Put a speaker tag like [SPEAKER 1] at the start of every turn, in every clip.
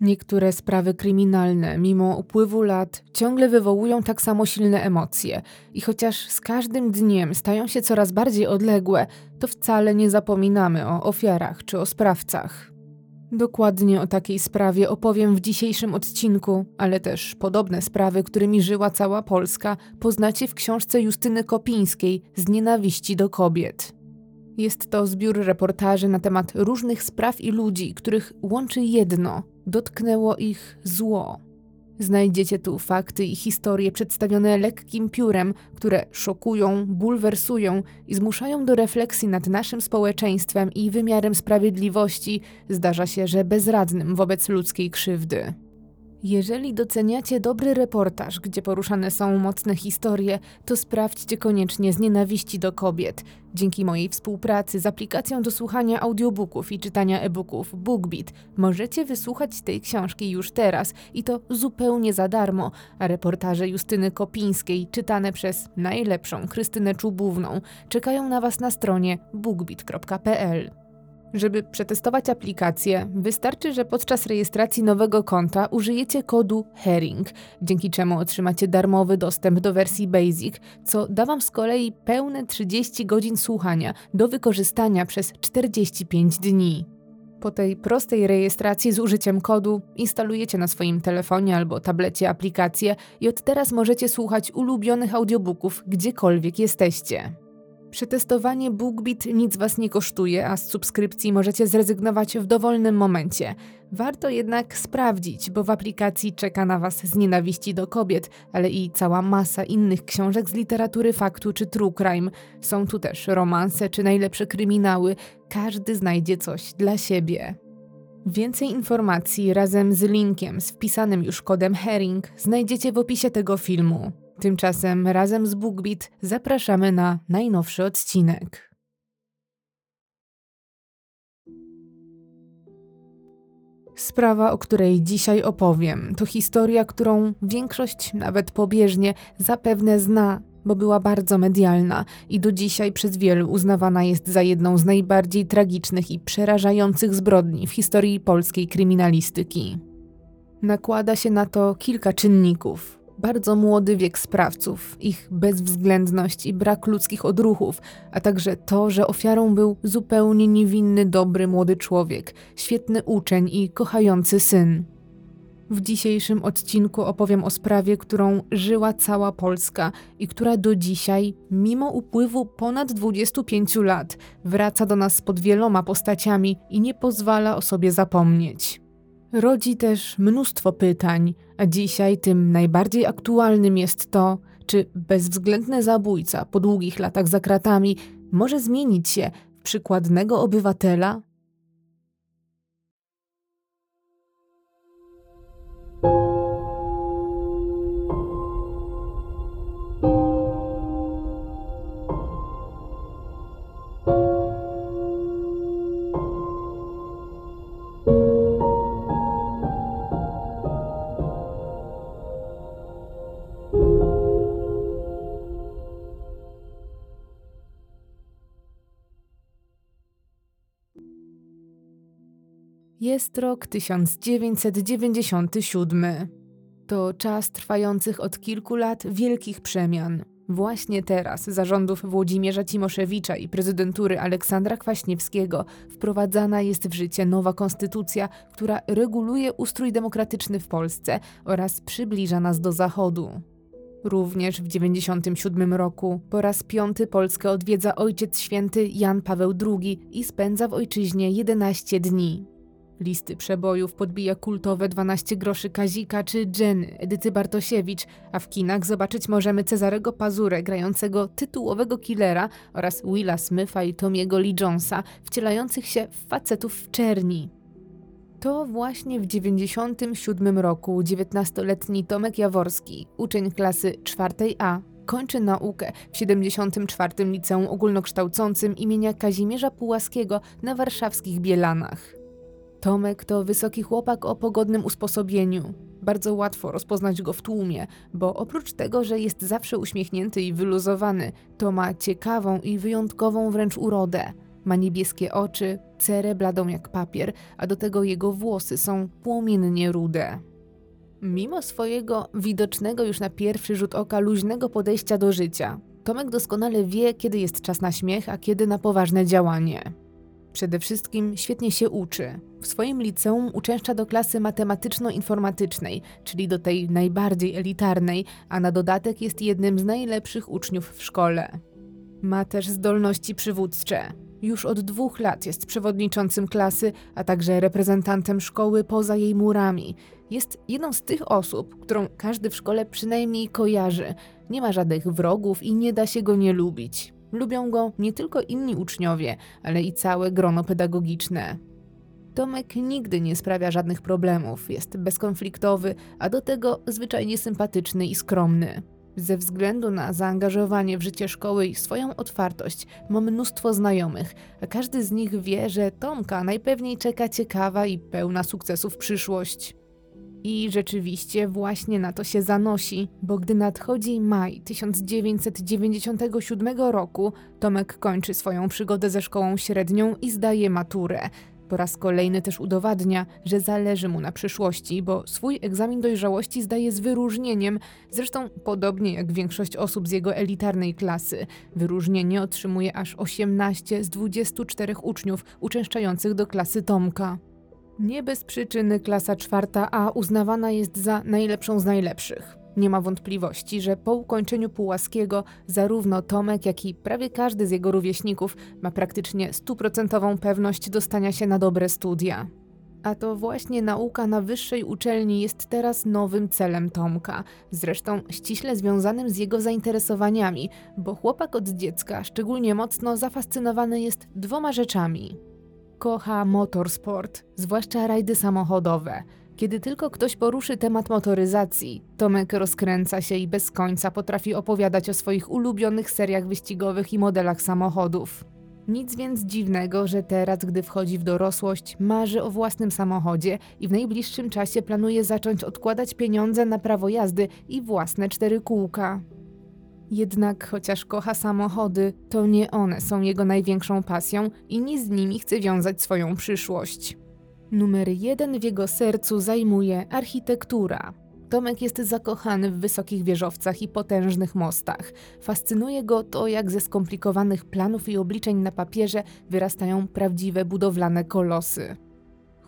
[SPEAKER 1] Niektóre sprawy kryminalne, mimo upływu lat, ciągle wywołują tak samo silne emocje, i chociaż z każdym dniem stają się coraz bardziej odległe, to wcale nie zapominamy o ofiarach czy o sprawcach. Dokładnie o takiej sprawie opowiem w dzisiejszym odcinku, ale też podobne sprawy, którymi żyła cała Polska, poznacie w książce Justyny Kopińskiej z nienawiści do kobiet. Jest to zbiór reportaży na temat różnych spraw i ludzi, których łączy jedno dotknęło ich zło. Znajdziecie tu fakty i historie przedstawione lekkim piórem, które szokują, bulwersują i zmuszają do refleksji nad naszym społeczeństwem i wymiarem sprawiedliwości, zdarza się, że bezradnym wobec ludzkiej krzywdy. Jeżeli doceniacie dobry reportaż, gdzie poruszane są mocne historie, to sprawdźcie koniecznie z nienawiści do kobiet. Dzięki mojej współpracy z aplikacją do słuchania audiobooków i czytania e-booków BookBeat możecie wysłuchać tej książki już teraz i to zupełnie za darmo, a reportaże Justyny Kopińskiej czytane przez najlepszą Krystynę Czubówną czekają na Was na stronie bookbeat.pl. Żeby przetestować aplikację, wystarczy, że podczas rejestracji nowego konta użyjecie kodu HERING, dzięki czemu otrzymacie darmowy dostęp do wersji Basic, co da Wam z kolei pełne 30 godzin słuchania do wykorzystania przez 45 dni. Po tej prostej rejestracji z użyciem kodu instalujecie na swoim telefonie albo tablecie aplikację i od teraz możecie słuchać ulubionych audiobooków gdziekolwiek jesteście. Przetestowanie BookBeat nic Was nie kosztuje, a z subskrypcji możecie zrezygnować w dowolnym momencie. Warto jednak sprawdzić, bo w aplikacji czeka na Was z nienawiści do kobiet, ale i cała masa innych książek z literatury faktu czy true crime. Są tu też romanse czy najlepsze kryminały. Każdy znajdzie coś dla siebie. Więcej informacji razem z linkiem z wpisanym już kodem Herring znajdziecie w opisie tego filmu. Tymczasem razem z BookBeat zapraszamy na najnowszy odcinek. Sprawa, o której dzisiaj opowiem, to historia, którą większość, nawet pobieżnie, zapewne zna, bo była bardzo medialna i do dzisiaj przez wielu uznawana jest za jedną z najbardziej tragicznych i przerażających zbrodni w historii polskiej kryminalistyki. Nakłada się na to kilka czynników, bardzo młody wiek sprawców, ich bezwzględność i brak ludzkich odruchów, a także to, że ofiarą był zupełnie niewinny, dobry młody człowiek, świetny uczeń i kochający syn. W dzisiejszym odcinku opowiem o sprawie, którą żyła cała Polska i która do dzisiaj, mimo upływu ponad 25 lat, wraca do nas pod wieloma postaciami i nie pozwala o sobie zapomnieć. Rodzi też mnóstwo pytań, a dzisiaj tym najbardziej aktualnym jest to, czy bezwzględny zabójca po długich latach za kratami może zmienić się w przykładnego obywatela? Jest rok 1997. To czas trwających od kilku lat wielkich przemian. Właśnie teraz, zarządów Włodzimierza Cimoszewicza i prezydentury Aleksandra Kwaśniewskiego, wprowadzana jest w życie nowa konstytucja, która reguluje ustrój demokratyczny w Polsce oraz przybliża nas do Zachodu. Również w 1997 roku po raz piąty Polskę odwiedza Ojciec Święty Jan Paweł II i spędza w ojczyźnie 11 dni. Listy przebojów podbija kultowe 12 groszy Kazika czy Jenny Edyty Bartosiewicz, a w kinach zobaczyć możemy Cezarego Pazurę grającego tytułowego killera oraz Willa Smitha i Tomiego Lee Jonesa wcielających się w facetów w czerni. To właśnie w 97 roku 19-letni Tomek Jaworski, uczeń klasy 4A, kończy naukę w 74. Liceum Ogólnokształcącym imienia Kazimierza Pułaskiego na warszawskich Bielanach. Tomek to wysoki chłopak o pogodnym usposobieniu. Bardzo łatwo rozpoznać go w tłumie, bo oprócz tego, że jest zawsze uśmiechnięty i wyluzowany, to ma ciekawą i wyjątkową wręcz urodę. Ma niebieskie oczy, cerę bladą jak papier, a do tego jego włosy są płomiennie rude. Mimo swojego widocznego już na pierwszy rzut oka luźnego podejścia do życia, Tomek doskonale wie, kiedy jest czas na śmiech, a kiedy na poważne działanie. Przede wszystkim świetnie się uczy. W swoim liceum uczęszcza do klasy matematyczno-informatycznej, czyli do tej najbardziej elitarnej, a na dodatek jest jednym z najlepszych uczniów w szkole. Ma też zdolności przywódcze. Już od dwóch lat jest przewodniczącym klasy, a także reprezentantem szkoły poza jej murami. Jest jedną z tych osób, którą każdy w szkole przynajmniej kojarzy. Nie ma żadnych wrogów i nie da się go nie lubić. Lubią go nie tylko inni uczniowie, ale i całe grono pedagogiczne. Tomek nigdy nie sprawia żadnych problemów, jest bezkonfliktowy, a do tego zwyczajnie sympatyczny i skromny. Ze względu na zaangażowanie w życie szkoły i swoją otwartość ma mnóstwo znajomych, a każdy z nich wie, że Tomka najpewniej czeka ciekawa i pełna sukcesów przyszłość. I rzeczywiście właśnie na to się zanosi, bo gdy nadchodzi maj 1997 roku, Tomek kończy swoją przygodę ze szkołą średnią i zdaje maturę. Po raz kolejny też udowadnia, że zależy mu na przyszłości, bo swój egzamin dojrzałości zdaje z wyróżnieniem, zresztą podobnie jak większość osób z jego elitarnej klasy. Wyróżnienie otrzymuje aż 18 z 24 uczniów uczęszczających do klasy Tomka. Nie bez przyczyny klasa czwarta A uznawana jest za najlepszą z najlepszych. Nie ma wątpliwości, że po ukończeniu Pułaskiego zarówno Tomek, jak i prawie każdy z jego rówieśników ma praktycznie stuprocentową pewność dostania się na dobre studia. A to właśnie nauka na wyższej uczelni jest teraz nowym celem Tomka, zresztą ściśle związanym z jego zainteresowaniami, bo chłopak od dziecka szczególnie mocno zafascynowany jest dwoma rzeczami kocha motorsport, zwłaszcza rajdy samochodowe. Kiedy tylko ktoś poruszy temat motoryzacji, Tomek rozkręca się i bez końca potrafi opowiadać o swoich ulubionych seriach wyścigowych i modelach samochodów. Nic więc dziwnego, że teraz, gdy wchodzi w dorosłość, marzy o własnym samochodzie i w najbliższym czasie planuje zacząć odkładać pieniądze na prawo jazdy i własne cztery kółka. Jednak chociaż kocha samochody, to nie one są jego największą pasją i nie z nimi chce wiązać swoją przyszłość. Numer jeden w jego sercu zajmuje architektura. Tomek jest zakochany w wysokich wieżowcach i potężnych mostach. Fascynuje go to, jak ze skomplikowanych planów i obliczeń na papierze wyrastają prawdziwe budowlane kolosy.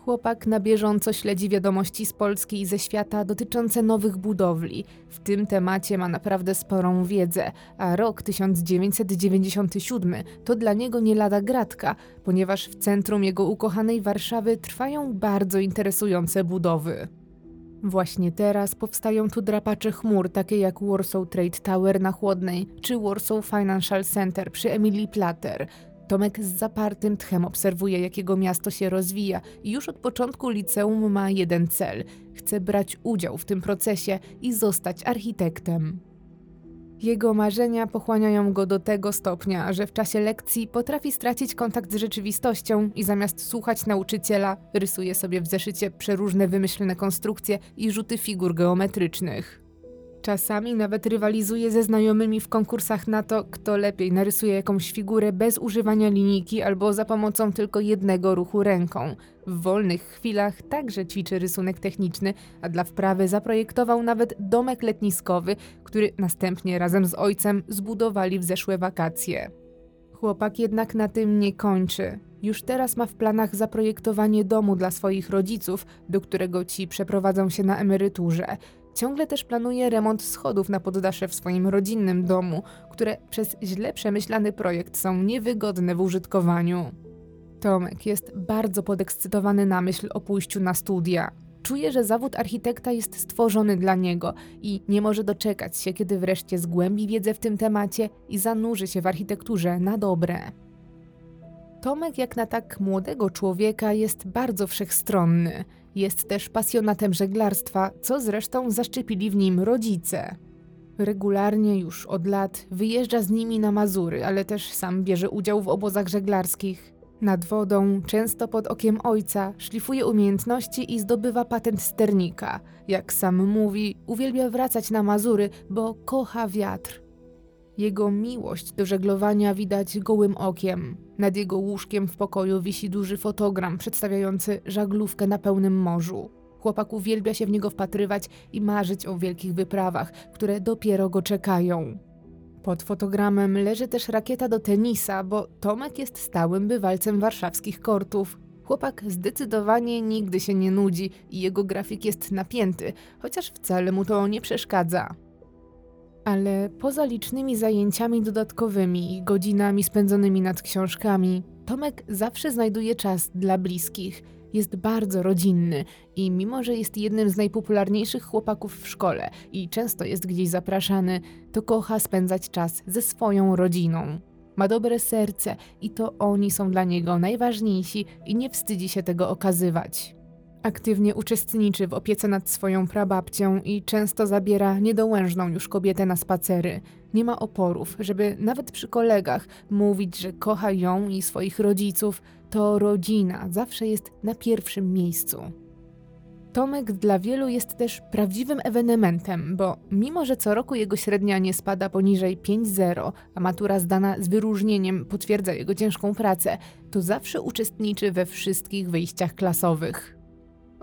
[SPEAKER 1] Chłopak na bieżąco śledzi wiadomości z Polski i ze świata dotyczące nowych budowli. W tym temacie ma naprawdę sporą wiedzę, a rok 1997 to dla niego nie lada gratka, ponieważ w centrum jego ukochanej Warszawy trwają bardzo interesujące budowy. Właśnie teraz powstają tu drapacze chmur, takie jak Warsaw Trade Tower na Chłodnej czy Warsaw Financial Center przy Emilii Plater – Tomek z zapartym tchem obserwuje, jak jego miasto się rozwija i już od początku liceum ma jeden cel: chce brać udział w tym procesie i zostać architektem. Jego marzenia pochłaniają go do tego stopnia, że w czasie lekcji potrafi stracić kontakt z rzeczywistością i zamiast słuchać nauczyciela, rysuje sobie w zeszycie przeróżne wymyślne konstrukcje i rzuty figur geometrycznych. Czasami nawet rywalizuje ze znajomymi w konkursach na to, kto lepiej narysuje jakąś figurę bez używania linijki albo za pomocą tylko jednego ruchu ręką. W wolnych chwilach także ćwiczy rysunek techniczny, a dla wprawy zaprojektował nawet domek letniskowy, który następnie razem z ojcem zbudowali w zeszłe wakacje. Chłopak jednak na tym nie kończy. Już teraz ma w planach zaprojektowanie domu dla swoich rodziców, do którego ci przeprowadzą się na emeryturze. Ciągle też planuje remont schodów na poddasze w swoim rodzinnym domu, które przez źle przemyślany projekt są niewygodne w użytkowaniu. Tomek jest bardzo podekscytowany na myśl o pójściu na studia. Czuje, że zawód architekta jest stworzony dla niego i nie może doczekać się, kiedy wreszcie zgłębi wiedzę w tym temacie i zanurzy się w architekturze na dobre. Tomek, jak na tak młodego człowieka, jest bardzo wszechstronny. Jest też pasjonatem żeglarstwa, co zresztą zaszczepili w nim rodzice. Regularnie już od lat wyjeżdża z nimi na Mazury, ale też sam bierze udział w obozach żeglarskich. Nad wodą, często pod okiem ojca, szlifuje umiejętności i zdobywa patent sternika. Jak sam mówi, uwielbia wracać na Mazury, bo kocha wiatr. Jego miłość do żeglowania widać gołym okiem. Nad jego łóżkiem w pokoju wisi duży fotogram przedstawiający żaglówkę na pełnym morzu. Chłopak uwielbia się w niego wpatrywać i marzyć o wielkich wyprawach, które dopiero go czekają. Pod fotogramem leży też rakieta do tenisa, bo Tomek jest stałym bywalcem warszawskich kortów. Chłopak zdecydowanie nigdy się nie nudzi i jego grafik jest napięty, chociaż wcale mu to nie przeszkadza. Ale poza licznymi zajęciami dodatkowymi i godzinami spędzonymi nad książkami, Tomek zawsze znajduje czas dla bliskich. Jest bardzo rodzinny i mimo, że jest jednym z najpopularniejszych chłopaków w szkole i często jest gdzieś zapraszany, to kocha spędzać czas ze swoją rodziną. Ma dobre serce i to oni są dla niego najważniejsi i nie wstydzi się tego okazywać. Aktywnie uczestniczy w opiece nad swoją prababcią i często zabiera niedołężną już kobietę na spacery. Nie ma oporów, żeby nawet przy kolegach mówić, że kocha ją i swoich rodziców. To rodzina zawsze jest na pierwszym miejscu. Tomek dla wielu jest też prawdziwym ewenementem, bo mimo, że co roku jego średnia nie spada poniżej 5,0, a matura zdana z wyróżnieniem potwierdza jego ciężką pracę, to zawsze uczestniczy we wszystkich wyjściach klasowych.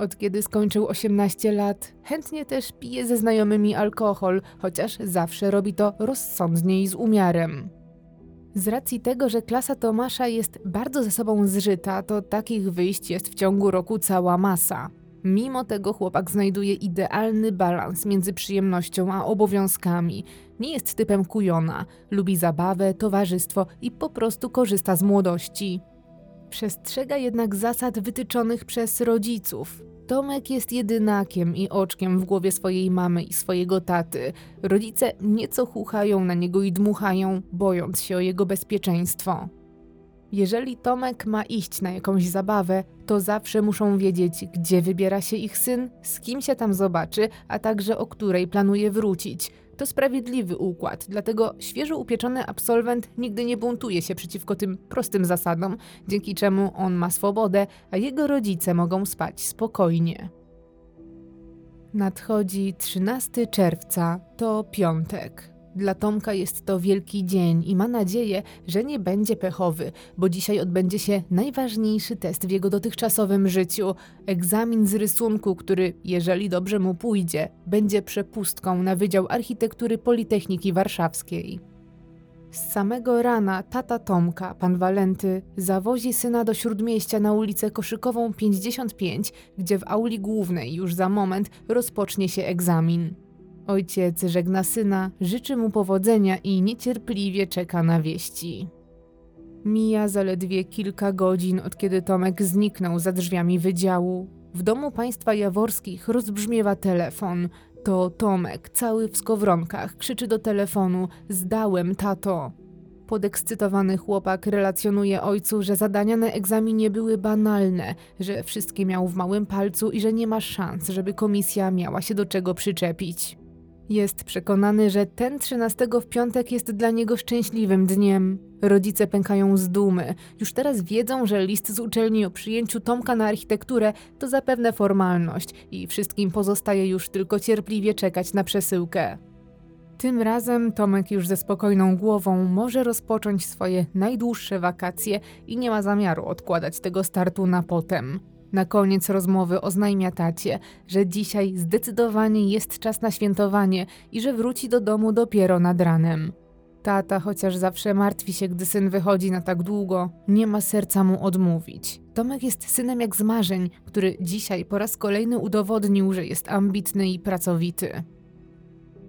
[SPEAKER 1] Od kiedy skończył 18 lat, chętnie też pije ze znajomymi alkohol, chociaż zawsze robi to rozsądnie i z umiarem. Z racji tego, że klasa Tomasza jest bardzo ze sobą zżyta, to takich wyjść jest w ciągu roku cała masa. Mimo tego chłopak znajduje idealny balans między przyjemnością a obowiązkami. Nie jest typem kujona, lubi zabawę, towarzystwo i po prostu korzysta z młodości. Przestrzega jednak zasad wytyczonych przez rodziców. Tomek jest jedynakiem i oczkiem w głowie swojej mamy i swojego taty. Rodzice nieco chuchają na niego i dmuchają, bojąc się o jego bezpieczeństwo. Jeżeli Tomek ma iść na jakąś zabawę, to zawsze muszą wiedzieć, gdzie wybiera się ich syn, z kim się tam zobaczy, a także o której planuje wrócić. To sprawiedliwy układ, dlatego świeżo upieczony absolwent nigdy nie buntuje się przeciwko tym prostym zasadom, dzięki czemu on ma swobodę, a jego rodzice mogą spać spokojnie. Nadchodzi 13 czerwca, to piątek. Dla Tomka jest to wielki dzień i ma nadzieję, że nie będzie pechowy, bo dzisiaj odbędzie się najważniejszy test w jego dotychczasowym życiu egzamin z rysunku, który, jeżeli dobrze mu pójdzie, będzie przepustką na Wydział Architektury Politechniki Warszawskiej. Z samego rana tata Tomka, pan Walenty, zawozi syna do śródmieścia na ulicę Koszykową 55, gdzie w auli głównej już za moment rozpocznie się egzamin. Ojciec żegna syna, życzy mu powodzenia i niecierpliwie czeka na wieści. Mija zaledwie kilka godzin, od kiedy Tomek zniknął za drzwiami wydziału. W domu państwa jaworskich rozbrzmiewa telefon. To Tomek, cały w skowronkach, krzyczy do telefonu: Zdałem, tato. Podekscytowany chłopak relacjonuje ojcu, że zadania na egzaminie były banalne, że wszystkie miał w małym palcu i że nie ma szans, żeby komisja miała się do czego przyczepić. Jest przekonany, że ten 13 w piątek jest dla niego szczęśliwym dniem. Rodzice pękają z dumy. Już teraz wiedzą, że list z uczelni o przyjęciu Tomka na architekturę to zapewne formalność i wszystkim pozostaje już tylko cierpliwie czekać na przesyłkę. Tym razem Tomek już ze spokojną głową może rozpocząć swoje najdłuższe wakacje i nie ma zamiaru odkładać tego startu na potem. Na koniec rozmowy oznajmia tacie, że dzisiaj zdecydowanie jest czas na świętowanie i że wróci do domu dopiero nad ranem. Tata, chociaż zawsze martwi się, gdy syn wychodzi na tak długo, nie ma serca mu odmówić. Tomek jest synem jak z marzeń, który dzisiaj po raz kolejny udowodnił, że jest ambitny i pracowity.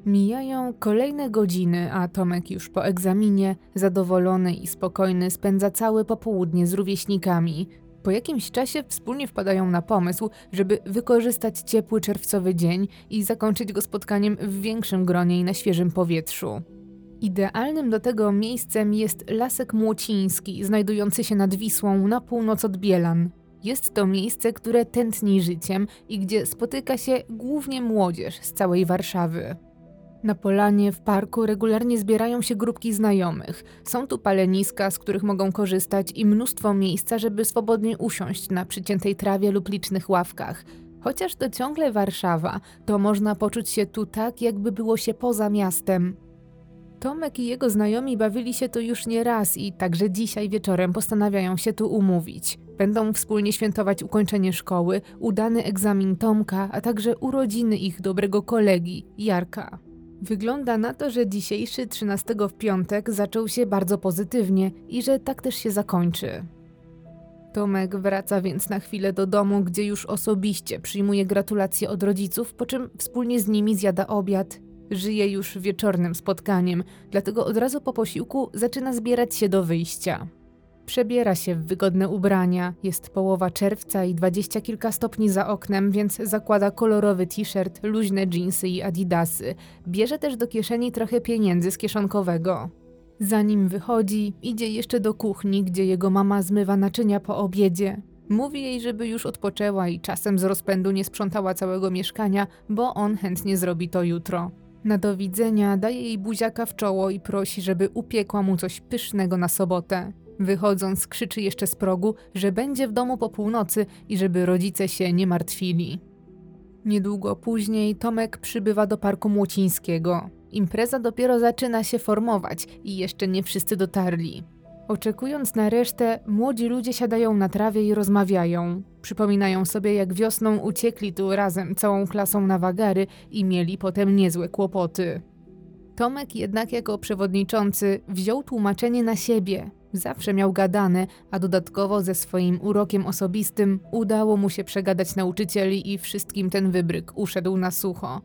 [SPEAKER 1] Mijają kolejne godziny, a Tomek już po egzaminie, zadowolony i spokojny, spędza całe popołudnie z rówieśnikami, po jakimś czasie wspólnie wpadają na pomysł, żeby wykorzystać ciepły czerwcowy dzień i zakończyć go spotkaniem w większym gronie i na świeżym powietrzu. Idealnym do tego miejscem jest Lasek Młociński, znajdujący się nad Wisłą na północ od Bielan. Jest to miejsce, które tętni życiem i gdzie spotyka się głównie młodzież z całej Warszawy. Na polanie w parku regularnie zbierają się grupki znajomych. Są tu paleniska, z których mogą korzystać i mnóstwo miejsca, żeby swobodnie usiąść na przyciętej trawie lub licznych ławkach. Chociaż to ciągle Warszawa, to można poczuć się tu tak, jakby było się poza miastem. Tomek i jego znajomi bawili się tu już nie raz i także dzisiaj wieczorem postanawiają się tu umówić. Będą wspólnie świętować ukończenie szkoły, udany egzamin Tomka, a także urodziny ich dobrego kolegi, Jarka. Wygląda na to, że dzisiejszy 13 w piątek zaczął się bardzo pozytywnie i że tak też się zakończy. Tomek wraca więc na chwilę do domu, gdzie już osobiście przyjmuje gratulacje od rodziców, po czym wspólnie z nimi zjada obiad. Żyje już wieczornym spotkaniem, dlatego od razu po posiłku zaczyna zbierać się do wyjścia. Przebiera się w wygodne ubrania, jest połowa czerwca i dwadzieścia kilka stopni za oknem, więc zakłada kolorowy t-shirt, luźne dżinsy i adidasy. Bierze też do kieszeni trochę pieniędzy z kieszonkowego. Zanim wychodzi, idzie jeszcze do kuchni, gdzie jego mama zmywa naczynia po obiedzie. Mówi jej, żeby już odpoczęła i czasem z rozpędu nie sprzątała całego mieszkania, bo on chętnie zrobi to jutro. Na do widzenia daje jej buziaka w czoło i prosi, żeby upiekła mu coś pysznego na sobotę. Wychodząc, krzyczy jeszcze z progu, że będzie w domu po północy i żeby rodzice się nie martwili. Niedługo później Tomek przybywa do Parku Młocińskiego. Impreza dopiero zaczyna się formować i jeszcze nie wszyscy dotarli. Oczekując na resztę, młodzi ludzie siadają na trawie i rozmawiają. Przypominają sobie, jak wiosną uciekli tu razem całą klasą na wagary i mieli potem niezłe kłopoty. Tomek jednak jako przewodniczący wziął tłumaczenie na siebie. Zawsze miał gadane, a dodatkowo ze swoim urokiem osobistym udało mu się przegadać nauczycieli i wszystkim ten wybryk uszedł na sucho.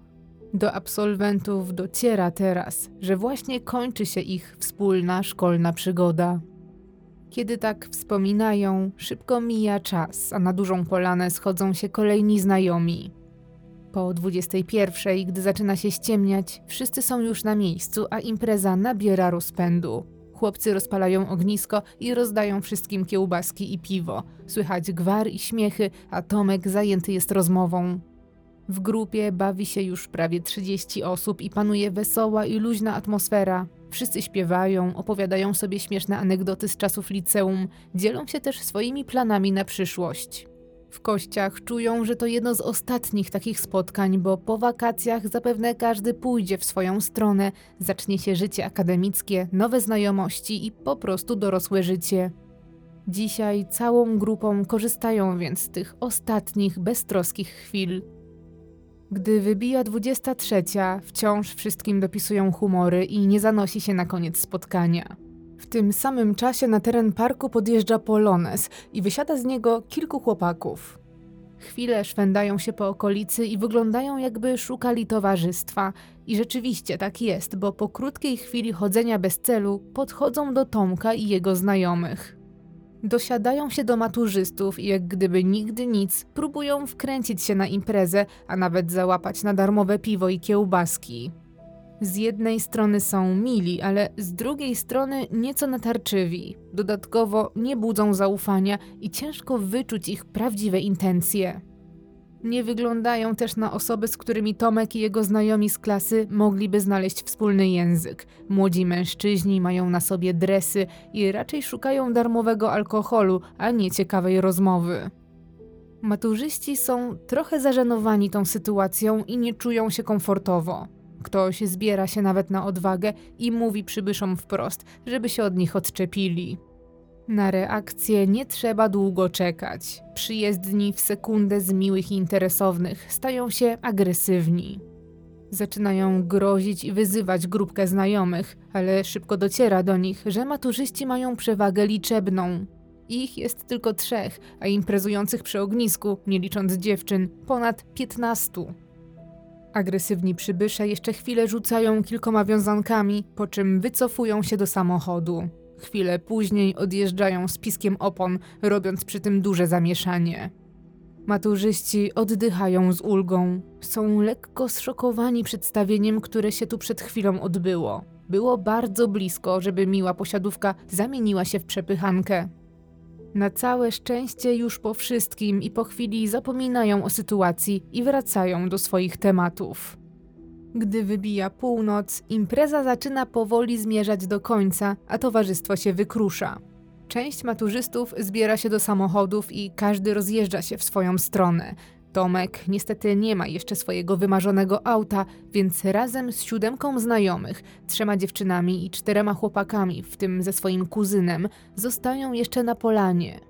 [SPEAKER 1] Do absolwentów dociera teraz, że właśnie kończy się ich wspólna szkolna przygoda. Kiedy tak wspominają, szybko mija czas, a na dużą polanę schodzą się kolejni znajomi. Po 21, gdy zaczyna się ściemniać, wszyscy są już na miejscu, a impreza nabiera rozpędu. Chłopcy rozpalają ognisko i rozdają wszystkim kiełbaski i piwo. Słychać gwar i śmiechy, a Tomek zajęty jest rozmową. W grupie bawi się już prawie 30 osób i panuje wesoła i luźna atmosfera. Wszyscy śpiewają, opowiadają sobie śmieszne anegdoty z czasów liceum, dzielą się też swoimi planami na przyszłość. W kościach czują, że to jedno z ostatnich takich spotkań, bo po wakacjach zapewne każdy pójdzie w swoją stronę, zacznie się życie akademickie, nowe znajomości i po prostu dorosłe życie. Dzisiaj całą grupą korzystają więc z tych ostatnich, beztroskich chwil. Gdy wybija 23, wciąż wszystkim dopisują humory i nie zanosi się na koniec spotkania. W tym samym czasie na teren parku podjeżdża Polones i wysiada z niego kilku chłopaków. Chwilę szwędają się po okolicy i wyglądają jakby szukali towarzystwa. I rzeczywiście tak jest, bo po krótkiej chwili chodzenia bez celu podchodzą do Tomka i jego znajomych. Dosiadają się do maturzystów i jak gdyby nigdy nic, próbują wkręcić się na imprezę, a nawet załapać na darmowe piwo i kiełbaski. Z jednej strony są mili, ale z drugiej strony nieco natarczywi. Dodatkowo nie budzą zaufania i ciężko wyczuć ich prawdziwe intencje. Nie wyglądają też na osoby, z którymi Tomek i jego znajomi z klasy mogliby znaleźć wspólny język. Młodzi mężczyźni mają na sobie dresy i raczej szukają darmowego alkoholu, a nie ciekawej rozmowy. Maturzyści są trochę zażenowani tą sytuacją i nie czują się komfortowo. Ktoś zbiera się nawet na odwagę i mówi przybyszom wprost, żeby się od nich odczepili. Na reakcję nie trzeba długo czekać. Przyjezdni w sekundę z miłych i interesownych stają się agresywni. Zaczynają grozić i wyzywać grupkę znajomych, ale szybko dociera do nich, że maturzyści mają przewagę liczebną. Ich jest tylko trzech, a imprezujących przy ognisku, nie licząc dziewczyn, ponad piętnastu. Agresywni przybysze jeszcze chwilę rzucają kilkoma wiązankami, po czym wycofują się do samochodu. Chwilę później odjeżdżają z piskiem opon, robiąc przy tym duże zamieszanie. Maturzyści oddychają z ulgą. Są lekko zszokowani przedstawieniem, które się tu przed chwilą odbyło. Było bardzo blisko, żeby miła posiadówka zamieniła się w przepychankę. Na całe szczęście już po wszystkim i po chwili zapominają o sytuacji i wracają do swoich tematów. Gdy wybija północ, impreza zaczyna powoli zmierzać do końca, a towarzystwo się wykrusza. Część maturzystów zbiera się do samochodów i każdy rozjeżdża się w swoją stronę. Tomek niestety nie ma jeszcze swojego wymarzonego auta, więc razem z siódemką znajomych, trzema dziewczynami i czterema chłopakami, w tym ze swoim kuzynem, zostają jeszcze na polanie.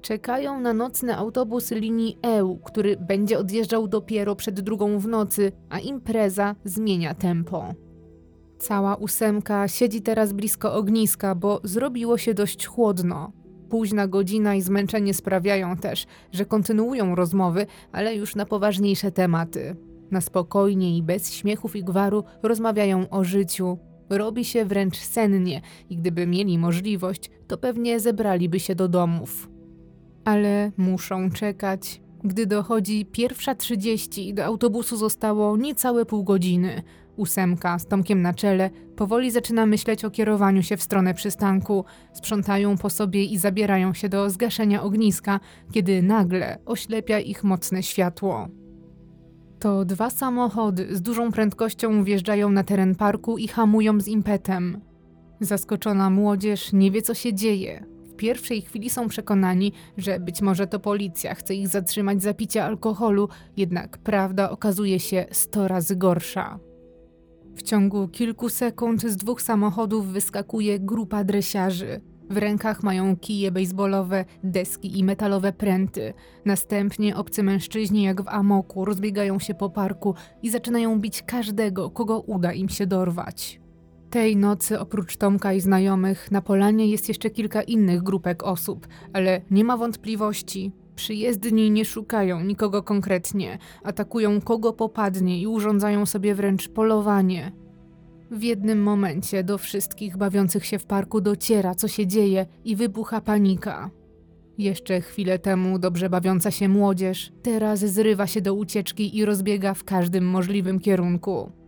[SPEAKER 1] Czekają na nocny autobus linii EU, który będzie odjeżdżał dopiero przed drugą w nocy, a impreza zmienia tempo. Cała ósemka siedzi teraz blisko ogniska, bo zrobiło się dość chłodno. Późna godzina i zmęczenie sprawiają też, że kontynuują rozmowy, ale już na poważniejsze tematy. Na spokojnie i bez śmiechów i gwaru rozmawiają o życiu. Robi się wręcz sennie i gdyby mieli możliwość, to pewnie zebraliby się do domów. Ale muszą czekać. Gdy dochodzi pierwsza trzydzieści, do autobusu zostało niecałe pół godziny. Ósemka z Tomkiem na czele powoli zaczyna myśleć o kierowaniu się w stronę przystanku. Sprzątają po sobie i zabierają się do zgaszenia ogniska, kiedy nagle oślepia ich mocne światło. To dwa samochody z dużą prędkością wjeżdżają na teren parku i hamują z impetem. Zaskoczona młodzież nie wie, co się dzieje. W pierwszej chwili są przekonani, że być może to policja chce ich zatrzymać za picie alkoholu, jednak prawda okazuje się sto razy gorsza. W ciągu kilku sekund z dwóch samochodów wyskakuje grupa dresiarzy. W rękach mają kije baseballowe, deski i metalowe pręty. Następnie obcy mężczyźni, jak w amoku, rozbiegają się po parku i zaczynają bić każdego, kogo uda im się dorwać. Tej nocy oprócz Tomka i znajomych na polanie jest jeszcze kilka innych grupek osób, ale nie ma wątpliwości. Przyjezdni nie szukają nikogo konkretnie, atakują kogo popadnie i urządzają sobie wręcz polowanie. W jednym momencie do wszystkich bawiących się w parku dociera, co się dzieje i wybucha panika. Jeszcze chwilę temu dobrze bawiąca się młodzież, teraz zrywa się do ucieczki i rozbiega w każdym możliwym kierunku.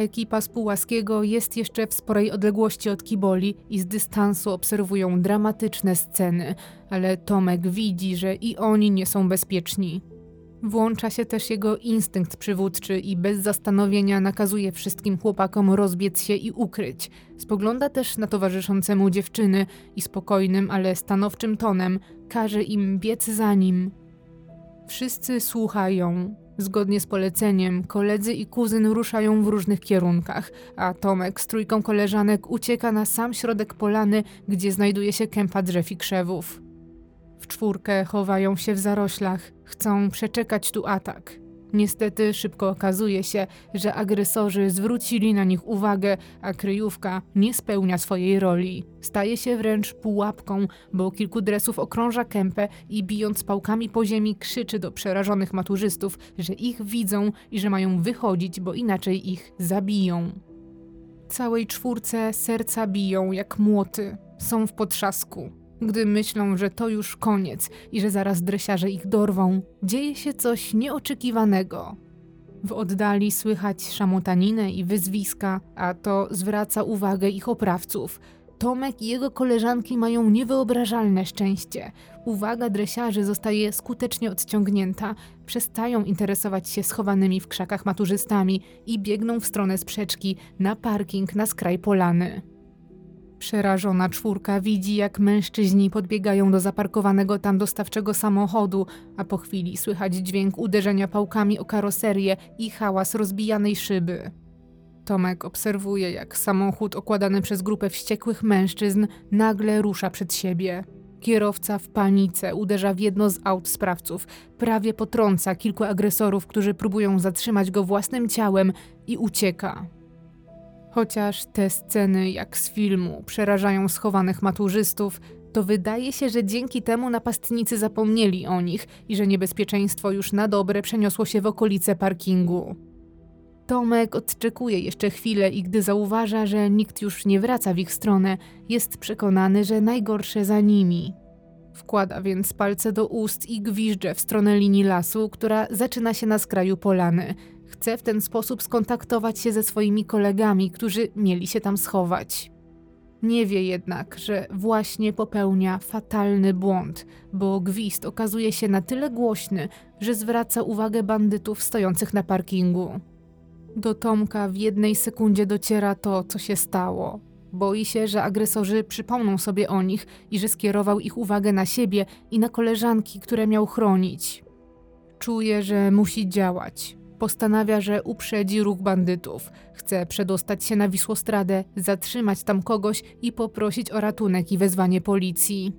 [SPEAKER 1] Ekipa z Pułaskiego jest jeszcze w sporej odległości od Kiboli i z dystansu obserwują dramatyczne sceny, ale Tomek widzi, że i oni nie są bezpieczni. Włącza się też jego instynkt przywódczy i bez zastanowienia nakazuje wszystkim chłopakom rozbiec się i ukryć. Spogląda też na towarzyszące mu dziewczyny i spokojnym, ale stanowczym tonem każe im biec za nim. Wszyscy słuchają, Zgodnie z poleceniem, koledzy i kuzyn ruszają w różnych kierunkach, a Tomek z trójką koleżanek ucieka na sam środek polany, gdzie znajduje się kępa drzew i krzewów. W czwórkę chowają się w zaroślach, chcą przeczekać tu atak. Niestety szybko okazuje się, że agresorzy zwrócili na nich uwagę, a kryjówka nie spełnia swojej roli. Staje się wręcz pułapką, bo kilku dresów okrąża kępę i bijąc pałkami po ziemi krzyczy do przerażonych maturzystów, że ich widzą i że mają wychodzić, bo inaczej ich zabiją. Całej czwórce serca biją jak młoty, są w potrzasku. Gdy myślą, że to już koniec i że zaraz dresiarze ich dorwą, dzieje się coś nieoczekiwanego. W oddali słychać szamotaninę i wyzwiska, a to zwraca uwagę ich oprawców. Tomek i jego koleżanki mają niewyobrażalne szczęście. Uwaga dresiarzy zostaje skutecznie odciągnięta, przestają interesować się schowanymi w krzakach maturzystami i biegną w stronę sprzeczki na parking na skraj polany. Przerażona czwórka widzi, jak mężczyźni podbiegają do zaparkowanego tam dostawczego samochodu, a po chwili słychać dźwięk uderzenia pałkami o karoserię i hałas rozbijanej szyby. Tomek obserwuje, jak samochód okładany przez grupę wściekłych mężczyzn nagle rusza przed siebie. Kierowca w panice uderza w jedno z aut sprawców, prawie potrąca kilku agresorów, którzy próbują zatrzymać go własnym ciałem i ucieka. Chociaż te sceny, jak z filmu, przerażają schowanych maturzystów, to wydaje się, że dzięki temu napastnicy zapomnieli o nich i że niebezpieczeństwo już na dobre przeniosło się w okolice parkingu. Tomek odczekuje jeszcze chwilę i gdy zauważa, że nikt już nie wraca w ich stronę, jest przekonany, że najgorsze za nimi. Wkłada więc palce do ust i gwizdże w stronę linii lasu, która zaczyna się na skraju polany, Chce w ten sposób skontaktować się ze swoimi kolegami, którzy mieli się tam schować. Nie wie jednak, że właśnie popełnia fatalny błąd, bo gwizd okazuje się na tyle głośny, że zwraca uwagę bandytów stojących na parkingu. Do Tomka w jednej sekundzie dociera to, co się stało. Boi się, że agresorzy przypomną sobie o nich i że skierował ich uwagę na siebie i na koleżanki, które miał chronić. Czuje, że musi działać. Postanawia, że uprzedzi ruch bandytów. Chce przedostać się na Wisłostradę, zatrzymać tam kogoś i poprosić o ratunek i wezwanie policji.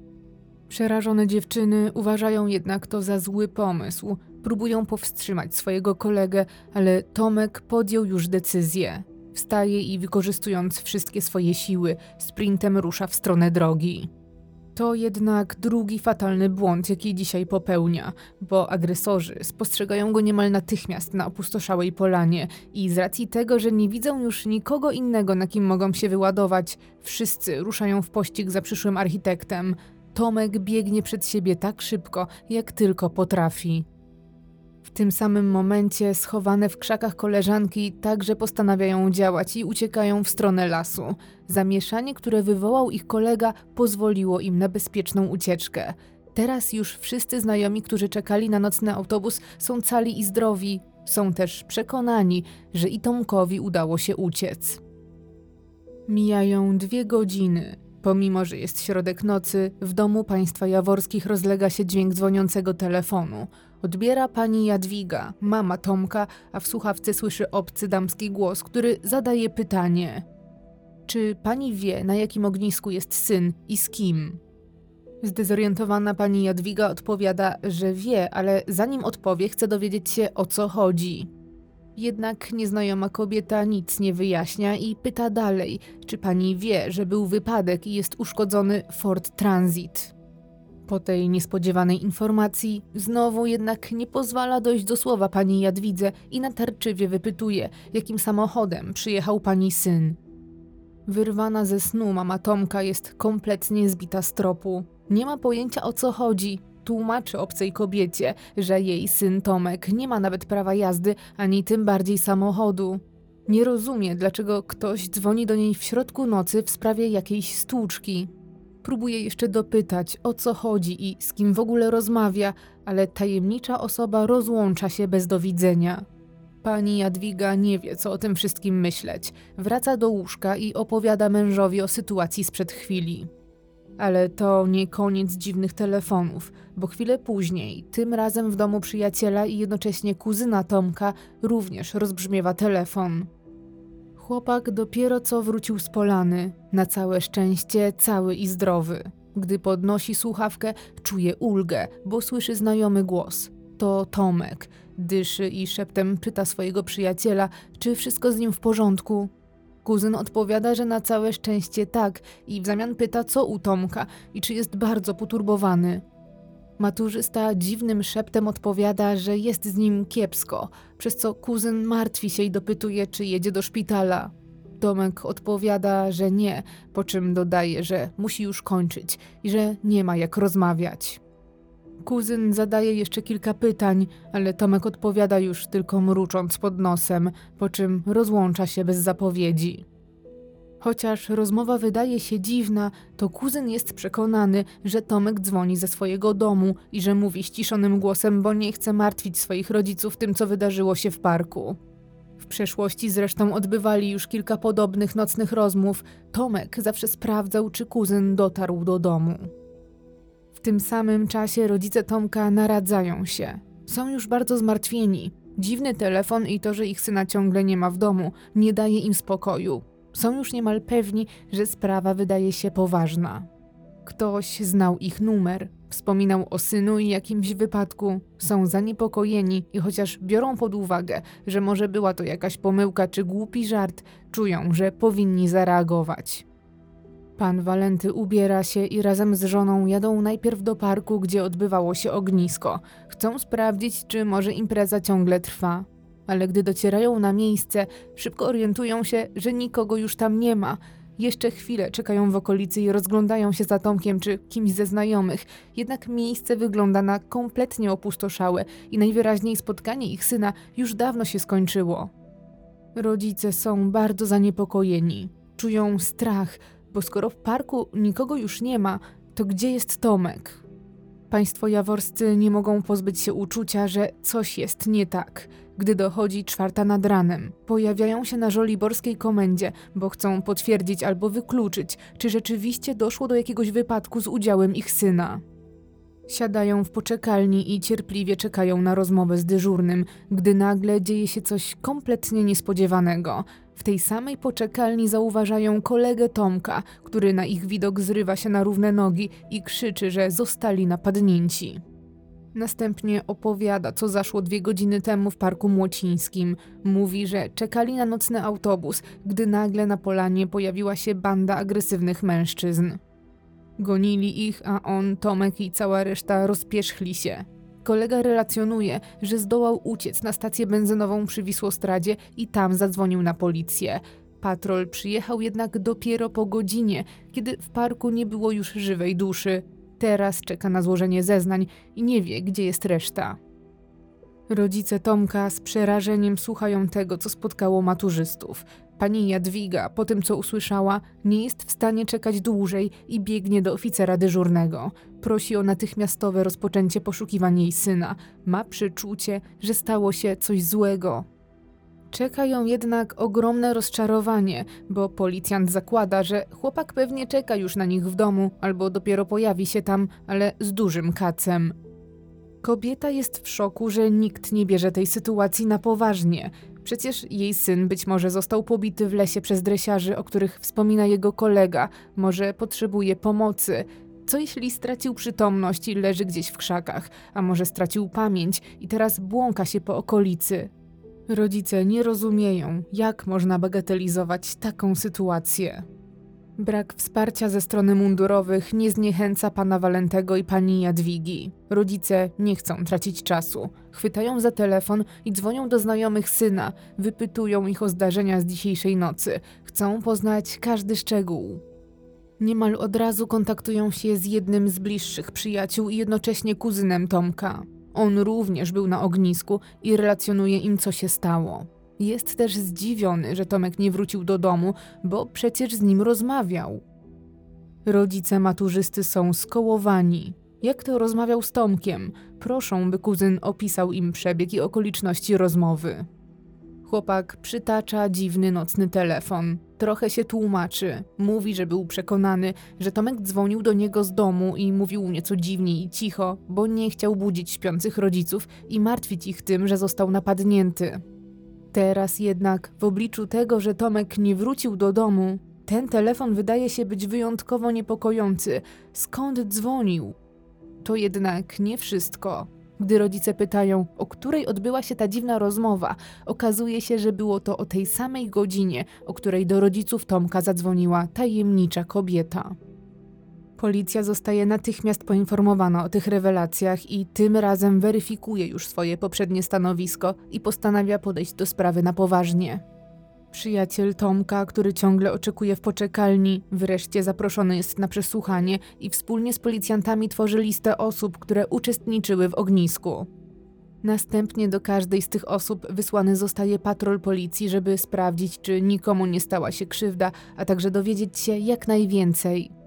[SPEAKER 1] Przerażone dziewczyny uważają jednak to za zły pomysł. Próbują powstrzymać swojego kolegę, ale Tomek podjął już decyzję. Wstaje i wykorzystując wszystkie swoje siły, sprintem rusza w stronę drogi. To jednak drugi fatalny błąd, jaki dzisiaj popełnia, bo agresorzy spostrzegają go niemal natychmiast na opustoszałej polanie i z racji tego, że nie widzą już nikogo innego, na kim mogą się wyładować, wszyscy ruszają w pościg za przyszłym architektem. Tomek biegnie przed siebie tak szybko, jak tylko potrafi. W tym samym momencie schowane w krzakach koleżanki także postanawiają działać i uciekają w stronę lasu. Zamieszanie, które wywołał ich kolega, pozwoliło im na bezpieczną ucieczkę. Teraz już wszyscy znajomi, którzy czekali na nocny autobus, są cali i zdrowi. Są też przekonani, że i Tomkowi udało się uciec. Mijają dwie godziny. Pomimo, że jest środek nocy, w domu państwa jaworskich rozlega się dźwięk dzwoniącego telefonu. Odbiera pani Jadwiga, mama Tomka, a w słuchawce słyszy obcy damski głos, który zadaje pytanie: Czy pani wie, na jakim ognisku jest syn i z kim? Zdezorientowana pani Jadwiga odpowiada, że wie, ale zanim odpowie, chce dowiedzieć się o co chodzi. Jednak nieznajoma kobieta nic nie wyjaśnia i pyta dalej, czy pani wie, że był wypadek i jest uszkodzony Ford Transit. Po tej niespodziewanej informacji znowu jednak nie pozwala dojść do słowa pani Jadwidze i natarczywie wypytuje, jakim samochodem przyjechał pani syn. Wyrwana ze snu mama Tomka jest kompletnie zbita z tropu. Nie ma pojęcia o co chodzi. Tłumaczy obcej kobiecie, że jej syn Tomek nie ma nawet prawa jazdy, ani tym bardziej samochodu. Nie rozumie, dlaczego ktoś dzwoni do niej w środku nocy w sprawie jakiejś stłuczki. Próbuje jeszcze dopytać, o co chodzi i z kim w ogóle rozmawia, ale tajemnicza osoba rozłącza się bez dowidzenia. Pani Jadwiga nie wie, co o tym wszystkim myśleć. Wraca do łóżka i opowiada mężowi o sytuacji sprzed chwili. Ale to nie koniec dziwnych telefonów, bo chwilę później, tym razem w domu przyjaciela i jednocześnie kuzyna Tomka, również rozbrzmiewa telefon. Chłopak dopiero co wrócił z polany, na całe szczęście cały i zdrowy. Gdy podnosi słuchawkę, czuje ulgę, bo słyszy znajomy głos. To Tomek. Dyszy i szeptem pyta swojego przyjaciela, czy wszystko z nim w porządku. Kuzyn odpowiada, że na całe szczęście tak i w zamian pyta, co u Tomka i czy jest bardzo poturbowany. Maturzysta dziwnym szeptem odpowiada, że jest z nim kiepsko, przez co kuzyn martwi się i dopytuje, czy jedzie do szpitala. Tomek odpowiada, że nie, po czym dodaje, że musi już kończyć i że nie ma jak rozmawiać. Kuzyn zadaje jeszcze kilka pytań, ale Tomek odpowiada już tylko mrucząc pod nosem, po czym rozłącza się bez zapowiedzi. Chociaż rozmowa wydaje się dziwna, to kuzyn jest przekonany, że Tomek dzwoni ze swojego domu i że mówi ściszonym głosem, bo nie chce martwić swoich rodziców tym, co wydarzyło się w parku. W przeszłości zresztą odbywali już kilka podobnych nocnych rozmów. Tomek zawsze sprawdzał, czy kuzyn dotarł do domu. W tym samym czasie rodzice Tomka naradzają się. Są już bardzo zmartwieni. Dziwny telefon i to, że ich syna ciągle nie ma w domu, nie daje im spokoju. Są już niemal pewni, że sprawa wydaje się poważna. Ktoś znał ich numer, wspominał o synu i jakimś wypadku. Są zaniepokojeni i chociaż biorą pod uwagę, że może była to jakaś pomyłka czy głupi żart, czują, że powinni zareagować. Pan Walenty ubiera się i razem z żoną jadą najpierw do parku, gdzie odbywało się ognisko. Chcą sprawdzić, czy może impreza ciągle trwa. Ale gdy docierają na miejsce, szybko orientują się, że nikogo już tam nie ma. Jeszcze chwilę czekają w okolicy i rozglądają się za Tomkiem czy kimś ze znajomych, jednak miejsce wygląda na kompletnie opustoszałe i najwyraźniej spotkanie ich syna już dawno się skończyło. Rodzice są bardzo zaniepokojeni. Czują strach, bo skoro w parku nikogo już nie ma, to gdzie jest Tomek? Państwo jaworscy nie mogą pozbyć się uczucia, że coś jest nie tak. Gdy dochodzi czwarta nad ranem, pojawiają się na żoliborskiej komendzie, bo chcą potwierdzić albo wykluczyć, czy rzeczywiście doszło do jakiegoś wypadku z udziałem ich syna. Siadają w poczekalni i cierpliwie czekają na rozmowę z dyżurnym, gdy nagle dzieje się coś kompletnie niespodziewanego. W tej samej poczekalni zauważają kolegę Tomka, który na ich widok zrywa się na równe nogi i krzyczy, że zostali napadnięci. Następnie opowiada, co zaszło dwie godziny temu w Parku Młocińskim. Mówi, że czekali na nocny autobus, gdy nagle na polanie pojawiła się banda agresywnych mężczyzn. Gonili ich, a on, Tomek i cała reszta rozpierzchli się. Kolega relacjonuje, że zdołał uciec na stację benzynową przy Wisłostradzie i tam zadzwonił na policję. Patrol przyjechał jednak dopiero po godzinie, kiedy w parku nie było już żywej duszy. Teraz czeka na złożenie zeznań i nie wie, gdzie jest reszta. Rodzice Tomka z przerażeniem słuchają tego, co spotkało maturzystów. Pani Jadwiga, po tym co usłyszała, nie jest w stanie czekać dłużej i biegnie do oficera dyżurnego. Prosi o natychmiastowe rozpoczęcie poszukiwań jej syna. Ma przeczucie, że stało się coś złego. Czeka ją jednak ogromne rozczarowanie, bo policjant zakłada, że chłopak pewnie czeka już na nich w domu albo dopiero pojawi się tam, ale z dużym kacem. Kobieta jest w szoku, że nikt nie bierze tej sytuacji na poważnie. Przecież jej syn być może został pobity w lesie przez dresiarzy, o których wspomina jego kolega, może potrzebuje pomocy. Co jeśli stracił przytomność i leży gdzieś w krzakach, a może stracił pamięć i teraz błąka się po okolicy? Rodzice nie rozumieją, jak można bagatelizować taką sytuację. Brak wsparcia ze strony mundurowych nie zniechęca pana Walentego i pani Jadwigi. Rodzice nie chcą tracić czasu. Chwytają za telefon i dzwonią do znajomych syna, wypytują ich o zdarzenia z dzisiejszej nocy. Chcą poznać każdy szczegół. Niemal od razu kontaktują się z jednym z bliższych przyjaciół i jednocześnie kuzynem Tomka. On również był na ognisku i relacjonuje im, co się stało. Jest też zdziwiony, że Tomek nie wrócił do domu, bo przecież z nim rozmawiał. Rodzice maturzysty są skołowani. Jak to rozmawiał z Tomkiem? Proszą, by kuzyn opisał im przebieg i okoliczności rozmowy. Chłopak przytacza dziwny nocny telefon. Trochę się tłumaczy. Mówi, że był przekonany, że Tomek dzwonił do niego z domu i mówił nieco dziwnie i cicho, bo nie chciał budzić śpiących rodziców i martwić ich tym, że został napadnięty. Teraz jednak, w obliczu tego, że Tomek nie wrócił do domu, ten telefon wydaje się być wyjątkowo niepokojący. Skąd dzwonił? To jednak nie wszystko. Gdy rodzice pytają, o której odbyła się ta dziwna rozmowa, okazuje się, że było to o tej samej godzinie, o której do rodziców Tomka zadzwoniła tajemnicza kobieta. Policja zostaje natychmiast poinformowana o tych rewelacjach i tym razem weryfikuje już swoje poprzednie stanowisko i postanawia podejść do sprawy na poważnie. Przyjaciel Tomka, który ciągle oczekuje w poczekalni, wreszcie zaproszony jest na przesłuchanie i wspólnie z policjantami tworzy listę osób, które uczestniczyły w ognisku. Następnie do każdej z tych osób wysłany zostaje patrol policji, żeby sprawdzić, czy nikomu nie stała się krzywda, a także dowiedzieć się jak najwięcej.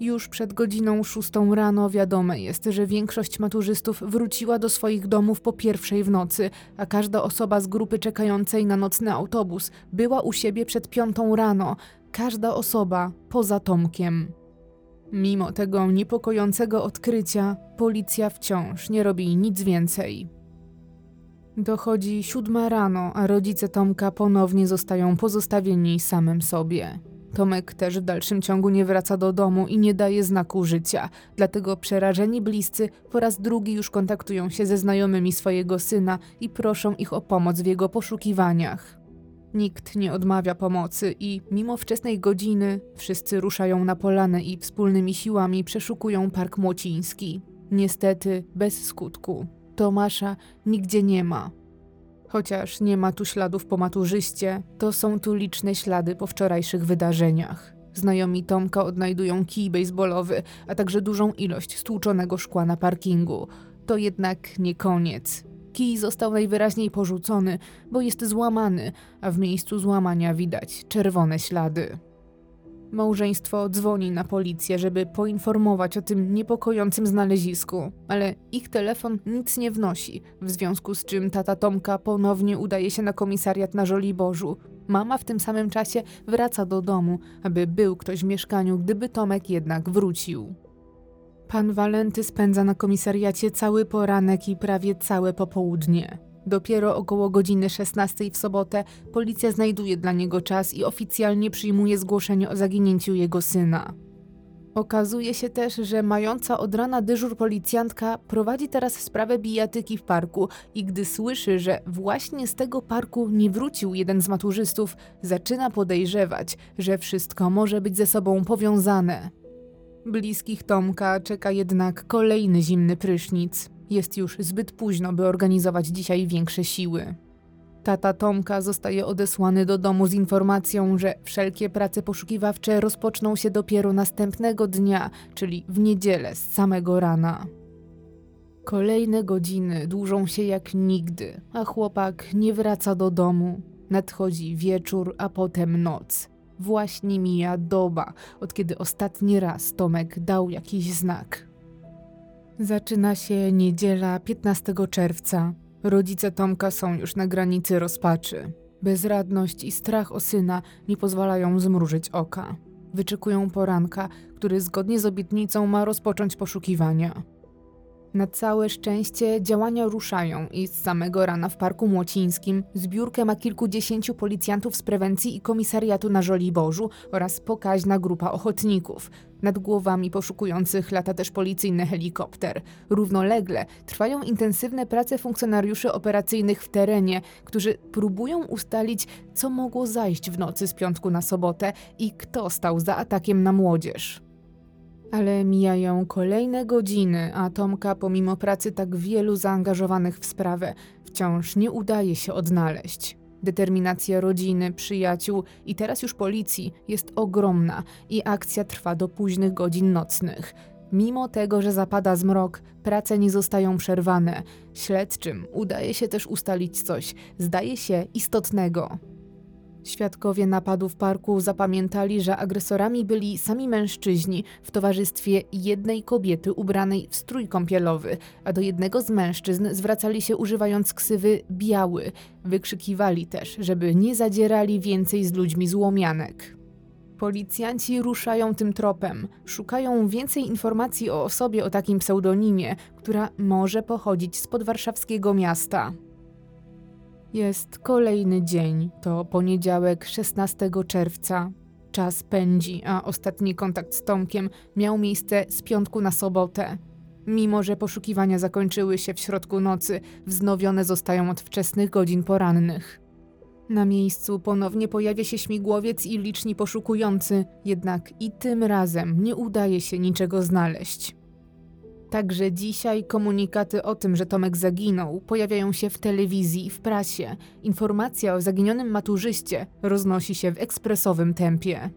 [SPEAKER 1] Już przed godziną szóstą rano wiadome jest, że większość maturzystów wróciła do swoich domów po pierwszej w nocy, a każda osoba z grupy czekającej na nocny autobus była u siebie przed piątą rano. Każda osoba poza Tomkiem. Mimo tego niepokojącego odkrycia, policja wciąż nie robi nic więcej. Dochodzi siódma rano, a rodzice Tomka ponownie zostają pozostawieni samym sobie. Tomek też w dalszym ciągu nie wraca do domu i nie daje znaku życia, dlatego przerażeni bliscy po raz drugi już kontaktują się ze znajomymi swojego syna i proszą ich o pomoc w jego poszukiwaniach. Nikt nie odmawia pomocy i mimo wczesnej godziny wszyscy ruszają na polanę i wspólnymi siłami przeszukują Park Młociński. Niestety bez skutku. Tomasza nigdzie nie ma. Chociaż nie ma tu śladów po maturzyście, to są tu liczne ślady po wczorajszych wydarzeniach. Znajomi Tomka odnajdują kij baseballowy, a także dużą ilość stłuczonego szkła na parkingu. To jednak nie koniec. Kij został najwyraźniej porzucony, bo jest złamany, a w miejscu złamania widać czerwone ślady. Małżeństwo dzwoni na policję, żeby poinformować o tym niepokojącym znalezisku, ale ich telefon nic nie wnosi, w związku z czym tata Tomka ponownie udaje się na komisariat na Żoliborzu. Mama w tym samym czasie wraca do domu, aby był ktoś w mieszkaniu, gdyby Tomek jednak wrócił. Pan Walenty spędza na komisariacie cały poranek i prawie całe popołudnie. Dopiero około godziny 16 w sobotę policja znajduje dla niego czas i oficjalnie przyjmuje zgłoszenie o zaginięciu jego syna. Okazuje się też, że mająca od rana dyżur policjantka prowadzi teraz sprawę bijatyki w parku i gdy słyszy, że właśnie z tego parku nie wrócił jeden z maturzystów, zaczyna podejrzewać, że wszystko może być ze sobą powiązane. Bliskich Tomka czeka jednak kolejny zimny prysznic. Jest już zbyt późno, by organizować dzisiaj większe siły. Tata Tomka zostaje odesłany do domu z informacją, że wszelkie prace poszukiwawcze rozpoczną się dopiero następnego dnia, czyli w niedzielę z samego rana. Kolejne godziny dłużą się jak nigdy, a chłopak nie wraca do domu. Nadchodzi wieczór, a potem noc. Właśnie mija doba, od kiedy ostatni raz Tomek dał jakiś znak. Zaczyna się niedziela 15 czerwca. Rodzice Tomka są już na granicy rozpaczy. Bezradność i strach o syna nie pozwalają zmrużyć oka. Wyczekują poranka, który zgodnie z obietnicą ma rozpocząć poszukiwania. Na całe szczęście działania ruszają i z samego rana w Parku Młocińskim zbiórkę ma kilkudziesięciu policjantów z prewencji i komisariatu na Żoliborzu oraz pokaźna grupa ochotników. Nad głowami poszukujących lata też policyjny helikopter. Równolegle trwają intensywne prace funkcjonariuszy operacyjnych w terenie, którzy próbują ustalić, co mogło zajść w nocy z piątku na sobotę i kto stał za atakiem na młodzież. Ale mijają kolejne godziny, a Tomka, pomimo pracy tak wielu zaangażowanych w sprawę, wciąż nie udaje się odnaleźć. Determinacja rodziny, przyjaciół i teraz już policji jest ogromna i akcja trwa do późnych godzin nocnych. Mimo tego, że zapada zmrok, prace nie zostają przerwane. Śledczym udaje się też ustalić coś, zdaje się, istotnego. Świadkowie napadu w parku zapamiętali, że agresorami byli sami mężczyźni w towarzystwie jednej kobiety ubranej w strój kąpielowy, a do jednego z mężczyzn zwracali się używając ksywy biały. Wykrzykiwali też, żeby nie zadzierali więcej z ludźmi złomianek. Policjanci ruszają tym tropem, szukają więcej informacji o osobie o takim pseudonimie, która może pochodzić z podwarszawskiego miasta. Jest kolejny dzień, to poniedziałek 16 czerwca. Czas pędzi, a ostatni kontakt z Tomkiem miał miejsce z piątku na sobotę. Mimo, że poszukiwania zakończyły się w środku nocy, wznowione zostają od wczesnych godzin porannych. Na miejscu ponownie pojawia się śmigłowiec i liczni poszukujący, jednak i tym razem nie udaje się niczego znaleźć. Także dzisiaj komunikaty o tym, że Tomek zaginął, pojawiają się w telewizji i w prasie. Informacja o zaginionym maturzyście roznosi się w ekspresowym tempie.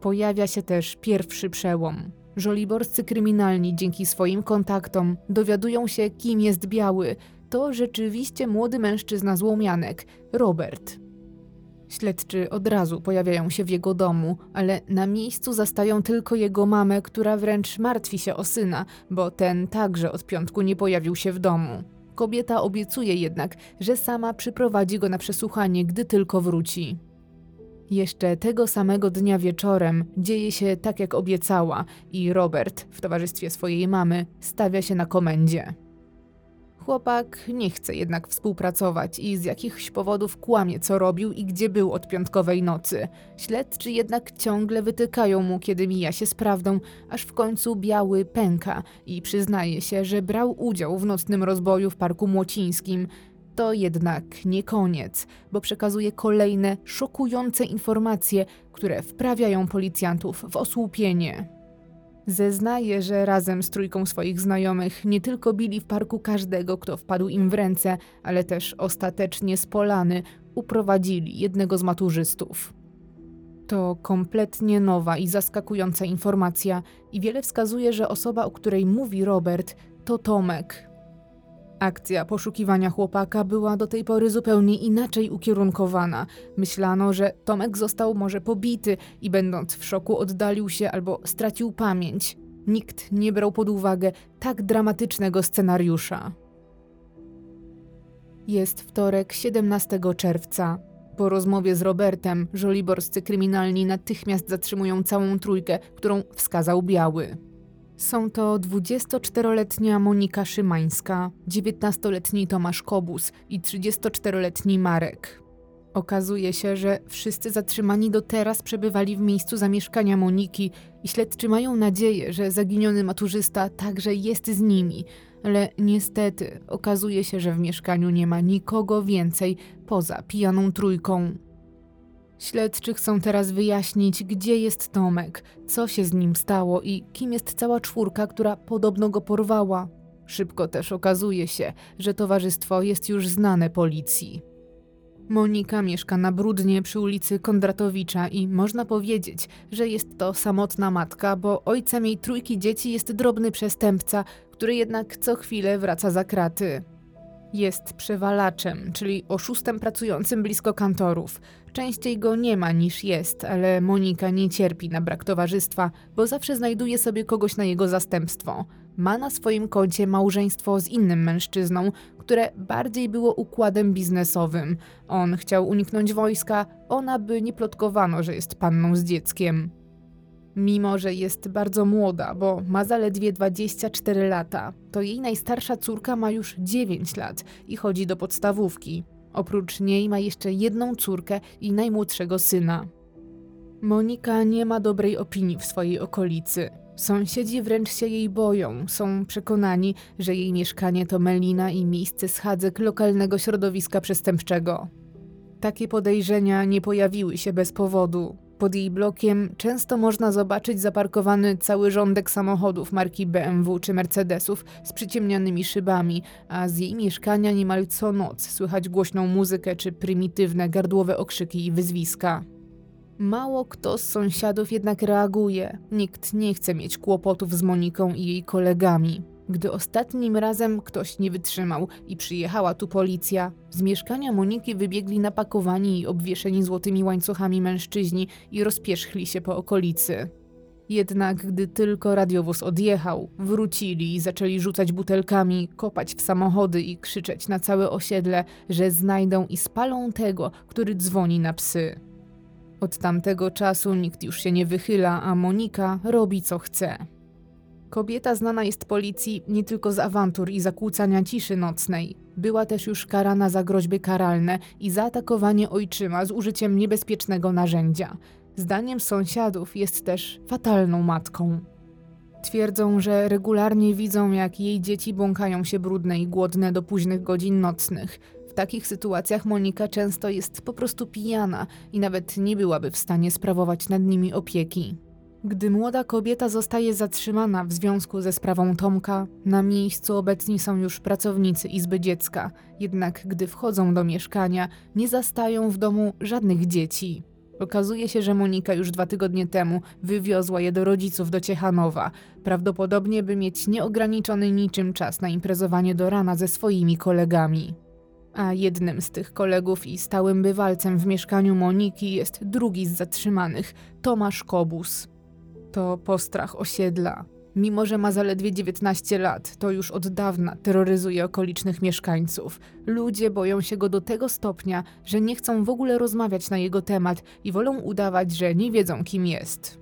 [SPEAKER 1] Pojawia się też pierwszy przełom. Żoliborscy kryminalni dzięki swoim kontaktom dowiadują się, kim jest biały. To rzeczywiście młody mężczyzna z Łomianek, Robert. Śledczy od razu pojawiają się w jego domu, ale na miejscu zastają tylko jego mamę, która wręcz martwi się o syna, bo ten także od piątku nie pojawił się w domu. Kobieta obiecuje jednak, że sama przyprowadzi go na przesłuchanie, gdy tylko wróci. Jeszcze tego samego dnia wieczorem dzieje się tak, jak obiecała, i Robert, w towarzystwie swojej mamy, stawia się na komendzie. Chłopak nie chce jednak współpracować i z jakichś powodów kłamie, co robił i gdzie był od piątkowej nocy. Śledczy jednak ciągle wytykają mu, kiedy mija się z prawdą, aż w końcu biały pęka i przyznaje się, że brał udział w nocnym rozboju w Parku Młocińskim. To jednak nie koniec, bo przekazuje kolejne szokujące informacje, które wprawiają policjantów w osłupienie. Zeznaje, że razem z trójką swoich znajomych nie tylko bili w parku każdego, kto wpadł im w ręce, ale też ostatecznie z polany uprowadzili jednego z maturzystów. To kompletnie nowa i zaskakująca informacja, i wiele wskazuje, że osoba, o której mówi Robert, to Tomek, Akcja poszukiwania chłopaka była do tej pory zupełnie inaczej ukierunkowana. Myślano, że Tomek został może pobity i będąc w szoku oddalił się albo stracił pamięć. Nikt nie brał pod uwagę tak dramatycznego scenariusza. Jest wtorek 17 czerwca. Po rozmowie z Robertem, żoliborscy kryminalni natychmiast zatrzymują całą trójkę, którą wskazał Biały. Są to 24-letnia Monika Szymańska, 19-letni Tomasz Kobus i 34-letni Marek. Okazuje się, że wszyscy zatrzymani do teraz przebywali w miejscu zamieszkania Moniki i śledczy mają nadzieję, że zaginiony maturzysta także jest z nimi, ale niestety okazuje się, że w mieszkaniu nie ma nikogo więcej poza pijaną trójką. Śledczy chcą teraz wyjaśnić, gdzie jest Tomek, co się z nim stało i kim jest cała czwórka, która podobno go porwała. Szybko też okazuje się, że towarzystwo jest już znane policji. Monika mieszka na Brudnie przy ulicy Kondratowicza i można powiedzieć, że jest to samotna matka, bo ojcem jej trójki dzieci jest drobny przestępca, który jednak co chwilę wraca za kraty. Jest przewalaczem, czyli oszustem pracującym blisko kantorów. Częściej go nie ma niż jest, ale Monika nie cierpi na brak towarzystwa, bo zawsze znajduje sobie kogoś na jego zastępstwo. Ma na swoim koncie małżeństwo z innym mężczyzną, które bardziej było układem biznesowym. On chciał uniknąć wojska, ona by nie plotkowano, że jest panną z dzieckiem. Mimo, że jest bardzo młoda, bo ma zaledwie 24 lata, to jej najstarsza córka ma już 9 lat i chodzi do podstawówki. Oprócz niej ma jeszcze jedną córkę i najmłodszego syna. Monika nie ma dobrej opinii w swojej okolicy. Sąsiedzi wręcz się jej boją, są przekonani, że jej mieszkanie to melina i miejsce schadzek lokalnego środowiska przestępczego. Takie podejrzenia nie pojawiły się bez powodu. Pod jej blokiem często można zobaczyć zaparkowany cały rządek samochodów marki BMW czy Mercedesów z przyciemnianymi szybami, a z jej mieszkania niemal co noc słychać głośną muzykę czy prymitywne gardłowe okrzyki i wyzwiska. Mało kto z sąsiadów jednak reaguje. Nikt nie chce mieć kłopotów z Moniką i jej kolegami. Gdy ostatnim razem ktoś nie wytrzymał i przyjechała tu policja, z mieszkania Moniki wybiegli napakowani i obwieszeni złotymi łańcuchami mężczyźni i rozpierzchli się po okolicy. Jednak gdy tylko radiowóz odjechał, wrócili i zaczęli rzucać butelkami, kopać w samochody i krzyczeć na całe osiedle, że znajdą i spalą tego, który dzwoni na psy. Od tamtego czasu nikt już się nie wychyla, a Monika robi co chce. Kobieta znana jest policji nie tylko z awantur i zakłócania ciszy nocnej. Była też już karana za groźby karalne i zaatakowanie ojczyma z użyciem niebezpiecznego narzędzia. Zdaniem sąsiadów jest też fatalną matką. Twierdzą, że regularnie widzą, jak jej dzieci błąkają się brudne i głodne do późnych godzin nocnych. W takich sytuacjach Monika często jest po prostu pijana i nawet nie byłaby w stanie sprawować nad nimi opieki. Gdy młoda kobieta zostaje zatrzymana w związku ze sprawą Tomka, na miejscu obecni są już pracownicy Izby Dziecka, jednak gdy wchodzą do mieszkania, nie zastają w domu żadnych dzieci. Okazuje się, że Monika już dwa tygodnie temu wywiozła je do rodziców do Ciechanowa, prawdopodobnie by mieć nieograniczony niczym czas na imprezowanie do rana ze swoimi kolegami. A jednym z tych kolegów i stałym bywalcem w mieszkaniu Moniki jest drugi z zatrzymanych, Tomasz Kobus. To postrach osiedla. Mimo, że ma zaledwie 19 lat, to już od dawna terroryzuje okolicznych mieszkańców. Ludzie boją się go do tego stopnia, że nie chcą w ogóle rozmawiać na jego temat i wolą udawać, że nie wiedzą, kim jest.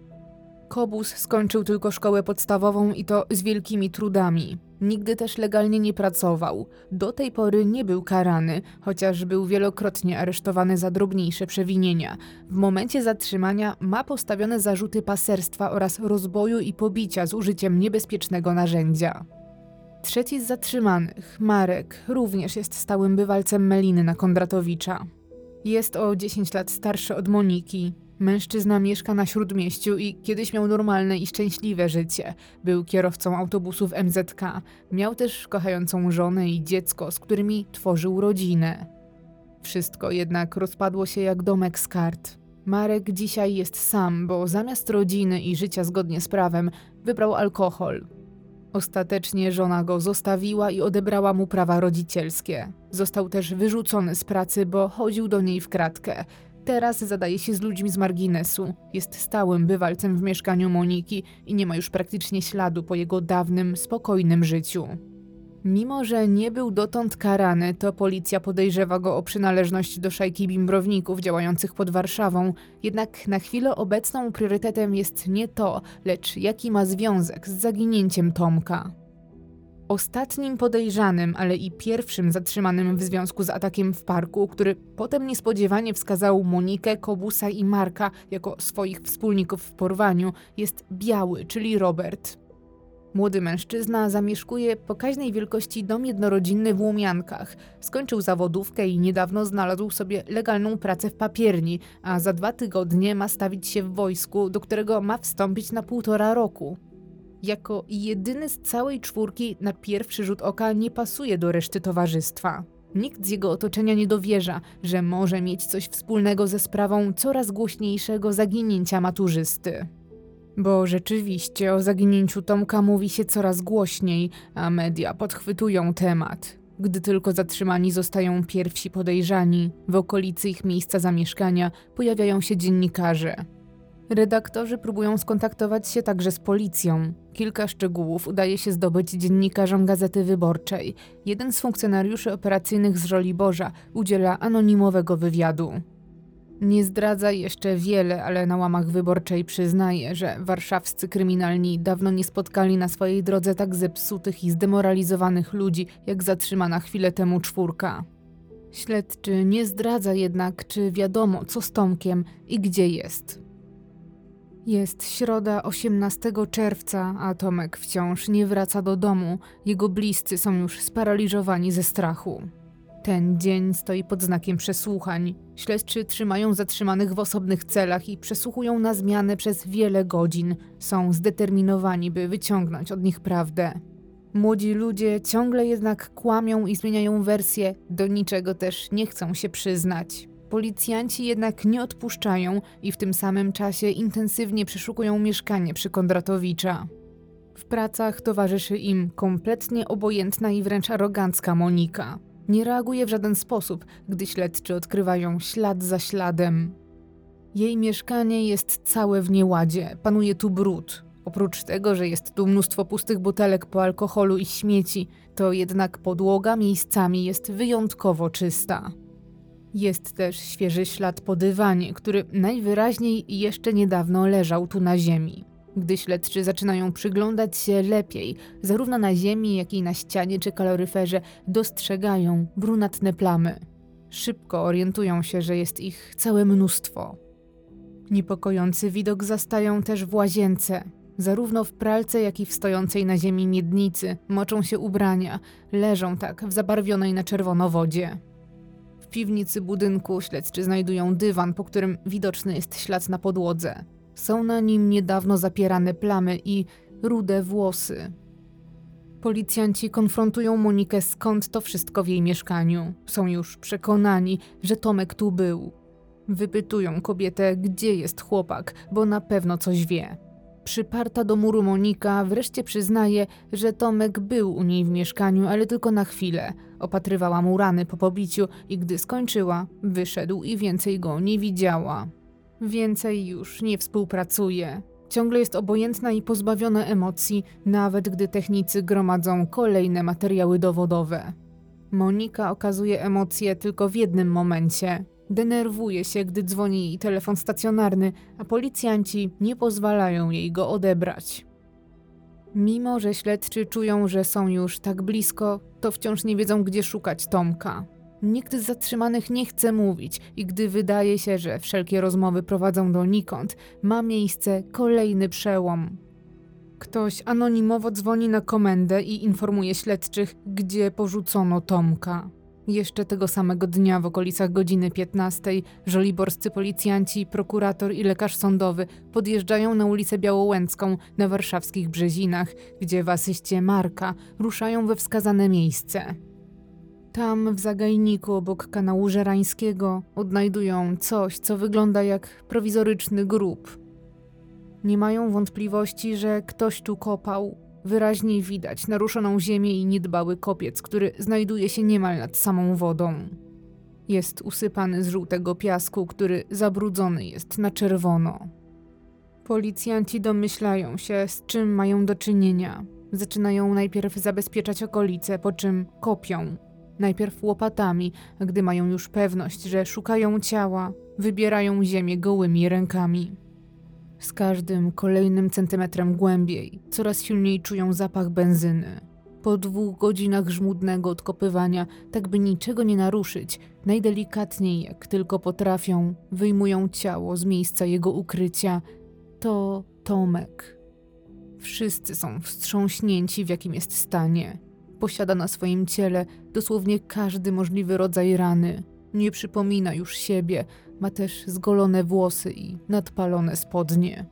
[SPEAKER 1] Kobus skończył tylko szkołę podstawową i to z wielkimi trudami. Nigdy też legalnie nie pracował. Do tej pory nie był karany, chociaż był wielokrotnie aresztowany za drobniejsze przewinienia. W momencie zatrzymania ma postawione zarzuty paserstwa oraz rozboju i pobicia z użyciem niebezpiecznego narzędzia. Trzeci z zatrzymanych, Marek, również jest stałym bywalcem Meliny na Kondratowicza. Jest o 10 lat starszy od Moniki. Mężczyzna mieszka na śródmieściu i kiedyś miał normalne i szczęśliwe życie. Był kierowcą autobusów MZK. Miał też kochającą żonę i dziecko, z którymi tworzył rodzinę. Wszystko jednak rozpadło się jak domek z kart. Marek dzisiaj jest sam, bo zamiast rodziny i życia zgodnie z prawem wybrał alkohol. Ostatecznie żona go zostawiła i odebrała mu prawa rodzicielskie. Został też wyrzucony z pracy, bo chodził do niej w kratkę. Teraz zadaje się z ludźmi z marginesu. Jest stałym bywalcem w mieszkaniu Moniki i nie ma już praktycznie śladu po jego dawnym, spokojnym życiu. Mimo, że nie był dotąd karany, to policja podejrzewa go o przynależność do szajki bimbrowników działających pod Warszawą. Jednak na chwilę obecną priorytetem jest nie to, lecz jaki ma związek z zaginięciem Tomka. Ostatnim podejrzanym, ale i pierwszym zatrzymanym w związku z atakiem w parku, który potem niespodziewanie wskazał Monikę, Kobusa i Marka jako swoich wspólników w porwaniu, jest Biały, czyli Robert. Młody mężczyzna zamieszkuje pokaźnej wielkości dom jednorodzinny w Łomiankach. Skończył zawodówkę i niedawno znalazł sobie legalną pracę w papierni, a za dwa tygodnie ma stawić się w wojsku, do którego ma wstąpić na półtora roku. Jako jedyny z całej czwórki na pierwszy rzut oka nie pasuje do reszty towarzystwa. Nikt z jego otoczenia nie dowierza, że może mieć coś wspólnego ze sprawą coraz głośniejszego zaginięcia maturzysty. Bo rzeczywiście o zaginięciu Tomka mówi się coraz głośniej, a media podchwytują temat. Gdy tylko zatrzymani zostają pierwsi podejrzani, w okolicy ich miejsca zamieszkania pojawiają się dziennikarze. Redaktorzy próbują skontaktować się także z policją. Kilka szczegółów udaje się zdobyć dziennikarzom Gazety Wyborczej. Jeden z funkcjonariuszy operacyjnych z Żoliborza udziela anonimowego wywiadu. Nie zdradza jeszcze wiele, ale na łamach wyborczej przyznaje, że warszawscy kryminalni dawno nie spotkali na swojej drodze tak zepsutych i zdemoralizowanych ludzi, jak zatrzymana chwilę temu czwórka. Śledczy nie zdradza jednak, czy wiadomo, co z Tomkiem i gdzie jest. Jest środa 18 czerwca, a Tomek wciąż nie wraca do domu. Jego bliscy są już sparaliżowani ze strachu. Ten dzień stoi pod znakiem przesłuchań. Śledczy trzymają zatrzymanych w osobnych celach i przesłuchują na zmianę przez wiele godzin. Są zdeterminowani, by wyciągnąć od nich prawdę. Młodzi ludzie ciągle jednak kłamią i zmieniają wersje, do niczego też nie chcą się przyznać. Policjanci jednak nie odpuszczają i w tym samym czasie intensywnie przeszukują mieszkanie przy Kondratowicza. W pracach towarzyszy im kompletnie obojętna i wręcz arogancka Monika. Nie reaguje w żaden sposób, gdy śledczy odkrywają ślad za śladem. Jej mieszkanie jest całe w nieładzie, panuje tu brud. Oprócz tego, że jest tu mnóstwo pustych butelek po alkoholu i śmieci, to jednak podłoga miejscami jest wyjątkowo czysta. Jest też świeży ślad po dywanie, który najwyraźniej jeszcze niedawno leżał tu na ziemi. Gdy śledczy zaczynają przyglądać się lepiej, zarówno na ziemi, jak i na ścianie czy kaloryferze, dostrzegają brunatne plamy. Szybko orientują się, że jest ich całe mnóstwo. Niepokojący widok zastają też w łazience. Zarówno w pralce, jak i w stojącej na ziemi miednicy moczą się ubrania, leżą tak w zabarwionej na czerwono wodzie. Piwnicy budynku śledczy znajdują dywan, po którym widoczny jest ślad na podłodze. Są na nim niedawno zapierane plamy i rude włosy. Policjanci konfrontują Monikę skąd to wszystko w jej mieszkaniu. Są już przekonani, że Tomek tu był. Wypytują kobietę, gdzie jest chłopak, bo na pewno coś wie. Przyparta do muru Monika wreszcie przyznaje, że Tomek był u niej w mieszkaniu, ale tylko na chwilę. Opatrywała mu rany po pobiciu i gdy skończyła, wyszedł i więcej go nie widziała. Więcej już nie współpracuje. Ciągle jest obojętna i pozbawiona emocji, nawet gdy technicy gromadzą kolejne materiały dowodowe. Monika okazuje emocje tylko w jednym momencie. Denerwuje się, gdy dzwoni jej telefon stacjonarny, a policjanci nie pozwalają jej go odebrać. Mimo, że śledczy czują, że są już tak blisko, to wciąż nie wiedzą, gdzie szukać Tomka. Nikt z zatrzymanych nie chce mówić i gdy wydaje się, że wszelkie rozmowy prowadzą donikąd, ma miejsce kolejny przełom. Ktoś anonimowo dzwoni na komendę i informuje śledczych, gdzie porzucono Tomka. Jeszcze tego samego dnia w okolicach godziny 15 żoliborscy policjanci, prokurator i lekarz sądowy podjeżdżają na ulicę Białołęcką na warszawskich Brzezinach, gdzie w asyście Marka ruszają we wskazane miejsce. Tam, w zagajniku obok kanału Żerańskiego, odnajdują coś, co wygląda jak prowizoryczny grób. Nie mają wątpliwości, że ktoś tu kopał. Wyraźnie widać naruszoną ziemię i niedbały kopiec, który znajduje się niemal nad samą wodą. Jest usypany z żółtego piasku, który zabrudzony jest na czerwono. Policjanci domyślają się, z czym mają do czynienia. Zaczynają najpierw zabezpieczać okolice, po czym kopią. Najpierw łopatami, gdy mają już pewność, że szukają ciała, wybierają ziemię gołymi rękami. Z każdym kolejnym centymetrem głębiej coraz silniej czują zapach benzyny. Po dwóch godzinach żmudnego odkopywania, tak by niczego nie naruszyć, najdelikatniej jak tylko potrafią, wyjmują ciało z miejsca jego ukrycia. To Tomek. Wszyscy są wstrząśnięci, w jakim jest stanie. Posiada na swoim ciele dosłownie każdy możliwy rodzaj rany. Nie przypomina już siebie, ma też zgolone włosy i nadpalone spodnie.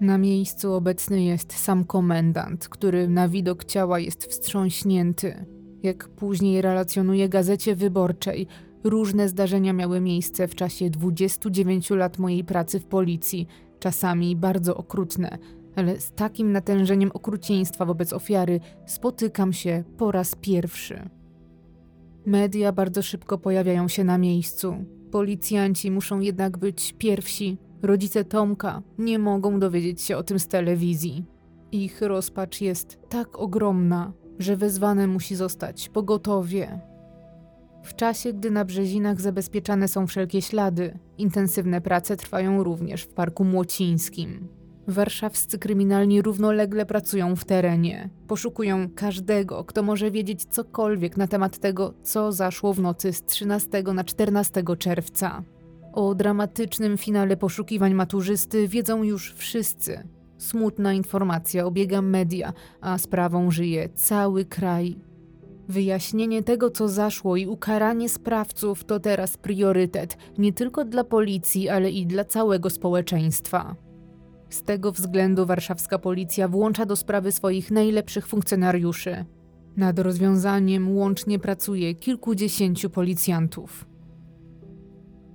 [SPEAKER 1] Na miejscu obecny jest sam komendant, który na widok ciała jest wstrząśnięty. Jak później relacjonuje gazecie wyborczej, różne zdarzenia miały miejsce w czasie 29 lat mojej pracy w policji, czasami bardzo okrutne, ale z takim natężeniem okrucieństwa wobec ofiary spotykam się po raz pierwszy. Media bardzo szybko pojawiają się na miejscu. Policjanci muszą jednak być pierwsi. Rodzice Tomka nie mogą dowiedzieć się o tym z telewizji. Ich rozpacz jest tak ogromna, że wezwane musi zostać pogotowie. W czasie, gdy na Brzezinach zabezpieczane są wszelkie ślady, intensywne prace trwają również w Parku Młocińskim. Warszawscy kryminalni równolegle pracują w terenie. Poszukują każdego, kto może wiedzieć cokolwiek na temat tego, co zaszło w nocy z 13 na 14 czerwca. O dramatycznym finale poszukiwań maturzysty wiedzą już wszyscy. Smutna informacja obiega media, a sprawą żyje cały kraj. Wyjaśnienie tego, co zaszło i ukaranie sprawców to teraz priorytet nie tylko dla policji, ale i dla całego społeczeństwa. Z tego względu warszawska policja włącza do sprawy swoich najlepszych funkcjonariuszy. Nad rozwiązaniem łącznie pracuje kilkudziesięciu policjantów.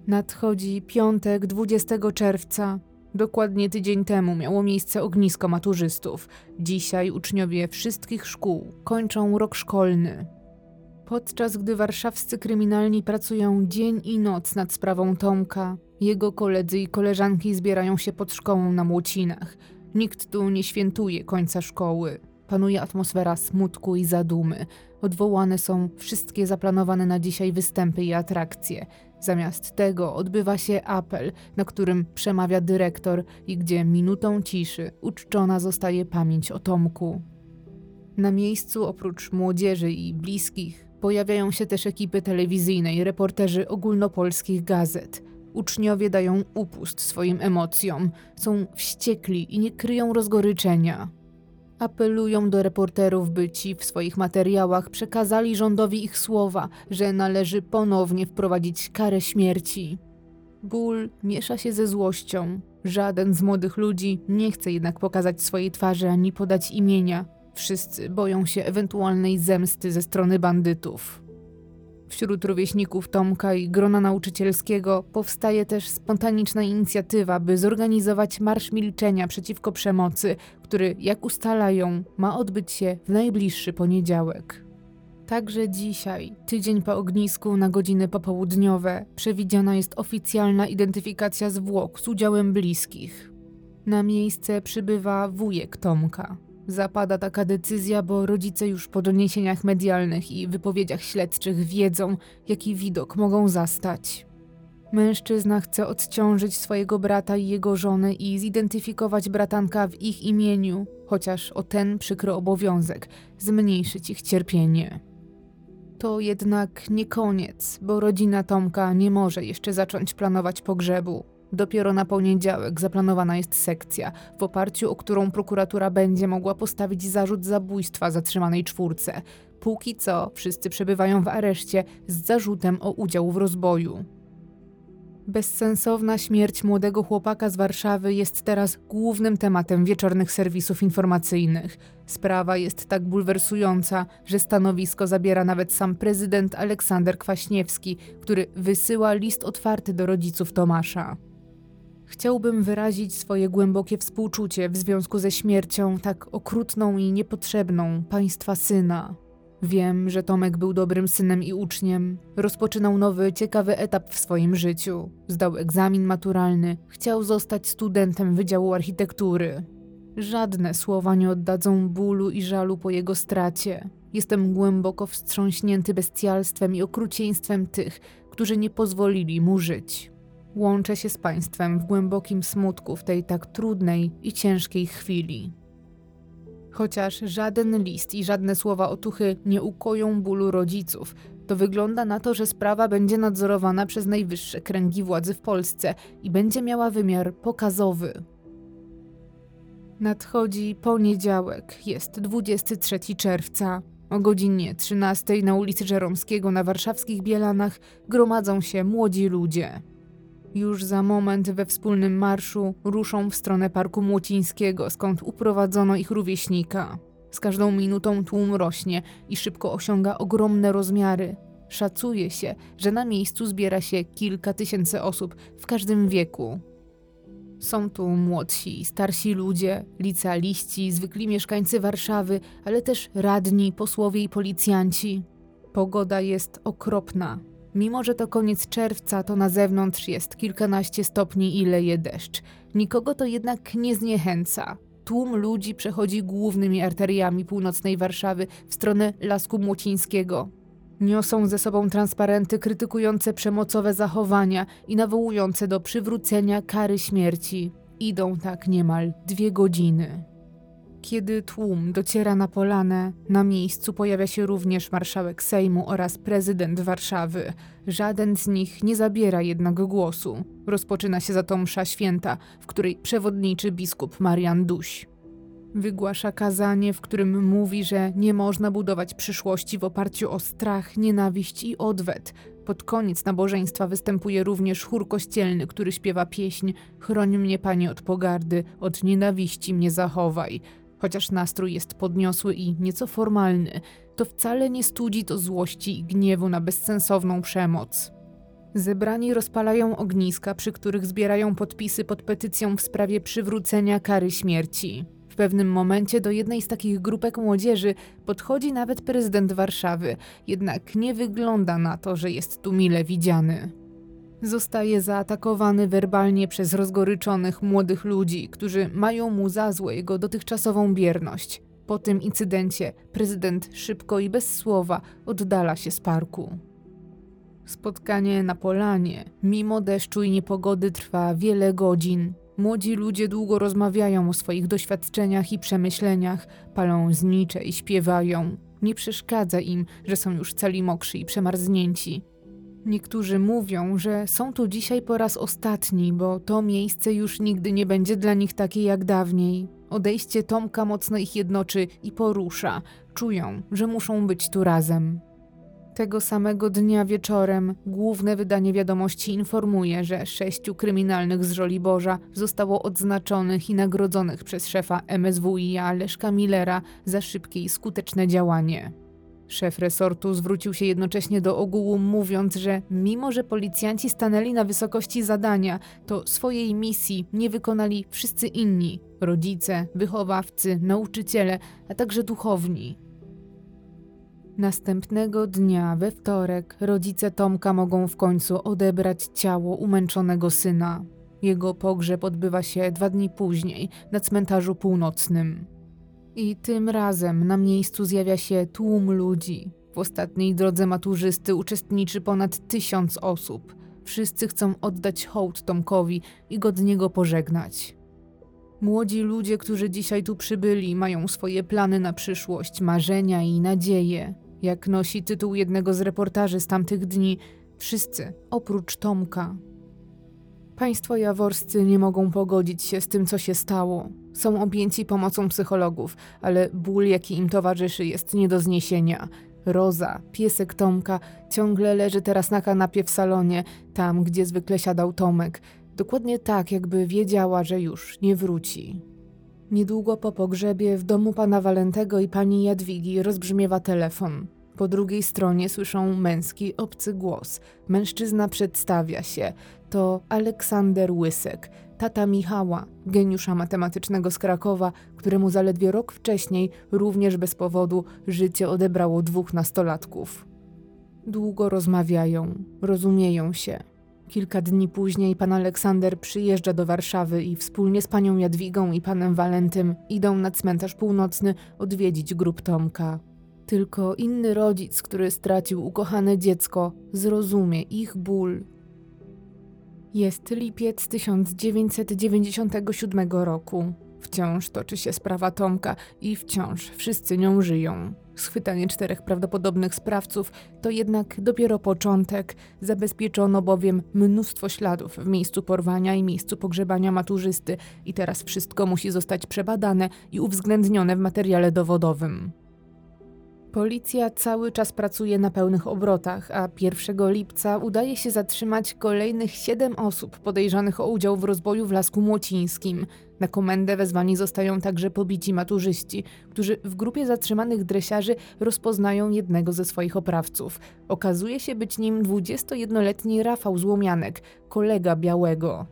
[SPEAKER 1] Nadchodzi piątek 20 czerwca. Dokładnie tydzień temu miało miejsce ognisko maturzystów. Dzisiaj uczniowie wszystkich szkół kończą rok szkolny. Podczas gdy warszawscy kryminalni pracują dzień i noc nad sprawą Tomka, jego koledzy i koleżanki zbierają się pod szkołą na Młocinach. Nikt tu nie świętuje końca szkoły. Panuje atmosfera smutku i zadumy. Odwołane są wszystkie zaplanowane na dzisiaj występy i atrakcje. Zamiast tego odbywa się apel, na którym przemawia dyrektor i gdzie minutą ciszy uczczona zostaje pamięć o Tomku. Na miejscu oprócz młodzieży i bliskich pojawiają się też ekipy telewizyjne i reporterzy ogólnopolskich gazet. Uczniowie dają upust swoim emocjom, są wściekli i nie kryją rozgoryczenia. Apelują do reporterów, by ci w swoich materiałach przekazali rządowi ich słowa, że należy ponownie wprowadzić karę śmierci. Ból miesza się ze złością. Żaden z młodych ludzi nie chce jednak pokazać swojej twarzy ani podać imienia. Wszyscy boją się ewentualnej zemsty ze strony bandytów. Wśród rówieśników Tomka i grona nauczycielskiego powstaje też spontaniczna inicjatywa, by zorganizować Marsz Milczenia przeciwko przemocy, który, jak ustalają, ma odbyć się w najbliższy poniedziałek. Także dzisiaj, tydzień po ognisku na godziny popołudniowe, przewidziana jest oficjalna identyfikacja zwłok z udziałem bliskich. Na miejsce przybywa wujek Tomka. Zapada taka decyzja, bo rodzice już po doniesieniach medialnych i wypowiedziach śledczych wiedzą, jaki widok mogą zastać. Mężczyzna chce odciążyć swojego brata i jego żonę i zidentyfikować bratanka w ich imieniu, chociaż o ten przykry obowiązek zmniejszyć ich cierpienie. To jednak nie koniec, bo rodzina Tomka nie może jeszcze zacząć planować pogrzebu. Dopiero na poniedziałek zaplanowana jest sekcja, w oparciu o którą prokuratura będzie mogła postawić zarzut zabójstwa zatrzymanej czwórce. Póki co wszyscy przebywają w areszcie z zarzutem o udział w rozboju. Bezsensowna śmierć młodego chłopaka z Warszawy jest teraz głównym tematem wieczornych serwisów informacyjnych. Sprawa jest tak bulwersująca, że stanowisko zabiera nawet sam prezydent Aleksander Kwaśniewski, który wysyła list otwarty do rodziców Tomasza. Chciałbym wyrazić swoje głębokie współczucie w związku ze śmiercią tak okrutną i niepotrzebną państwa syna. Wiem, że Tomek był dobrym synem i uczniem. Rozpoczynał nowy, ciekawy etap w swoim życiu. Zdał egzamin maturalny, chciał zostać studentem Wydziału Architektury. Żadne słowa nie oddadzą bólu i żalu po jego stracie. Jestem głęboko wstrząśnięty bestialstwem i okrucieństwem tych, którzy nie pozwolili mu żyć. Łączę się z Państwem w głębokim smutku w tej tak trudnej i ciężkiej chwili. Chociaż żaden list i żadne słowa otuchy nie ukoją bólu rodziców, to wygląda na to, że sprawa będzie nadzorowana przez najwyższe kręgi władzy w Polsce i będzie miała wymiar pokazowy. Nadchodzi poniedziałek, jest 23 czerwca. O godzinie 13 na ulicy Żeromskiego na warszawskich Bielanach gromadzą się młodzi ludzie. Już za moment we wspólnym marszu ruszą w stronę Parku Młocińskiego, skąd uprowadzono ich rówieśnika. Z każdą minutą tłum rośnie i szybko osiąga ogromne rozmiary. Szacuje się, że na miejscu zbiera się kilka tysięcy osób w każdym wieku. Są tu młodsi starsi ludzie, licealiści, zwykli mieszkańcy Warszawy, ale też radni, posłowie i policjanci. Pogoda jest okropna. Mimo, że to koniec czerwca, to na zewnątrz jest kilkanaście stopni i leje deszcz. Nikogo to jednak nie zniechęca. Tłum ludzi przechodzi głównymi arteriami północnej Warszawy w stronę Lasku Młocińskiego. Niosą ze sobą transparenty krytykujące przemocowe zachowania i nawołujące do przywrócenia kary śmierci. Idą tak niemal dwie godziny. Kiedy tłum dociera na polanę, na miejscu pojawia się również marszałek Sejmu oraz prezydent Warszawy. Żaden z nich nie zabiera jednak głosu. Rozpoczyna się za to msza święta, w której przewodniczy biskup Marian Duś. Wygłasza kazanie, w którym mówi, że nie można budować przyszłości w oparciu o strach, nienawiść i odwet. Pod koniec nabożeństwa występuje również chór kościelny, który śpiewa pieśń Chroń mnie, Panie, od pogardy, od nienawiści mnie zachowaj. Chociaż nastrój jest podniosły i nieco formalny, to wcale nie studzi to złości i gniewu na bezsensowną przemoc. Zebrani rozpalają ogniska, przy których zbierają podpisy pod petycją w sprawie przywrócenia kary śmierci. W pewnym momencie do jednej z takich grupek młodzieży podchodzi nawet prezydent Warszawy, jednak nie wygląda na to, że jest tu mile widziany. Zostaje zaatakowany werbalnie przez rozgoryczonych młodych ludzi, którzy mają mu za złe jego dotychczasową bierność. Po tym incydencie prezydent szybko i bez słowa oddala się z parku. Spotkanie na polanie, mimo deszczu i niepogody, trwa wiele godzin. Młodzi ludzie długo rozmawiają o swoich doświadczeniach i przemyśleniach, palą znicze i śpiewają. Nie przeszkadza im, że są już cali mokrzy i przemarznięci. Niektórzy mówią, że są tu dzisiaj po raz ostatni, bo to miejsce już nigdy nie będzie dla nich takie jak dawniej. Odejście Tomka mocno ich jednoczy i porusza. Czują, że muszą być tu razem. Tego samego dnia wieczorem główne wydanie wiadomości informuje, że sześciu kryminalnych z Żoliborza zostało odznaczonych i nagrodzonych przez szefa MSWiA Leszka Millera za szybkie i skuteczne działanie. Szef resortu zwrócił się jednocześnie do ogółu, mówiąc, że mimo że policjanci stanęli na wysokości zadania, to swojej misji nie wykonali wszyscy inni rodzice, wychowawcy, nauczyciele, a także duchowni. Następnego dnia, we wtorek, rodzice Tomka mogą w końcu odebrać ciało umęczonego syna. Jego pogrzeb odbywa się dwa dni później na cmentarzu północnym. I tym razem na miejscu zjawia się tłum ludzi. W ostatniej drodze maturzysty uczestniczy ponad tysiąc osób. Wszyscy chcą oddać hołd Tomkowi i godnie go pożegnać. Młodzi ludzie, którzy dzisiaj tu przybyli, mają swoje plany na przyszłość, marzenia i nadzieje. Jak nosi tytuł jednego z reportaży z tamtych dni, wszyscy oprócz Tomka. Państwo jaworscy nie mogą pogodzić się z tym, co się stało. Są objęci pomocą psychologów, ale ból, jaki im towarzyszy, jest nie do zniesienia. Roza, piesek Tomka, ciągle leży teraz na kanapie w salonie, tam gdzie zwykle siadał Tomek. Dokładnie tak, jakby wiedziała, że już nie wróci. Niedługo po pogrzebie w domu pana Walentego i pani Jadwigi rozbrzmiewa telefon. Po drugiej stronie słyszą męski, obcy głos. Mężczyzna przedstawia się. To Aleksander Łysek, tata Michała, geniusza matematycznego z Krakowa, któremu zaledwie rok wcześniej, również bez powodu, życie odebrało dwóch nastolatków. Długo rozmawiają, rozumieją się. Kilka dni później pan Aleksander przyjeżdża do Warszawy i wspólnie z panią Jadwigą i panem Walentym idą na cmentarz północny odwiedzić grób Tomka. Tylko inny rodzic, który stracił ukochane dziecko, zrozumie ich ból. Jest lipiec 1997 roku. Wciąż toczy się sprawa Tomka i wciąż wszyscy nią żyją. Schwytanie czterech prawdopodobnych sprawców to jednak dopiero początek. Zabezpieczono bowiem mnóstwo śladów w miejscu porwania i miejscu pogrzebania maturzysty i teraz wszystko musi zostać przebadane i uwzględnione w materiale dowodowym. Policja cały czas pracuje na pełnych obrotach, a 1 lipca udaje się zatrzymać kolejnych siedem osób podejrzanych o udział w rozboju w Lasku Młocińskim. Na komendę wezwani zostają także pobici maturzyści, którzy w grupie zatrzymanych dresiarzy rozpoznają jednego ze swoich oprawców. Okazuje się być nim 21-letni Rafał Złomianek, kolega Białego.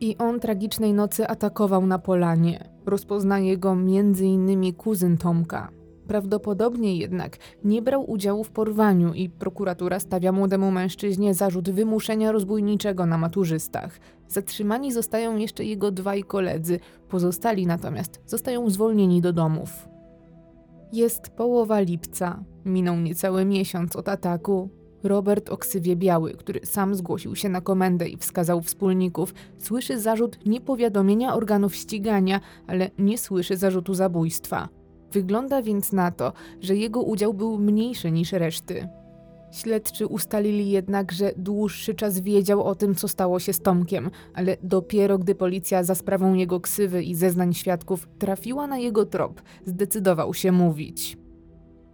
[SPEAKER 1] I on tragicznej nocy atakował na polanie. Rozpoznaje go m.in. kuzyn Tomka. Prawdopodobnie jednak nie brał udziału w porwaniu i prokuratura stawia młodemu mężczyźnie zarzut wymuszenia rozbójniczego na maturzystach. Zatrzymani zostają jeszcze jego dwaj koledzy, pozostali natomiast zostają zwolnieni do domów. Jest połowa lipca, minął niecały miesiąc od ataku. Robert o ksywie Biały, który sam zgłosił się na komendę i wskazał wspólników, słyszy zarzut niepowiadomienia organów ścigania, ale nie słyszy zarzutu zabójstwa. Wygląda więc na to, że jego udział był mniejszy niż reszty. Śledczy ustalili jednak, że dłuższy czas wiedział o tym, co stało się z Tomkiem, ale dopiero gdy policja za sprawą jego ksywy i zeznań świadków trafiła na jego trop, zdecydował się mówić.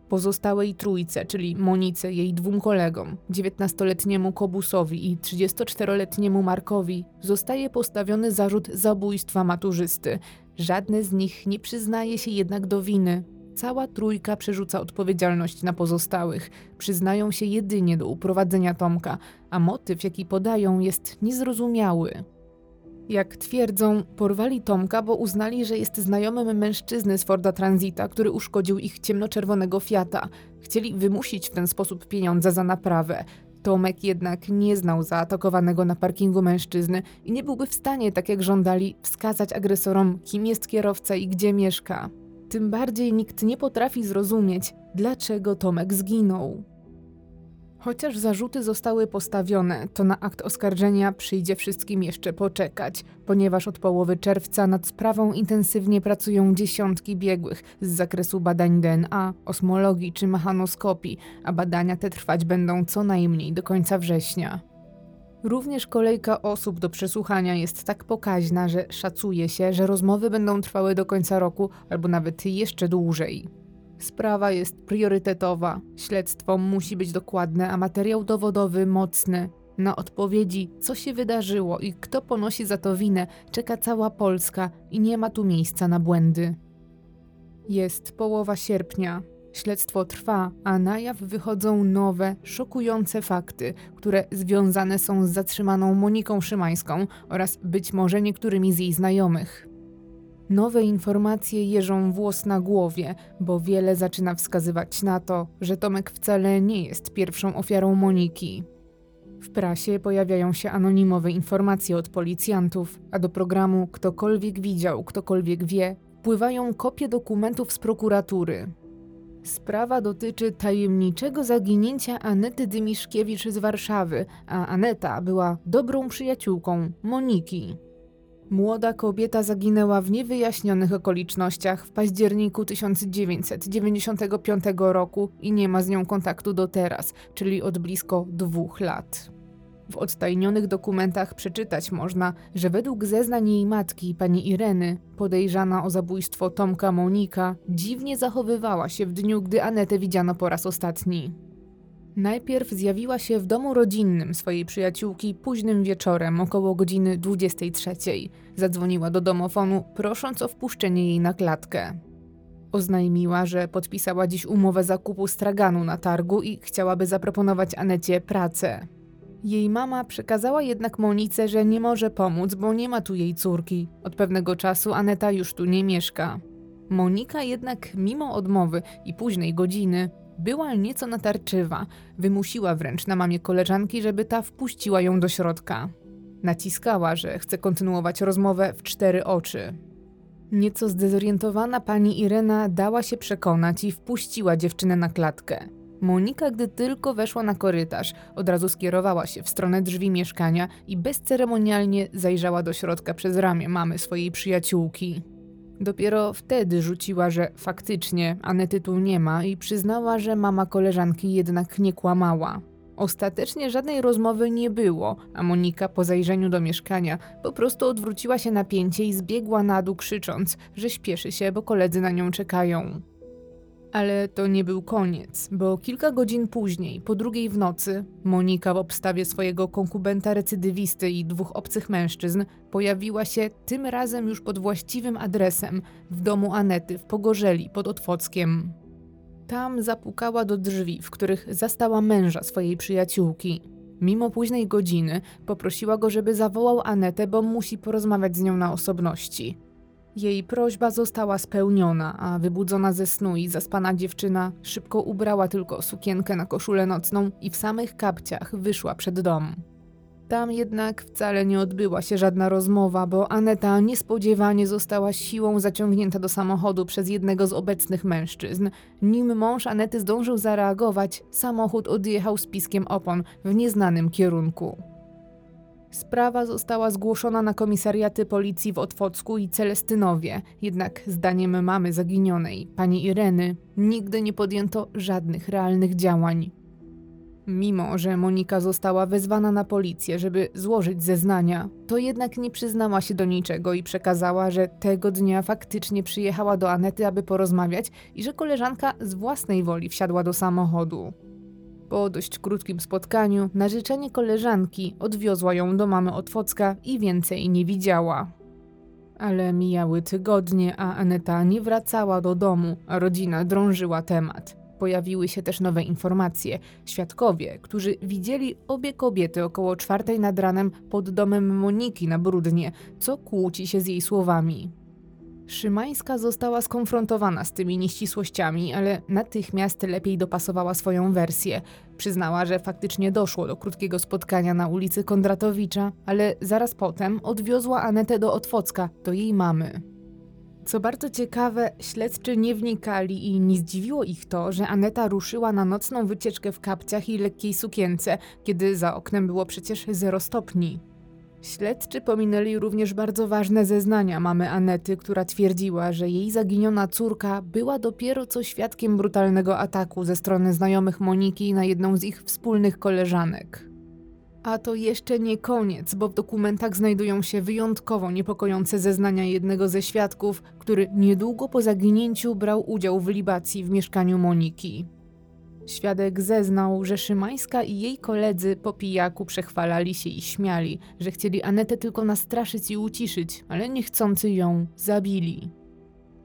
[SPEAKER 1] Pozostałej trójce, czyli Monice, jej dwóm kolegom, 19-letniemu Kobusowi i 34-letniemu Markowi, zostaje postawiony zarzut zabójstwa maturzysty. Żadne z nich nie przyznaje się jednak do winy. Cała trójka przerzuca odpowiedzialność na pozostałych. Przyznają się jedynie do uprowadzenia Tomka, a motyw, jaki podają, jest niezrozumiały. Jak twierdzą, porwali Tomka, bo uznali, że jest znajomym mężczyzny z Forda Transita, który uszkodził ich ciemnoczerwonego Fiata. Chcieli wymusić w ten sposób pieniądze za naprawę. Tomek jednak nie znał zaatakowanego na parkingu mężczyzny i nie byłby w stanie, tak jak żądali, wskazać agresorom, kim jest kierowca i gdzie mieszka. Tym bardziej nikt nie potrafi zrozumieć, dlaczego Tomek zginął. Chociaż zarzuty zostały postawione, to na akt oskarżenia przyjdzie wszystkim jeszcze poczekać, ponieważ od połowy czerwca nad sprawą intensywnie pracują dziesiątki biegłych z zakresu badań DNA, osmologii czy mechanoskopii, a badania te trwać będą co najmniej do końca września. Również kolejka osób do przesłuchania jest tak pokaźna, że szacuje się, że rozmowy będą trwały do końca roku albo nawet jeszcze dłużej. Sprawa jest priorytetowa, śledztwo musi być dokładne, a materiał dowodowy mocny. Na odpowiedzi, co się wydarzyło i kto ponosi za to winę, czeka cała Polska i nie ma tu miejsca na błędy. Jest połowa sierpnia. Śledztwo trwa, a na jaw wychodzą nowe, szokujące fakty, które związane są z zatrzymaną Moniką Szymańską oraz być może niektórymi z jej znajomych. Nowe informacje jeżą włos na głowie, bo wiele zaczyna wskazywać na to, że Tomek wcale nie jest pierwszą ofiarą Moniki. W prasie pojawiają się anonimowe informacje od policjantów, a do programu Ktokolwiek widział, ktokolwiek wie, wpływają kopie dokumentów z prokuratury. Sprawa dotyczy tajemniczego zaginięcia Anety Dymiszkiewicz z Warszawy, a Aneta była dobrą przyjaciółką Moniki. Młoda kobieta zaginęła w niewyjaśnionych okolicznościach w październiku 1995 roku i nie ma z nią kontaktu do teraz, czyli od blisko dwóch lat. W odtajnionych dokumentach przeczytać można, że według zeznań jej matki, pani Ireny, podejrzana o zabójstwo Tomka Monika, dziwnie zachowywała się w dniu, gdy Anetę widziano po raz ostatni. Najpierw zjawiła się w domu rodzinnym swojej przyjaciółki późnym wieczorem, około godziny 23. Zadzwoniła do domofonu, prosząc o wpuszczenie jej na klatkę. Oznajmiła, że podpisała dziś umowę zakupu straganu na targu i chciałaby zaproponować Anecie pracę. Jej mama przekazała jednak Monice, że nie może pomóc, bo nie ma tu jej córki. Od pewnego czasu Aneta już tu nie mieszka. Monika jednak, mimo odmowy i późnej godziny, Była nieco natarczywa, wymusiła wręcz na mamie koleżanki, żeby ta wpuściła ją do środka. Naciskała, że chce kontynuować rozmowę w cztery oczy. Nieco zdezorientowana pani Irena dała się przekonać i wpuściła dziewczynę na klatkę. Monika, gdy tylko weszła na korytarz, od razu skierowała się w stronę drzwi mieszkania i bezceremonialnie zajrzała do środka przez ramię mamy swojej przyjaciółki. Dopiero wtedy rzuciła, że faktycznie Anety tu nie ma i przyznała, że mama koleżanki jednak nie kłamała. Ostatecznie żadnej rozmowy nie było, a Monika po zajrzeniu do mieszkania po prostu odwróciła się na pięcie i zbiegła na dół krzycząc, że śpieszy się, bo koledzy na nią czekają. Ale to nie był koniec, bo kilka godzin później, po drugiej w nocy, Monika w obstawie swojego konkubenta recydywisty i dwóch obcych mężczyzn pojawiła się tym razem już pod właściwym adresem w domu Anety w Pogorzeli pod Otwockiem. Tam zapukała do drzwi, w których zastała męża swojej przyjaciółki. Mimo późnej godziny poprosiła go, żeby zawołał Anetę, bo musi porozmawiać z nią na osobności. Jej prośba została spełniona, a wybudzona ze snu i zaspana dziewczyna szybko ubrała tylko sukienkę na koszulę nocną i w samych kapciach wyszła przed dom. Tam jednak wcale nie odbyła się żadna rozmowa, bo Aneta niespodziewanie została siłą zaciągnięta do samochodu przez jednego z obecnych mężczyzn. Nim mąż Anety zdążył zareagować, samochód odjechał z piskiem opon w nieznanym kierunku. Sprawa została zgłoszona na komisariaty policji w Otwocku i Celestynowie, jednak zdaniem mamy zaginionej, pani Ireny, nigdy nie podjęto żadnych realnych działań. Mimo, że Monika została wezwana na policję, żeby złożyć zeznania, to jednak nie przyznała się do niczego i przekazała, że tego dnia faktycznie przyjechała do Anety, aby porozmawiać i że koleżanka z własnej woli wsiadła do samochodu. Po dość krótkim spotkaniu, na życzenie koleżanki odwiozła ją do mamy Otwocka i więcej nie widziała. Ale mijały tygodnie, a Aneta nie wracała do domu, a rodzina drążyła temat. Pojawiły się też nowe informacje. Świadkowie, którzy widzieli obie kobiety około czwartej nad ranem pod domem Moniki na Brudnie, co kłóci się z jej słowami. Szymańska została skonfrontowana z tymi nieścisłościami, ale natychmiast lepiej dopasowała swoją wersję. Przyznała, że faktycznie doszło do krótkiego spotkania na ulicy Kondratowicza, ale zaraz potem odwiozła Anetę do Otwocka, do jej mamy. Co bardzo ciekawe, śledczy nie wnikali i nie zdziwiło ich to, że Aneta ruszyła na nocną wycieczkę w kapciach i lekkiej sukience, kiedy za oknem było przecież zero stopni. Śledczy pominęli również bardzo ważne zeznania mamy Anety, która twierdziła, że jej zaginiona córka była dopiero co świadkiem brutalnego ataku ze strony znajomych Moniki na jedną z ich wspólnych koleżanek. A to jeszcze nie koniec, bo w dokumentach znajdują się wyjątkowo niepokojące zeznania jednego ze świadków, który niedługo po zaginięciu brał udział w libacji w mieszkaniu Moniki. Świadek zeznał, że Szymańska i jej koledzy po pijaku przechwalali się i śmiali, że chcieli Anetę tylko nastraszyć i uciszyć, ale niechcący ją zabili.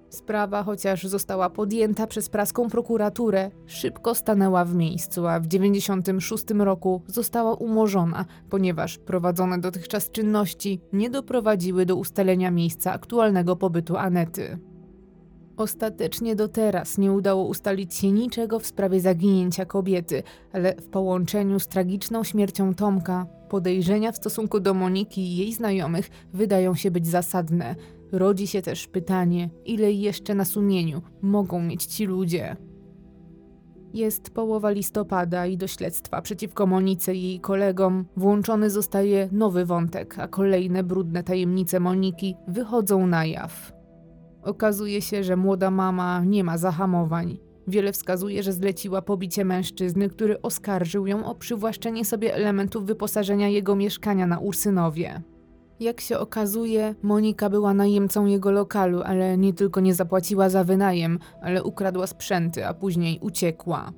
[SPEAKER 1] Sprawa, chociaż została podjęta przez praską prokuraturę, szybko stanęła w miejscu, a w 1996 roku została umorzona, ponieważ prowadzone dotychczas czynności nie doprowadziły do ustalenia miejsca aktualnego pobytu Anety. Ostatecznie do teraz nie udało ustalić się niczego w sprawie zaginięcia kobiety, ale w połączeniu z tragiczną śmiercią Tomka, podejrzenia w stosunku do Moniki i jej znajomych wydają się być zasadne. Rodzi się też pytanie, ile jeszcze na sumieniu mogą mieć ci ludzie. Jest połowa listopada i do śledztwa przeciwko Monice i jej kolegom włączony zostaje nowy wątek, a kolejne brudne tajemnice Moniki wychodzą na jaw. Okazuje się, że młoda mama nie ma zahamowań. Wiele wskazuje, że zleciła pobicie mężczyzny, który oskarżył ją o przywłaszczenie sobie elementów wyposażenia jego mieszkania na Ursynowie. Jak się okazuje, Monika była najemcą jego lokalu, ale nie tylko nie zapłaciła za wynajem, ale ukradła sprzęty, a później uciekła.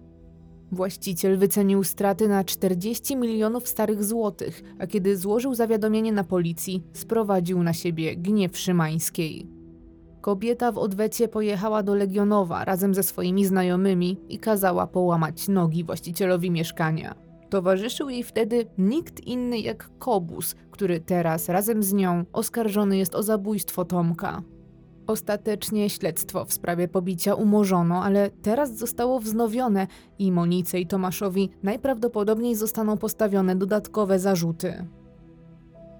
[SPEAKER 1] Właściciel wycenił straty na 40 milionów starych złotych, a kiedy złożył zawiadomienie na policji, sprowadził na siebie gniew Szymańskiej. Kobieta w odwecie pojechała do Legionowa razem ze swoimi znajomymi i kazała połamać nogi właścicielowi mieszkania. Towarzyszył jej wtedy nikt inny jak Kobus, który teraz razem z nią oskarżony jest o zabójstwo Tomka. Ostatecznie śledztwo w sprawie pobicia umorzono, ale teraz zostało wznowione i Monice i Tomaszowi najprawdopodobniej zostaną postawione dodatkowe zarzuty.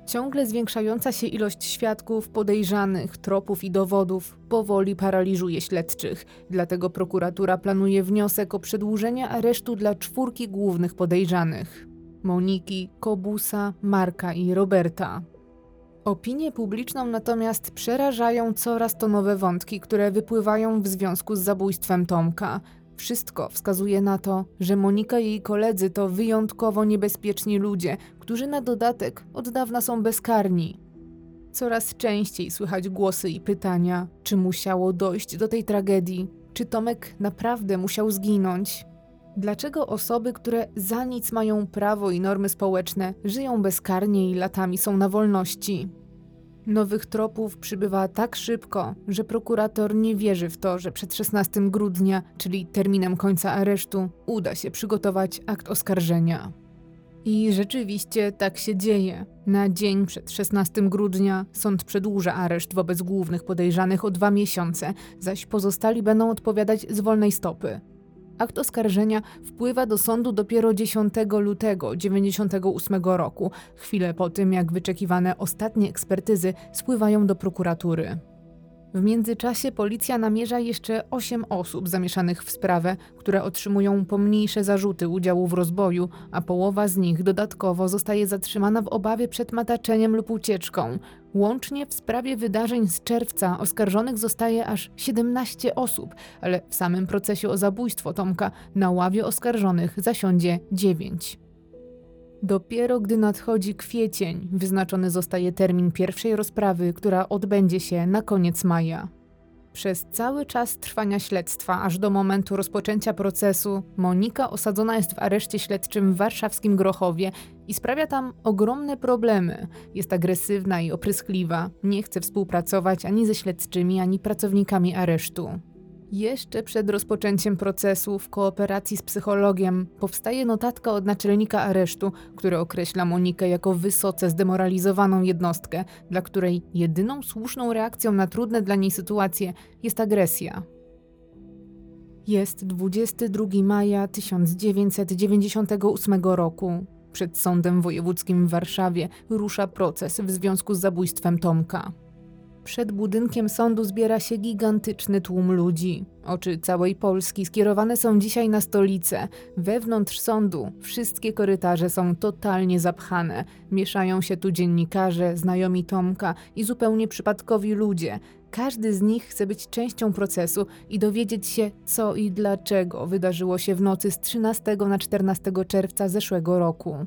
[SPEAKER 1] Ciągle zwiększająca się ilość świadków, podejrzanych, tropów i dowodów powoli paraliżuje śledczych, dlatego prokuratura planuje wniosek o przedłużenie aresztu dla czwórki głównych podejrzanych: Moniki, Kobusa, Marka i Roberta. Opinię publiczną natomiast przerażają coraz to nowe wątki, które wypływają w związku z zabójstwem Tomka. Wszystko wskazuje na to, że Monika i jej koledzy to wyjątkowo niebezpieczni ludzie, którzy na dodatek od dawna są bezkarni. Coraz częściej słychać głosy i pytania, czy musiało dojść do tej tragedii, czy Tomek naprawdę musiał zginąć. Dlaczego osoby, które za nic mają prawo i normy społeczne, żyją bezkarnie i latami są na wolności? Nowych tropów przybywa tak szybko, że prokurator nie wierzy w to, że przed 16 grudnia, czyli terminem końca aresztu, uda się przygotować akt oskarżenia. I rzeczywiście tak się dzieje. Na dzień przed 16 grudnia sąd przedłuża areszt wobec głównych podejrzanych o dwa miesiące, zaś pozostali będą odpowiadać z wolnej stopy. Akt oskarżenia wpływa do sądu dopiero 10 lutego 1998 roku, chwilę po tym jak wyczekiwane ostatnie ekspertyzy spływają do prokuratury. W międzyczasie policja namierza jeszcze 8 osób zamieszanych w sprawę, które otrzymują pomniejsze zarzuty udziału w rozboju, a połowa z nich dodatkowo zostaje zatrzymana w obawie przed mataczeniem lub ucieczką. Łącznie w sprawie wydarzeń z czerwca oskarżonych zostaje aż 17 osób, ale w samym procesie o zabójstwo Tomka na ławie oskarżonych zasiądzie 9. Dopiero gdy nadchodzi kwiecień, wyznaczony zostaje termin pierwszej rozprawy, która odbędzie się na koniec maja. Przez cały czas trwania śledztwa, aż do momentu rozpoczęcia procesu, Monika osadzona jest w areszcie śledczym w warszawskim Grochowie i sprawia tam ogromne problemy. Jest agresywna i opryskliwa, nie chce współpracować ani ze śledczymi, ani pracownikami aresztu. Jeszcze przed rozpoczęciem procesu w kooperacji z psychologiem powstaje notatka od naczelnika aresztu, który określa Monikę jako wysoce zdemoralizowaną jednostkę, dla której jedyną słuszną reakcją na trudne dla niej sytuacje jest agresja. Jest 22 maja 1998 roku. Przed sądem wojewódzkim w Warszawie rusza proces w związku z zabójstwem Tomka. Przed budynkiem sądu zbiera się gigantyczny tłum ludzi. Oczy całej Polski skierowane są dzisiaj na stolicę. Wewnątrz sądu wszystkie korytarze są totalnie zapchane. Mieszają się tu dziennikarze, znajomi Tomka i zupełnie przypadkowi ludzie. Każdy z nich chce być częścią procesu i dowiedzieć się, co i dlaczego wydarzyło się w nocy z 13 na 14 czerwca zeszłego roku.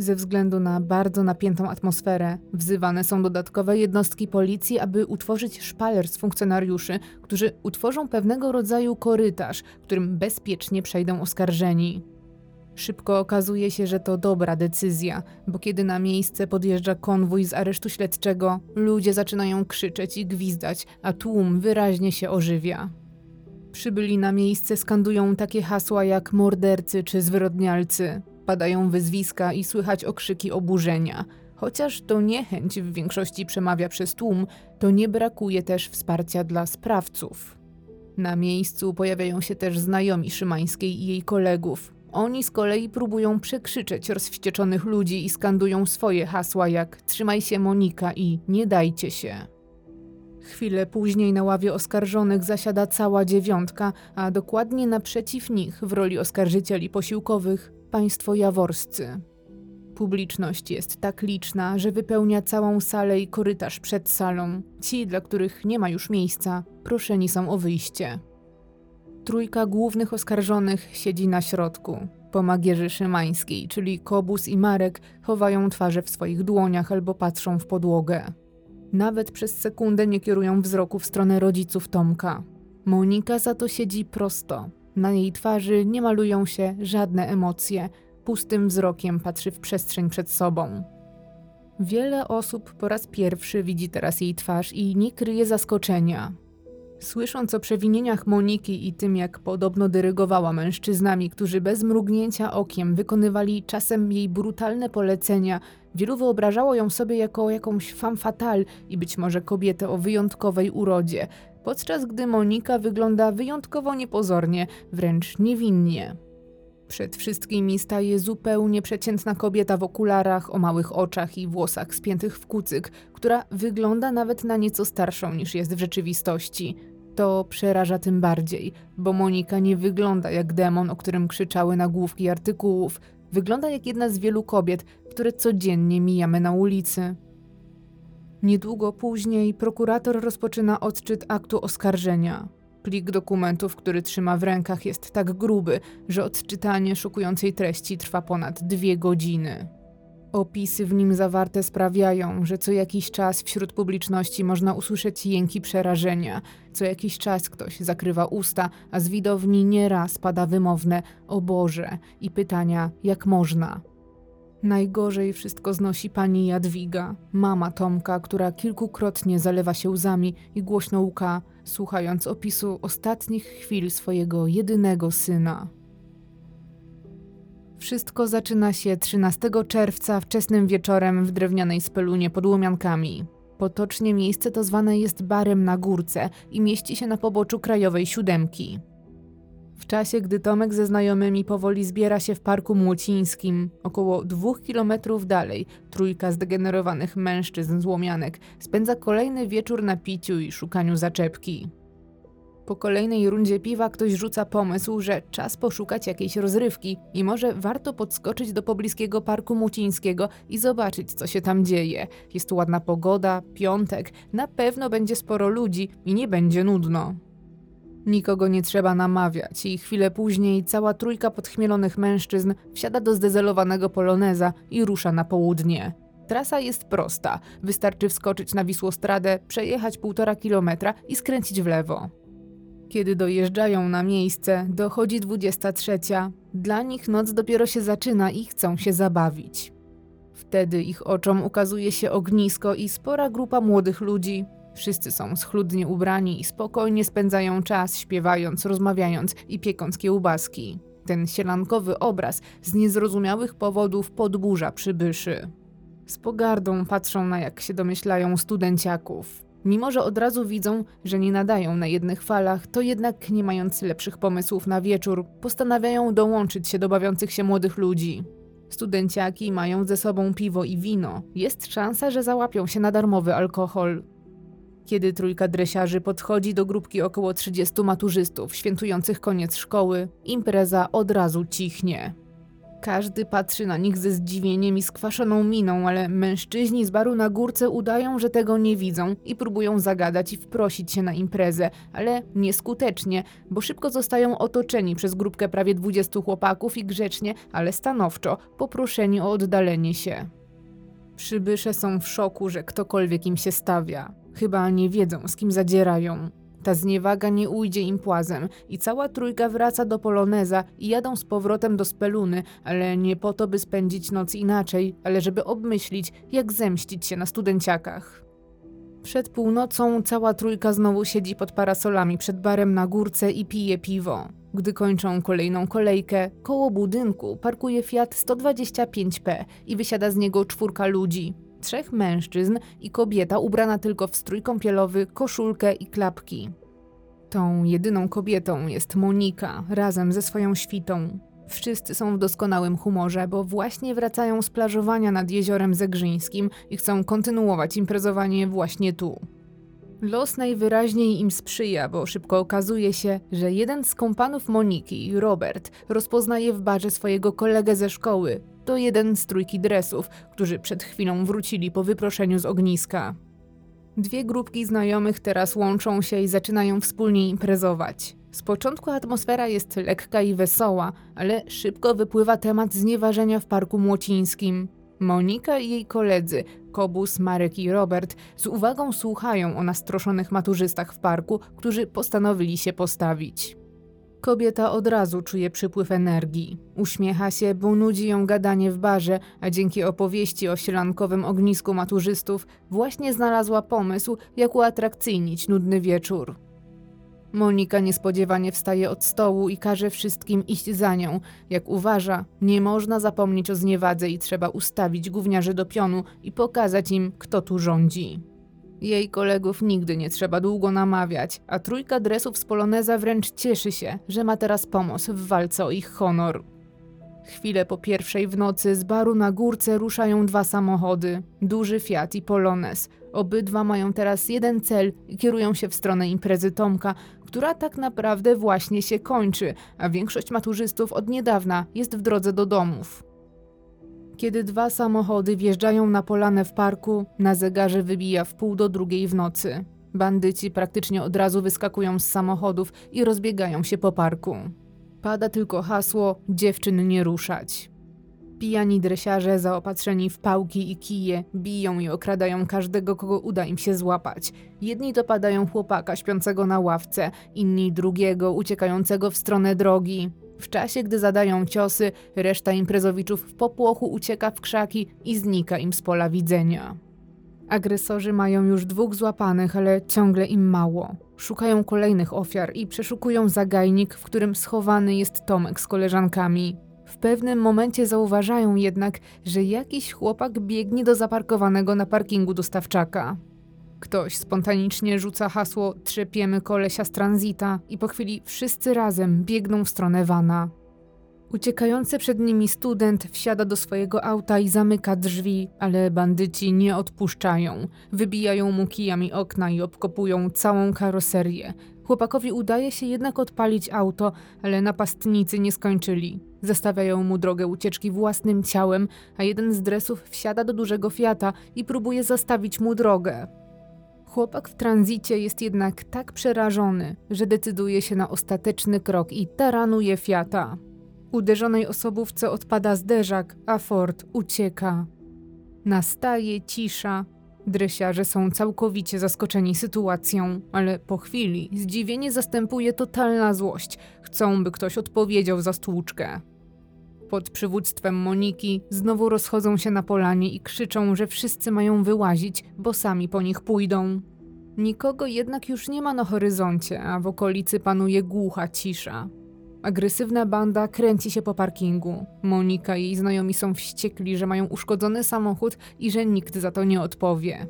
[SPEAKER 1] Ze względu na bardzo napiętą atmosferę, wzywane są dodatkowe jednostki policji, aby utworzyć szpaler z funkcjonariuszy, którzy utworzą pewnego rodzaju korytarz, którym bezpiecznie przejdą oskarżeni. Szybko okazuje się, że to dobra decyzja, bo kiedy na miejsce podjeżdża konwój z aresztu śledczego, ludzie zaczynają krzyczeć i gwizdać, a tłum wyraźnie się ożywia. Przybyli na miejsce skandują takie hasła jak mordercy czy zwyrodnialcy. Padają wyzwiska i słychać okrzyki oburzenia. Chociaż to niechęć w większości przemawia przez tłum, to nie brakuje też wsparcia dla sprawców. Na miejscu pojawiają się też znajomi Szymańskiej i jej kolegów. Oni z kolei próbują przekrzyczeć rozwścieczonych ludzi i skandują swoje hasła jak trzymaj się Monika i nie dajcie się. Chwilę później na ławie oskarżonych zasiada cała dziewiątka, a dokładnie naprzeciw nich w roli oskarżycieli posiłkowych państwo jaworscy. Publiczność jest tak liczna, że wypełnia całą salę i korytarz przed salą. Ci, dla których nie ma już miejsca, proszeni są o wyjście. Trójka głównych oskarżonych siedzi na środku. Pomagierzy Szymańskiej, czyli Kobus i Marek, chowają twarze w swoich dłoniach albo patrzą w podłogę. Nawet przez sekundę nie kierują wzroku w stronę rodziców Tomka. Monika za to siedzi prosto, na jej twarzy nie malują się żadne emocje, pustym wzrokiem patrzy w przestrzeń przed sobą. Wiele osób po raz pierwszy widzi teraz jej twarz i nie kryje zaskoczenia. Słysząc o przewinieniach Moniki i tym, jak podobno dyrygowała mężczyznami, którzy bez mrugnięcia okiem wykonywali czasem jej brutalne polecenia, wielu wyobrażało ją sobie jako jakąś femme fatale i być może kobietę o wyjątkowej urodzie, podczas gdy Monika wygląda wyjątkowo niepozornie, wręcz niewinnie. Przed wszystkimi staje zupełnie przeciętna kobieta w okularach, o małych oczach i włosach spiętych w kucyk, która wygląda nawet na nieco starszą niż jest w rzeczywistości. To przeraża tym bardziej, bo Monika nie wygląda jak demon, o którym krzyczały nagłówki artykułów. Wygląda jak jedna z wielu kobiet, które codziennie mijamy na ulicy. Niedługo później prokurator rozpoczyna odczyt aktu oskarżenia. Plik dokumentów, który trzyma w rękach, jest tak gruby, że odczytanie szokującej treści trwa ponad dwie godziny. Opisy w nim zawarte sprawiają, że co jakiś czas wśród publiczności można usłyszeć jęki przerażenia. Co jakiś czas ktoś zakrywa usta, a z widowni nieraz pada wymowne o Boże i pytania jak można. Najgorzej wszystko znosi pani Jadwiga, mama Tomka, która kilkukrotnie zalewa się łzami i głośno łka, słuchając opisu ostatnich chwil swojego jedynego syna. Wszystko zaczyna się 13 czerwca wczesnym wieczorem w drewnianej spelunie pod Łomiankami. Potocznie miejsce to zwane jest barem na górce i mieści się na poboczu krajowej siódemki. Czasie, gdy Tomek ze znajomymi powoli zbiera się w parku młocińskim, około dwóch kilometrów dalej, trójka zdegenerowanych mężczyzn z Łomianek spędza kolejny wieczór na piciu i szukaniu zaczepki. Po kolejnej rundzie piwa ktoś rzuca pomysł, że czas poszukać jakiejś rozrywki i może warto podskoczyć do pobliskiego parku Mucińskiego i zobaczyć, co się tam dzieje. Jest ładna pogoda, piątek, na pewno będzie sporo ludzi i nie będzie nudno. Nikogo nie trzeba namawiać i chwilę później cała trójka podchmielonych mężczyzn wsiada do zdezelowanego poloneza i rusza na południe. Trasa jest prosta. Wystarczy wskoczyć na Wisłostradę, przejechać półtora kilometra i skręcić w lewo. Kiedy dojeżdżają na miejsce, dochodzi 23. Dla nich noc dopiero się zaczyna i chcą się zabawić. Wtedy ich oczom ukazuje się ognisko i spora grupa młodych ludzi. Wszyscy są schludnie ubrani i spokojnie spędzają czas śpiewając, rozmawiając i piekąc kiełbaski. Ten sielankowy obraz z niezrozumiałych powodów podburza przybyszy. Z pogardą patrzą na, jak się domyślają, studenciaków. Mimo, że od razu widzą, że nie nadają na jednych falach, to jednak nie mając lepszych pomysłów na wieczór, postanawiają dołączyć się do bawiących się młodych ludzi. Studenciaki mają ze sobą piwo i wino. Jest szansa, że załapią się na darmowy alkohol. Kiedy trójka dresiarzy podchodzi do grupki około 30 maturzystów świętujących koniec szkoły, impreza od razu cichnie. Każdy patrzy na nich ze zdziwieniem i skwaszoną miną, ale mężczyźni z baru na górce udają, że tego nie widzą i próbują zagadać i wprosić się na imprezę, ale nieskutecznie, bo szybko zostają otoczeni przez grupkę prawie 20 chłopaków i grzecznie, ale stanowczo poproszeni o oddalenie się. Przybysze są w szoku, że ktokolwiek im się stawia. Chyba nie wiedzą, z kim zadzierają. Ta zniewaga nie ujdzie im płazem i cała trójka wraca do Poloneza i jadą z powrotem do Speluny, ale nie po to, by spędzić noc inaczej, ale żeby obmyślić, jak zemścić się na studenciakach. Przed północą cała trójka znowu siedzi pod parasolami przed barem na górce i pije piwo. Gdy kończą kolejną kolejkę, koło budynku parkuje Fiat 125P i wysiada z niego czwórka ludzi. Trzech mężczyzn i kobieta ubrana tylko w strój kąpielowy, koszulkę i klapki. Tą jedyną kobietą jest Monika, razem ze swoją świtą. Wszyscy są w doskonałym humorze, bo właśnie wracają z plażowania nad jeziorem Zegrzyńskim i chcą kontynuować imprezowanie właśnie tu. Los najwyraźniej im sprzyja, bo szybko okazuje się, że jeden z kompanów Moniki, Robert, rozpoznaje w barze swojego kolegę ze szkoły. To jeden z trójki dresów, którzy przed chwilą wrócili po wyproszeniu z ogniska. Dwie grupki znajomych teraz łączą się i zaczynają wspólnie imprezować. Z początku atmosfera jest lekka i wesoła, ale szybko wypływa temat znieważenia w parku młocińskim. Monika i jej koledzy, Kobus, Marek i Robert, z uwagą słuchają o nastroszonych maturzystach w parku, którzy postanowili się postawić. Kobieta od razu czuje przypływ energii. Uśmiecha się, bo nudzi ją gadanie w barze, a dzięki opowieści o sielankowym ognisku maturzystów właśnie znalazła pomysł, jak uatrakcyjnić nudny wieczór. Monika niespodziewanie wstaje od stołu i każe wszystkim iść za nią. Jak uważa, nie można zapomnieć o zniewadze i trzeba ustawić gówniarzy do pionu i pokazać im, kto tu rządzi. Jej kolegów nigdy nie trzeba długo namawiać, a trójka dresów z Poloneza wręcz cieszy się, że ma teraz pomoc w walce o ich honor. Chwilę po pierwszej w nocy z baru na górce ruszają dwa samochody, duży Fiat i Polonez. Obydwa mają teraz jeden cel i kierują się w stronę imprezy Tomka, która tak naprawdę właśnie się kończy, a większość maturzystów od niedawna jest w drodze do domów. Kiedy dwa samochody wjeżdżają na polanę w parku, na zegarze wybija w pół do drugiej w nocy. Bandyci praktycznie od razu wyskakują z samochodów i rozbiegają się po parku. Pada tylko hasło dziewczyn nie ruszać. Pijani dresiarze zaopatrzeni w pałki i kije biją i okradają każdego, kogo uda im się złapać. Jedni dopadają chłopaka śpiącego na ławce, inni drugiego uciekającego w stronę drogi. W czasie, gdy zadają ciosy, reszta imprezowiczów w popłochu ucieka w krzaki i znika im z pola widzenia. Agresorzy mają już dwóch złapanych, ale ciągle im mało. Szukają kolejnych ofiar i przeszukują zagajnik, w którym schowany jest Tomek z koleżankami. W pewnym momencie zauważają jednak, że jakiś chłopak biegnie do zaparkowanego na parkingu dostawczaka. Ktoś spontanicznie rzuca hasło Trzepiemy kolesia z tranzita i po chwili wszyscy razem biegną w stronę wana. Uciekający przed nimi student wsiada do swojego auta i zamyka drzwi, ale bandyci nie odpuszczają. Wybijają mu kijami okna i obkopują całą karoserię. Chłopakowi udaje się jednak odpalić auto, ale napastnicy nie skończyli. Zastawiają mu drogę ucieczki własnym ciałem, a jeden z dresów wsiada do dużego Fiata i próbuje zastawić mu drogę. Chłopak w tranzycie jest jednak tak przerażony, że decyduje się na ostateczny krok i taranuje Fiata. Uderzonej osobówce odpada zderzak, a Ford ucieka. Nastaje cisza. Dresiarze są całkowicie zaskoczeni sytuacją, ale po chwili zdziwienie zastępuje totalna złość. Chcą, by ktoś odpowiedział za stłuczkę. Pod przywództwem Moniki znowu rozchodzą się na polanie i krzyczą, że wszyscy mają wyłazić, bo sami po nich pójdą. Nikogo jednak już nie ma na horyzoncie, a w okolicy panuje głucha cisza. Agresywna banda kręci się po parkingu. Monika i jej znajomi są wściekli, że mają uszkodzony samochód i że nikt za to nie odpowie.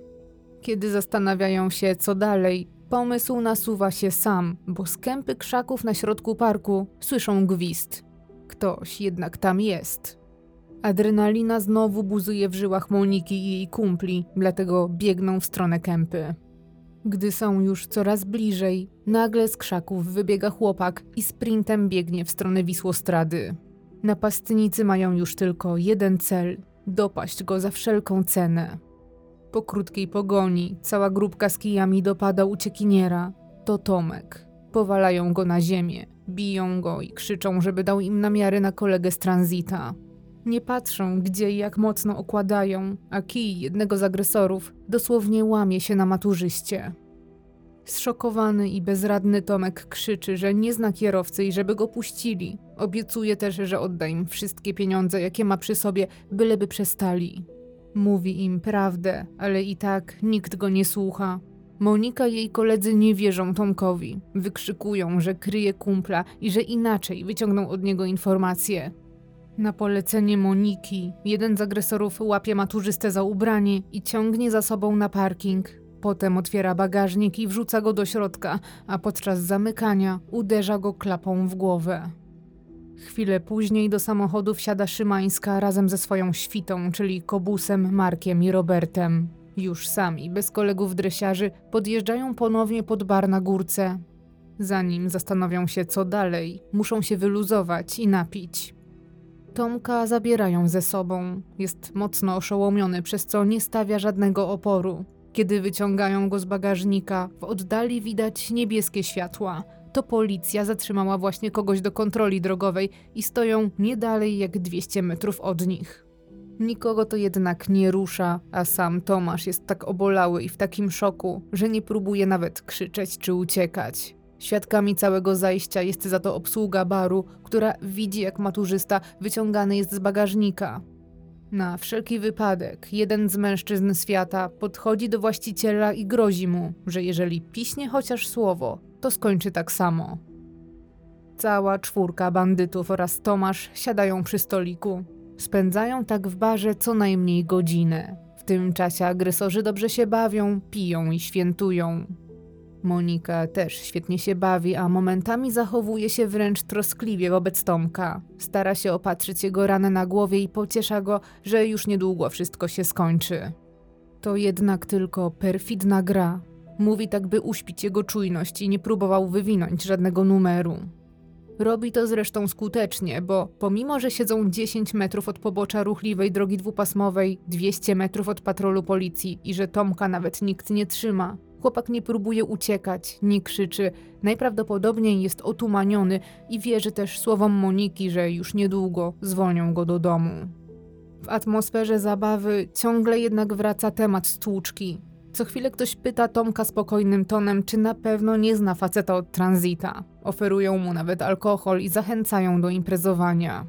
[SPEAKER 1] Kiedy zastanawiają się, co dalej, pomysł nasuwa się sam, bo z kępy krzaków na środku parku słyszą gwizd. Ktoś jednak tam jest. Adrenalina znowu buzuje w żyłach Moniki i jej kumpli, dlatego biegną w stronę kępy. Gdy są już coraz bliżej, nagle z krzaków wybiega chłopak i sprintem biegnie w stronę Wisłostrady. Napastnicy mają już tylko jeden cel dopaść go za wszelką cenę. Po krótkiej pogoni cała grupka z kijami dopada uciekiniera. To Tomek. Powalają go na ziemię, biją go i krzyczą, żeby dał im namiary na kolegę z tranzita. Nie patrzą, gdzie i jak mocno okładają, a kij jednego z agresorów dosłownie łamie się na maturzyście. Zszokowany i bezradny Tomek krzyczy, że nie zna kierowcy i żeby go puścili. Obiecuje też, że odda im wszystkie pieniądze, jakie ma przy sobie, byleby przestali. Mówi im prawdę, ale i tak nikt go nie słucha. Monika i jej koledzy nie wierzą Tomkowi. Wykrzykują, że kryje kumpla i że inaczej wyciągną od niego informacje. Na polecenie Moniki, jeden z agresorów łapie maturzystę za ubranie i ciągnie za sobą na parking. Potem otwiera bagażnik i wrzuca go do środka, a podczas zamykania uderza go klapą w głowę. Chwilę później do samochodu wsiada Szymańska razem ze swoją świtą, czyli Kobusem, Markiem i Robertem. Już sami, bez kolegów dresiarzy, podjeżdżają ponownie pod bar na górce. Zanim zastanowią się, co dalej, muszą się wyluzować i napić. Tomka zabierają ze sobą. Jest mocno oszołomiony, przez co nie stawia żadnego oporu. Kiedy wyciągają go z bagażnika, w oddali widać niebieskie światła. To policja zatrzymała właśnie kogoś do kontroli drogowej i stoją nie dalej jak 200 metrów od nich. Nikogo to jednak nie rusza, a sam Tomasz jest tak obolały i w takim szoku, że nie próbuje nawet krzyczeć czy uciekać. Świadkami całego zajścia jest za to obsługa baru, która widzi, jak maturzysta wyciągany jest z bagażnika. Na wszelki wypadek, jeden z mężczyzn świata podchodzi do właściciela i grozi mu, że jeżeli piśnie chociaż słowo, to skończy tak samo. Cała czwórka bandytów oraz Tomasz siadają przy stoliku. Spędzają tak w barze co najmniej godzinę. W tym czasie agresorzy dobrze się bawią, piją i świętują. Monika też świetnie się bawi, a momentami zachowuje się wręcz troskliwie wobec Tomka. Stara się opatrzyć jego ranę na głowie i pociesza go, że już niedługo wszystko się skończy. To jednak tylko perfidna gra. Mówi tak, by uśpić jego czujność i nie próbował wywinąć żadnego numeru. Robi to zresztą skutecznie, bo pomimo, że siedzą 10 metrów od pobocza ruchliwej drogi dwupasmowej, 200 metrów od patrolu policji i że Tomka nawet nikt nie trzyma, chłopak nie próbuje uciekać, nie krzyczy, najprawdopodobniej jest otumaniony i wierzy też słowom Moniki, że już niedługo zwolnią go do domu. W atmosferze zabawy ciągle jednak wraca temat stłuczki. Co chwilę ktoś pyta Tomka spokojnym tonem, czy na pewno nie zna faceta od tranzita. Oferują mu nawet alkohol i zachęcają do imprezowania.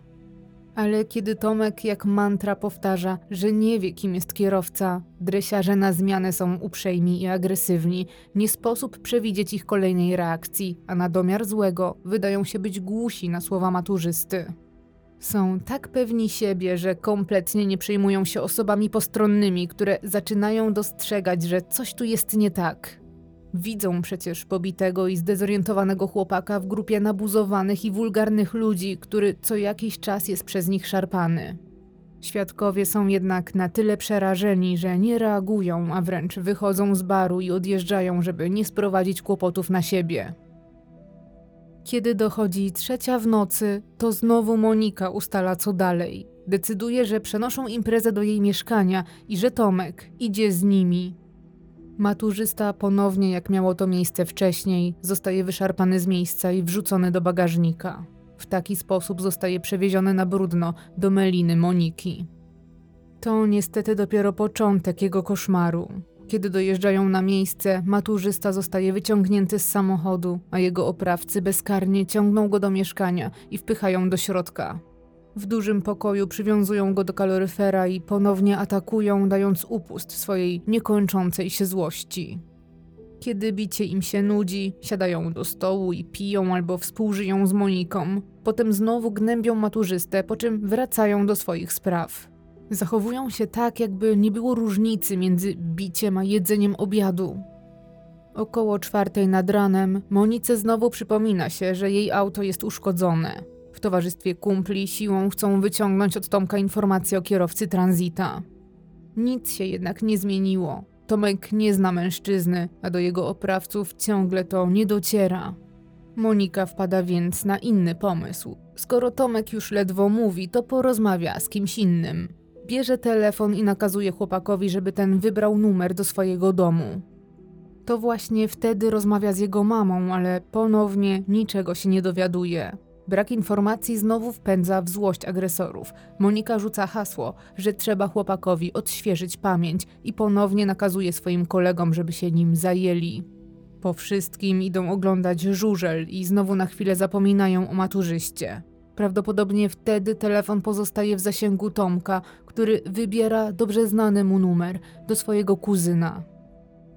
[SPEAKER 1] Ale kiedy Tomek jak mantra powtarza, że nie wie, kim jest kierowca, dresiarze na zmianę są uprzejmi i agresywni, nie sposób przewidzieć ich kolejnej reakcji, a na domiar złego wydają się być głusi na słowa maturzysty. Są tak pewni siebie, że kompletnie nie przejmują się osobami postronnymi, które zaczynają dostrzegać, że coś tu jest nie tak. Widzą przecież pobitego i zdezorientowanego chłopaka w grupie nabuzowanych i wulgarnych ludzi, który co jakiś czas jest przez nich szarpany. Świadkowie są jednak na tyle przerażeni, że nie reagują, a wręcz wychodzą z baru i odjeżdżają, żeby nie sprowadzić kłopotów na siebie. Kiedy dochodzi trzecia w nocy, to znowu Monika ustala co dalej. Decyduje, że przenoszą imprezę do jej mieszkania i że Tomek idzie z nimi. Maturzysta ponownie, jak miało to miejsce wcześniej, zostaje wyszarpany z miejsca i wrzucony do bagażnika. W taki sposób zostaje przewieziony na brudno do meliny Moniki. To niestety dopiero początek jego koszmaru. Kiedy dojeżdżają na miejsce, maturzysta zostaje wyciągnięty z samochodu, a jego oprawcy bezkarnie ciągną go do mieszkania i wpychają do środka. W dużym pokoju przywiązują go do kaloryfera i ponownie atakują, dając upust swojej niekończącej się złości. Kiedy bicie im się nudzi, siadają do stołu i piją albo współżyją z Moniką. Potem znowu gnębią maturzystę, po czym wracają do swoich spraw. Zachowują się tak, jakby nie było różnicy między biciem a jedzeniem obiadu. Około czwartej nad ranem Monice znowu przypomina się, że jej auto jest uszkodzone. W towarzystwie kumpli siłą chcą wyciągnąć od Tomka informacje o kierowcy tranzita. Nic się jednak nie zmieniło. Tomek nie zna mężczyzny, a do jego oprawców ciągle to nie dociera. Monika wpada więc na inny pomysł. Skoro Tomek już ledwo mówi, to porozmawia z kimś innym. Bierze telefon i nakazuje chłopakowi, żeby ten wybrał numer do swojego domu. To właśnie wtedy rozmawia z jego mamą, ale ponownie niczego się nie dowiaduje. Brak informacji znowu wpędza w złość agresorów. Monika rzuca hasło, że trzeba chłopakowi odświeżyć pamięć i ponownie nakazuje swoim kolegom, żeby się nim zajęli. Po wszystkim idą oglądać żużel i znowu na chwilę zapominają o maturzyście. Prawdopodobnie wtedy telefon pozostaje w zasięgu Tomka, który wybiera dobrze znany mu numer do swojego kuzyna.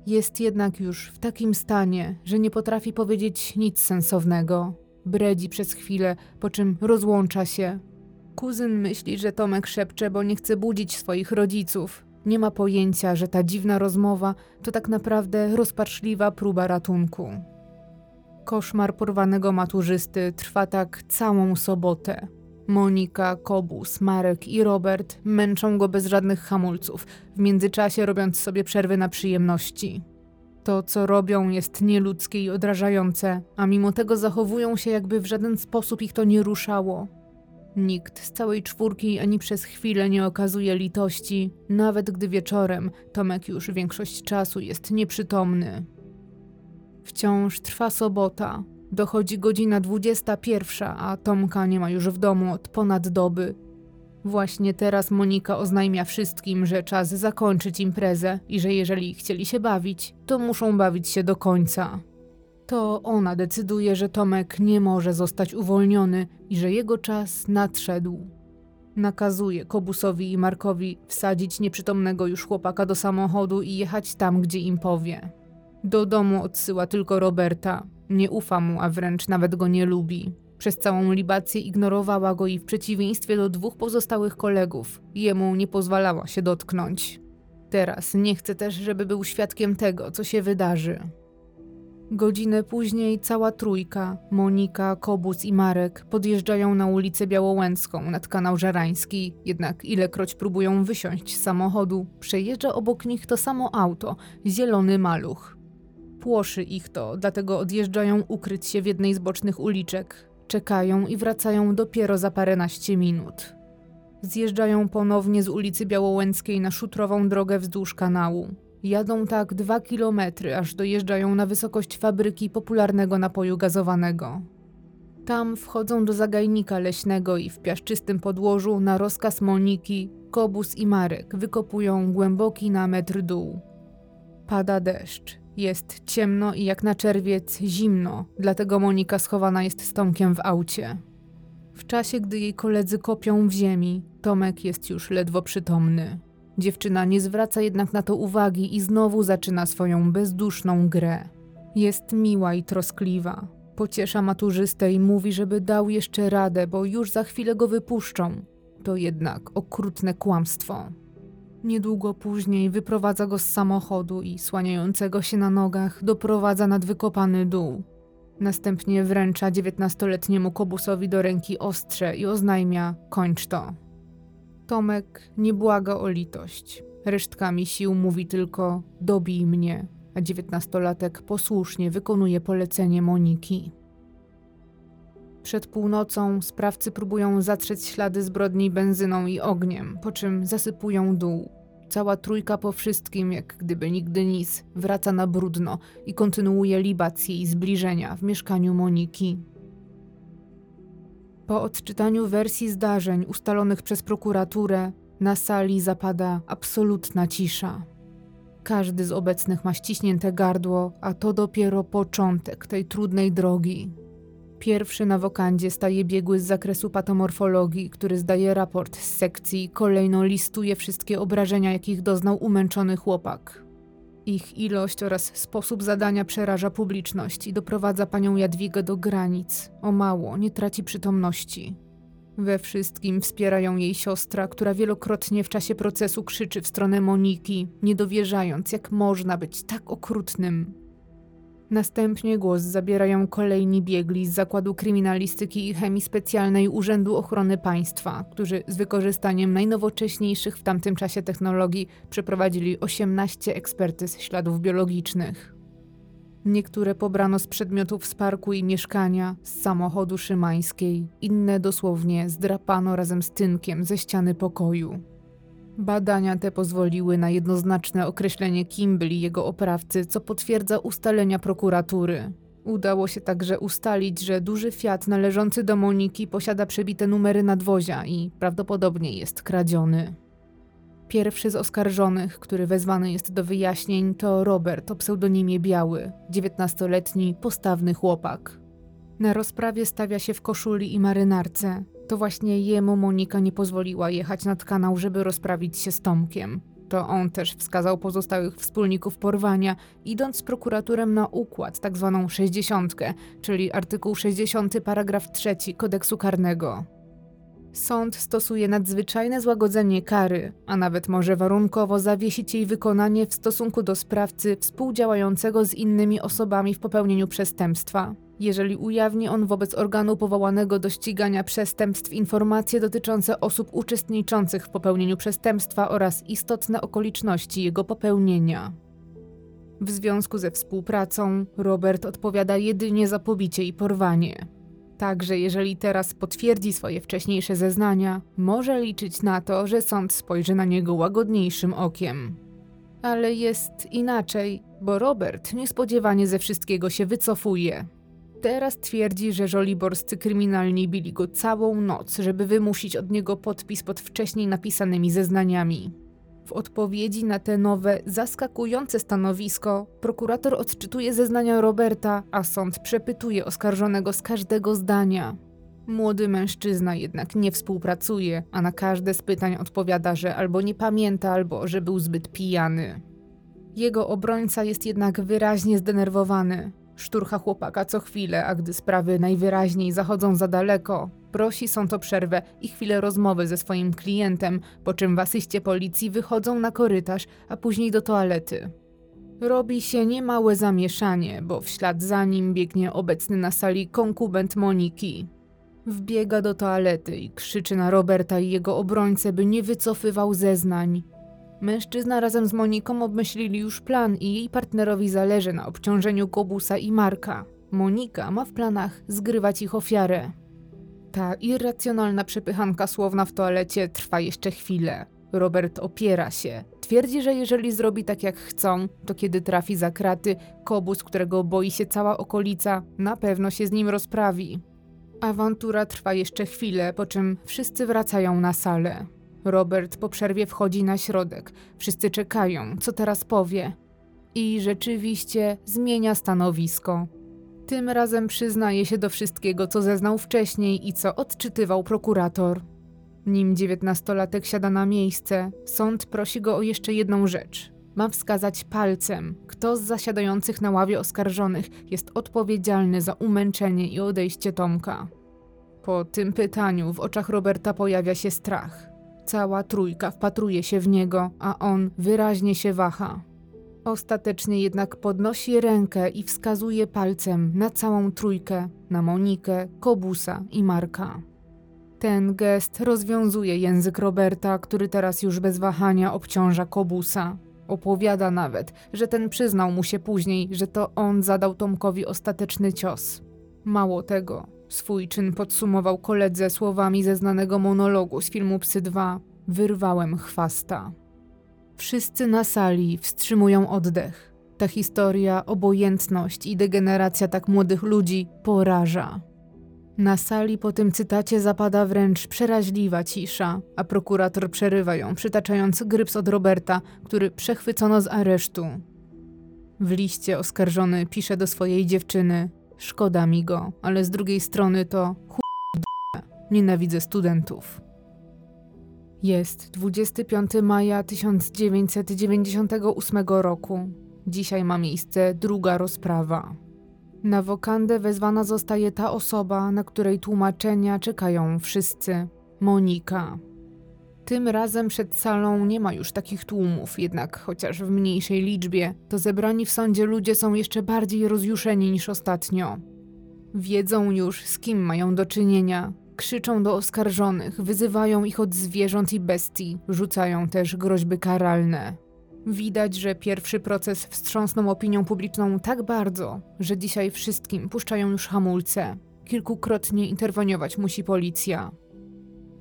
[SPEAKER 1] Jest jednak już w takim stanie, że nie potrafi powiedzieć nic sensownego. Bredzi przez chwilę, po czym rozłącza się. Kuzyn myśli, że Tomek szepcze, bo nie chce budzić swoich rodziców. Nie ma pojęcia, że ta dziwna rozmowa to tak naprawdę rozpaczliwa próba ratunku. Koszmar porwanego maturzysty trwa tak całą sobotę. Monika, Kobus, Marek i Robert męczą go bez żadnych hamulców, w międzyczasie robiąc sobie przerwy na przyjemności. To, co robią, jest nieludzkie i odrażające, a mimo tego zachowują się, jakby w żaden sposób ich to nie ruszało. Nikt z całej czwórki ani przez chwilę nie okazuje litości, nawet gdy wieczorem Tomek już większość czasu jest nieprzytomny. Wciąż trwa sobota. Dochodzi godzina 21, a Tomka nie ma już w domu od ponad doby. Właśnie teraz Monika oznajmia wszystkim, że czas zakończyć imprezę i że jeżeli chcieli się bawić, to muszą bawić się do końca. To ona decyduje, że Tomek nie może zostać uwolniony i że jego czas nadszedł. Nakazuje Kobusowi i Markowi wsadzić nieprzytomnego już chłopaka do samochodu i jechać tam, gdzie im powie. Do domu odsyła tylko Roberta. Nie ufa mu, a wręcz nawet go nie lubi. Przez całą libację ignorowała go i w przeciwieństwie do dwóch pozostałych kolegów, jemu nie pozwalała się dotknąć. Teraz nie chce też, żeby był świadkiem tego, co się wydarzy. Godzinę później cała trójka, Monika, Kobus i Marek, podjeżdżają na ulicę Białołęcką nad kanał Żarański, jednak ilekroć próbują wysiąść z samochodu, przejeżdża obok nich to samo auto, zielony maluch. Płoszy ich to, dlatego odjeżdżają ukryć się w jednej z bocznych uliczek. Czekają i wracają dopiero za paręnaście minut. Zjeżdżają ponownie z ulicy Białołęckiej na szutrową drogę wzdłuż kanału. Jadą tak dwa kilometry, aż dojeżdżają na wysokość fabryki popularnego napoju gazowanego. Tam wchodzą do zagajnika leśnego i w piaszczystym podłożu na rozkaz Moniki, Kobus i Marek wykopują głęboki na metr dół. Pada deszcz. Jest ciemno i jak na czerwiec zimno, dlatego Monika schowana jest z Tomkiem w aucie. W czasie, gdy jej koledzy kopią w ziemi, Tomek jest już ledwo przytomny. Dziewczyna nie zwraca jednak na to uwagi i znowu zaczyna swoją bezduszną grę. Jest miła i troskliwa. Pociesza maturzystę i mówi, żeby dał jeszcze radę, bo już za chwilę go wypuszczą. To jednak okrutne kłamstwo. Niedługo później wyprowadza go z samochodu i słaniającego się na nogach doprowadza nad wykopany dół. Następnie wręcza dziewiętnastoletniemu kobusowi do ręki ostrze i oznajmia: kończ to. Tomek nie błaga o litość. Resztkami sił mówi tylko: dobij mnie, a dziewiętnastolatek posłusznie wykonuje polecenie Moniki. Przed północą sprawcy próbują zatrzeć ślady zbrodni benzyną i ogniem, po czym zasypują dół. Cała trójka po wszystkim, jak gdyby nigdy nic, wraca na brudno i kontynuuje libację i zbliżenia w mieszkaniu Moniki. Po odczytaniu wersji zdarzeń ustalonych przez prokuraturę, na sali zapada absolutna cisza. Każdy z obecnych ma ściśnięte gardło, a to dopiero początek tej trudnej drogi. Pierwszy na wokandzie staje biegły z zakresu patomorfologii, który zdaje raport z sekcji i kolejno listuje wszystkie obrażenia, jakich doznał umęczony chłopak. Ich ilość oraz sposób zadania przeraża publiczność i doprowadza panią Jadwigę do granic. O mało, nie traci przytomności. We wszystkim wspierają jej siostra, która wielokrotnie w czasie procesu krzyczy w stronę Moniki, nie dowierzając, jak można być tak okrutnym. Następnie głos zabierają kolejni biegli z Zakładu Kryminalistyki i Chemii Specjalnej Urzędu Ochrony Państwa, którzy z wykorzystaniem najnowocześniejszych w tamtym czasie technologii przeprowadzili 18 ekspertyz śladów biologicznych. Niektóre pobrano z przedmiotów z parku i mieszkania, z samochodu szymańskiej, inne dosłownie zdrapano razem z tynkiem ze ściany pokoju. Badania te pozwoliły na jednoznaczne określenie kim byli jego oprawcy, co potwierdza ustalenia prokuratury. Udało się także ustalić, że duży Fiat należący do Moniki posiada przebite numery nadwozia i prawdopodobnie jest kradziony. Pierwszy z oskarżonych, który wezwany jest do wyjaśnień, to Robert o pseudonimie Biały, 19-letni, postawny chłopak. Na rozprawie stawia się w koszuli i marynarce. To właśnie jemu Monika nie pozwoliła jechać nad kanał, żeby rozprawić się z Tomkiem. To on też wskazał pozostałych wspólników porwania, idąc z prokuraturem na układ, tak zwaną 60, czyli artykuł 60, paragraf 3 kodeksu karnego. Sąd stosuje nadzwyczajne złagodzenie kary, a nawet może warunkowo zawiesić jej wykonanie w stosunku do sprawcy współdziałającego z innymi osobami w popełnieniu przestępstwa jeżeli ujawni on wobec organu powołanego do ścigania przestępstw informacje dotyczące osób uczestniczących w popełnieniu przestępstwa oraz istotne okoliczności jego popełnienia. W związku ze współpracą Robert odpowiada jedynie za pobicie i porwanie. Także jeżeli teraz potwierdzi swoje wcześniejsze zeznania, może liczyć na to, że sąd spojrzy na niego łagodniejszym okiem. Ale jest inaczej, bo Robert niespodziewanie ze wszystkiego się wycofuje. Teraz twierdzi, że żoliborscy kryminalni bili go całą noc, żeby wymusić od niego podpis pod wcześniej napisanymi zeznaniami. W odpowiedzi na te nowe, zaskakujące stanowisko, prokurator odczytuje zeznania Roberta, a sąd przepytuje oskarżonego z każdego zdania. Młody mężczyzna jednak nie współpracuje, a na każde z pytań odpowiada, że albo nie pamięta, albo że był zbyt pijany. Jego obrońca jest jednak wyraźnie zdenerwowany. Szturcha chłopaka co chwilę, a gdy sprawy najwyraźniej zachodzą za daleko, prosi sąd o przerwę i chwilę rozmowy ze swoim klientem, po czym w asyście policji wychodzą na korytarz, a później do toalety. Robi się niemałe zamieszanie, bo w ślad za nim biegnie obecny na sali konkubent Moniki. Wbiega do toalety i krzyczy na Roberta i jego obrońcę, by nie wycofywał zeznań. Mężczyzna razem z Moniką obmyślili już plan i jej partnerowi zależy na obciążeniu Kobusa i Marka. Monika ma w planach zgrywać ich ofiarę. Ta irracjonalna przepychanka słowna w toalecie trwa jeszcze chwilę. Robert opiera się. Twierdzi, że jeżeli zrobi tak jak chcą, to kiedy trafi za kraty, Kobus, którego boi się cała okolica, na pewno się z nim rozprawi. Awantura trwa jeszcze chwilę, po czym wszyscy wracają na salę. Robert po przerwie wchodzi na środek. Wszyscy czekają, co teraz powie. I rzeczywiście zmienia stanowisko. Tym razem przyznaje się do wszystkiego, co zeznał wcześniej i co odczytywał prokurator. Nim dziewiętnastolatek siada na miejsce, sąd prosi go o jeszcze jedną rzecz. Ma wskazać palcem, kto z zasiadających na ławie oskarżonych jest odpowiedzialny za umęczenie i odejście Tomka. Po tym pytaniu w oczach Roberta pojawia się strach. Cała trójka wpatruje się w niego, a on wyraźnie się waha. Ostatecznie jednak podnosi rękę i wskazuje palcem na całą trójkę, na Monikę, Kobusa i Marka. Ten gest rozwiązuje język Roberta, który teraz już bez wahania obciąża Kobusa. Opowiada nawet, że ten przyznał mu się później, że to on zadał Tomkowi ostateczny cios. Mało tego, swój czyn podsumował koledze słowami ze znanego monologu z filmu Psy 2 Wyrwałem chwasta. Wszyscy na sali wstrzymują oddech. Ta historia, obojętność i degeneracja tak młodych ludzi poraża. Na sali po tym cytacie zapada wręcz przeraźliwa cisza, a prokurator przerywa ją, przytaczając gryps od Roberta, który przechwycono z aresztu. W liście oskarżony pisze do swojej dziewczyny: Szkoda mi go, ale z drugiej strony to chuj Nienawidzę studentów. Jest 25 maja 1998 roku. Dzisiaj ma miejsce druga rozprawa. Na wokandę wezwana zostaje ta osoba, na której tłumaczenia czekają wszyscy Monika. Tym razem przed salą nie ma już takich tłumów, jednak chociaż w mniejszej liczbie, to zebrani w sądzie ludzie są jeszcze bardziej rozjuszeni niż ostatnio. Wiedzą już, z kim mają do czynienia, krzyczą do oskarżonych, wyzywają ich od zwierząt i bestii, rzucają też groźby karalne. Widać, że pierwszy proces wstrząsnął opinią publiczną tak bardzo, że dzisiaj wszystkim puszczają już hamulce. Kilkukrotnie interweniować musi policja.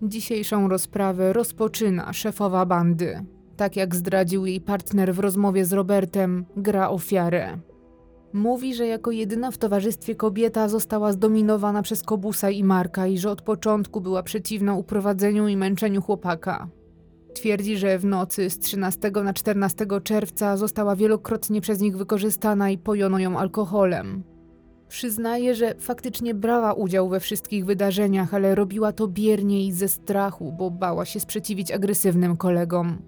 [SPEAKER 1] Dzisiejszą rozprawę rozpoczyna szefowa bandy. Tak jak zdradził jej partner w rozmowie z Robertem, gra ofiarę. Mówi, że jako jedyna w towarzystwie kobieta została zdominowana przez Kobusa i Marka i że od początku była przeciwna uprowadzeniu i męczeniu chłopaka. Twierdzi, że w nocy z 13 na 14 czerwca została wielokrotnie przez nich wykorzystana i pojono ją alkoholem. Przyznaje, że faktycznie brała udział we wszystkich wydarzeniach, ale robiła to biernie i ze strachu, bo bała się sprzeciwić agresywnym kolegom.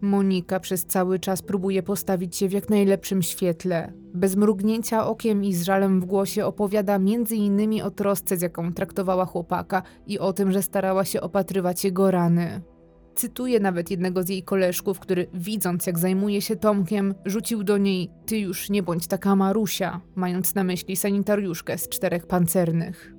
[SPEAKER 1] Monika przez cały czas próbuje postawić się w jak najlepszym świetle. Bez mrugnięcia okiem i z żalem w głosie opowiada m.in. o trosce, z jaką traktowała chłopaka i o tym, że starała się opatrywać jego rany. Cytuje nawet jednego z jej koleżków, który widząc jak zajmuje się Tomkiem, rzucił do niej ty już nie bądź taka Marusia, mając na myśli sanitariuszkę z czterech pancernych.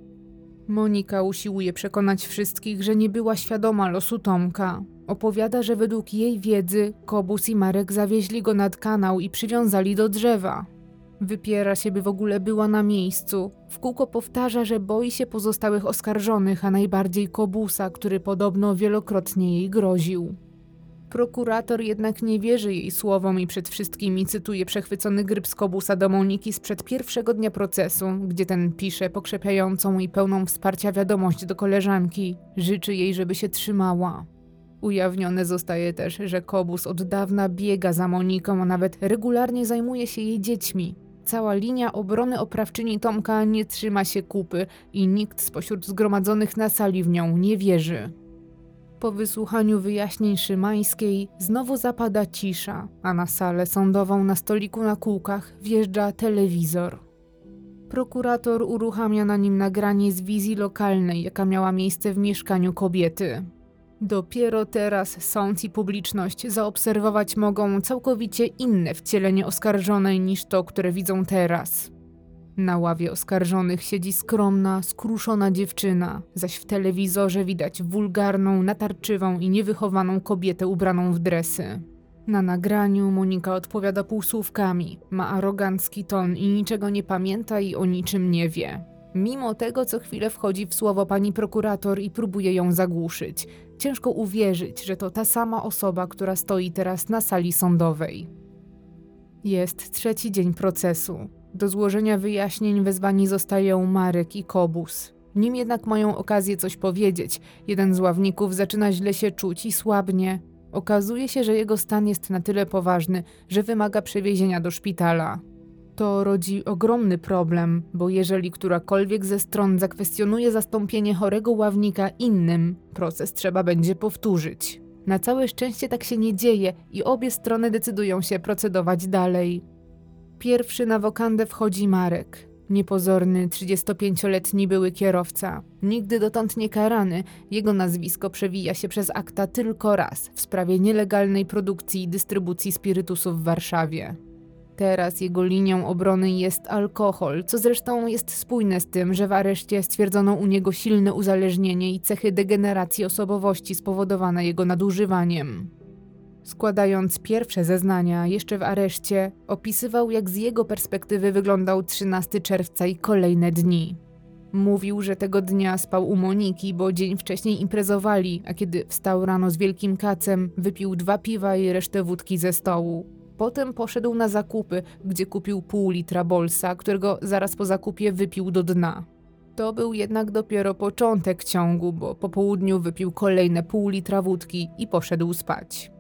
[SPEAKER 1] Monika usiłuje przekonać wszystkich, że nie była świadoma losu Tomka. Opowiada, że według jej wiedzy Kobus i Marek zawieźli go nad kanał i przywiązali do drzewa. Wypiera się, by w ogóle była na miejscu. W kółko powtarza, że boi się pozostałych oskarżonych, a najbardziej Kobusa, który podobno wielokrotnie jej groził. Prokurator jednak nie wierzy jej słowom i przed wszystkimi cytuje przechwycony gryp z Kobusa do Moniki sprzed pierwszego dnia procesu, gdzie ten pisze pokrzepiającą i pełną wsparcia wiadomość do koleżanki. Życzy jej, żeby się trzymała. Ujawnione zostaje też, że Kobus od dawna biega za Moniką, a nawet regularnie zajmuje się jej dziećmi. Cała linia obrony oprawczyni Tomka nie trzyma się kupy i nikt spośród zgromadzonych na sali w nią nie wierzy. Po wysłuchaniu wyjaśnień Szymańskiej znowu zapada cisza, a na salę sądową na stoliku na kółkach wjeżdża telewizor. Prokurator uruchamia na nim nagranie z wizji lokalnej, jaka miała miejsce w mieszkaniu kobiety. Dopiero teraz sąd i publiczność zaobserwować mogą całkowicie inne wcielenie oskarżonej niż to, które widzą teraz. Na ławie oskarżonych siedzi skromna, skruszona dziewczyna, zaś w telewizorze widać wulgarną, natarczywą i niewychowaną kobietę ubraną w dresy. Na nagraniu Monika odpowiada półsłówkami, ma arogancki ton i niczego nie pamięta i o niczym nie wie. Mimo tego, co chwilę wchodzi w słowo pani prokurator i próbuje ją zagłuszyć, ciężko uwierzyć, że to ta sama osoba, która stoi teraz na sali sądowej. Jest trzeci dzień procesu. Do złożenia wyjaśnień wezwani zostają Marek i Kobus. Nim jednak mają okazję coś powiedzieć, jeden z ławników zaczyna źle się czuć i słabnie. Okazuje się, że jego stan jest na tyle poważny, że wymaga przewiezienia do szpitala. To rodzi ogromny problem, bo jeżeli którakolwiek ze stron zakwestionuje zastąpienie chorego ławnika innym, proces trzeba będzie powtórzyć. Na całe szczęście tak się nie dzieje i obie strony decydują się procedować dalej. Pierwszy na wokandę wchodzi Marek. Niepozorny, 35-letni były kierowca. Nigdy dotąd nie karany, jego nazwisko przewija się przez akta tylko raz w sprawie nielegalnej produkcji i dystrybucji spirytusów w Warszawie. Teraz jego linią obrony jest alkohol, co zresztą jest spójne z tym, że w areszcie stwierdzono u niego silne uzależnienie i cechy degeneracji osobowości spowodowane jego nadużywaniem. Składając pierwsze zeznania jeszcze w areszcie, opisywał jak z jego perspektywy wyglądał 13 czerwca i kolejne dni. Mówił, że tego dnia spał u Moniki, bo dzień wcześniej imprezowali, a kiedy wstał rano z wielkim kacem, wypił dwa piwa i resztę wódki ze stołu. Potem poszedł na zakupy, gdzie kupił pół litra bolsa, którego zaraz po zakupie wypił do dna. To był jednak dopiero początek ciągu, bo po południu wypił kolejne pół litra wódki i poszedł spać.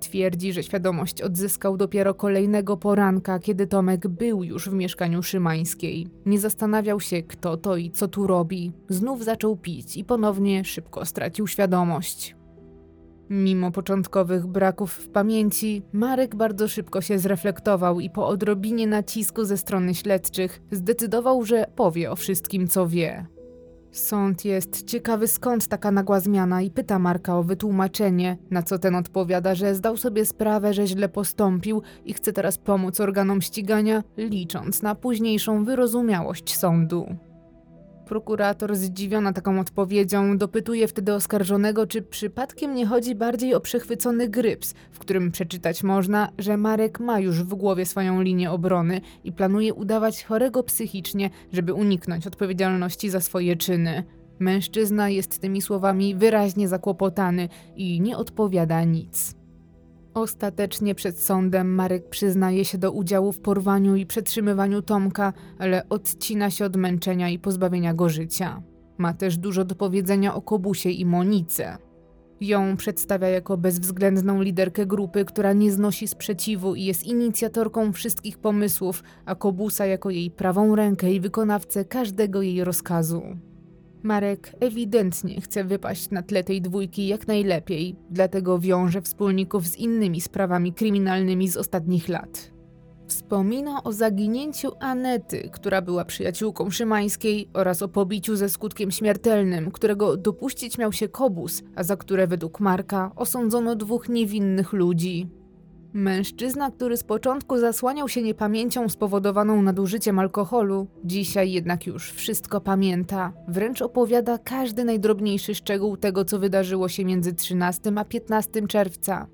[SPEAKER 1] Twierdzi, że świadomość odzyskał dopiero kolejnego poranka, kiedy Tomek był już w mieszkaniu Szymańskiej. Nie zastanawiał się, kto to i co tu robi. Znów zaczął pić i ponownie szybko stracił świadomość. Mimo początkowych braków w pamięci, Marek bardzo szybko się zreflektował i po odrobinie nacisku ze strony śledczych zdecydował, że powie o wszystkim, co wie. Sąd jest ciekawy skąd taka nagła zmiana i pyta Marka o wytłumaczenie, na co ten odpowiada, że zdał sobie sprawę, że źle postąpił i chce teraz pomóc organom ścigania, licząc na późniejszą wyrozumiałość sądu. Prokurator, zdziwiona taką odpowiedzią, dopytuje wtedy oskarżonego, czy przypadkiem nie chodzi bardziej o przechwycony gryps, w którym przeczytać można, że Marek ma już w głowie swoją linię obrony i planuje udawać chorego psychicznie, żeby uniknąć odpowiedzialności za swoje czyny. Mężczyzna jest tymi słowami wyraźnie zakłopotany i nie odpowiada nic. Ostatecznie przed sądem Marek przyznaje się do udziału w porwaniu i przetrzymywaniu Tomka, ale odcina się od męczenia i pozbawienia go życia. Ma też dużo do powiedzenia o Kobusie i Monice. Ją przedstawia jako bezwzględną liderkę grupy, która nie znosi sprzeciwu i jest inicjatorką wszystkich pomysłów, a Kobusa jako jej prawą rękę i wykonawcę każdego jej rozkazu. Marek ewidentnie chce wypaść na tle tej dwójki jak najlepiej, dlatego wiąże wspólników z innymi sprawami kryminalnymi z ostatnich lat. Wspomina o zaginięciu Anety, która była przyjaciółką Szymańskiej, oraz o pobiciu ze skutkiem śmiertelnym, którego dopuścić miał się Kobus, a za które według Marka osądzono dwóch niewinnych ludzi. Mężczyzna, który z początku zasłaniał się niepamięcią spowodowaną nadużyciem alkoholu, dzisiaj jednak już wszystko pamięta. Wręcz opowiada każdy najdrobniejszy szczegół tego, co wydarzyło się między 13 a 15 czerwca.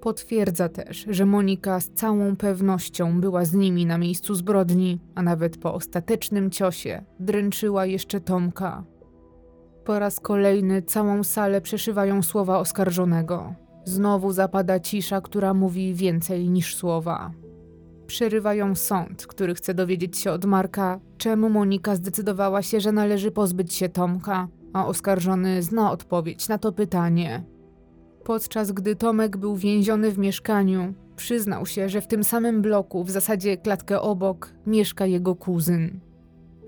[SPEAKER 1] Potwierdza też, że Monika z całą pewnością była z nimi na miejscu zbrodni, a nawet po ostatecznym ciosie dręczyła jeszcze Tomka. Po raz kolejny całą salę przeszywają słowa oskarżonego. Znowu zapada cisza, która mówi więcej niż słowa. Przerywają sąd, który chce dowiedzieć się od Marka, czemu Monika zdecydowała się, że należy pozbyć się Tomka, a oskarżony zna odpowiedź na to pytanie. Podczas gdy Tomek był więziony w mieszkaniu, przyznał się, że w tym samym bloku, w zasadzie klatkę obok, mieszka jego kuzyn.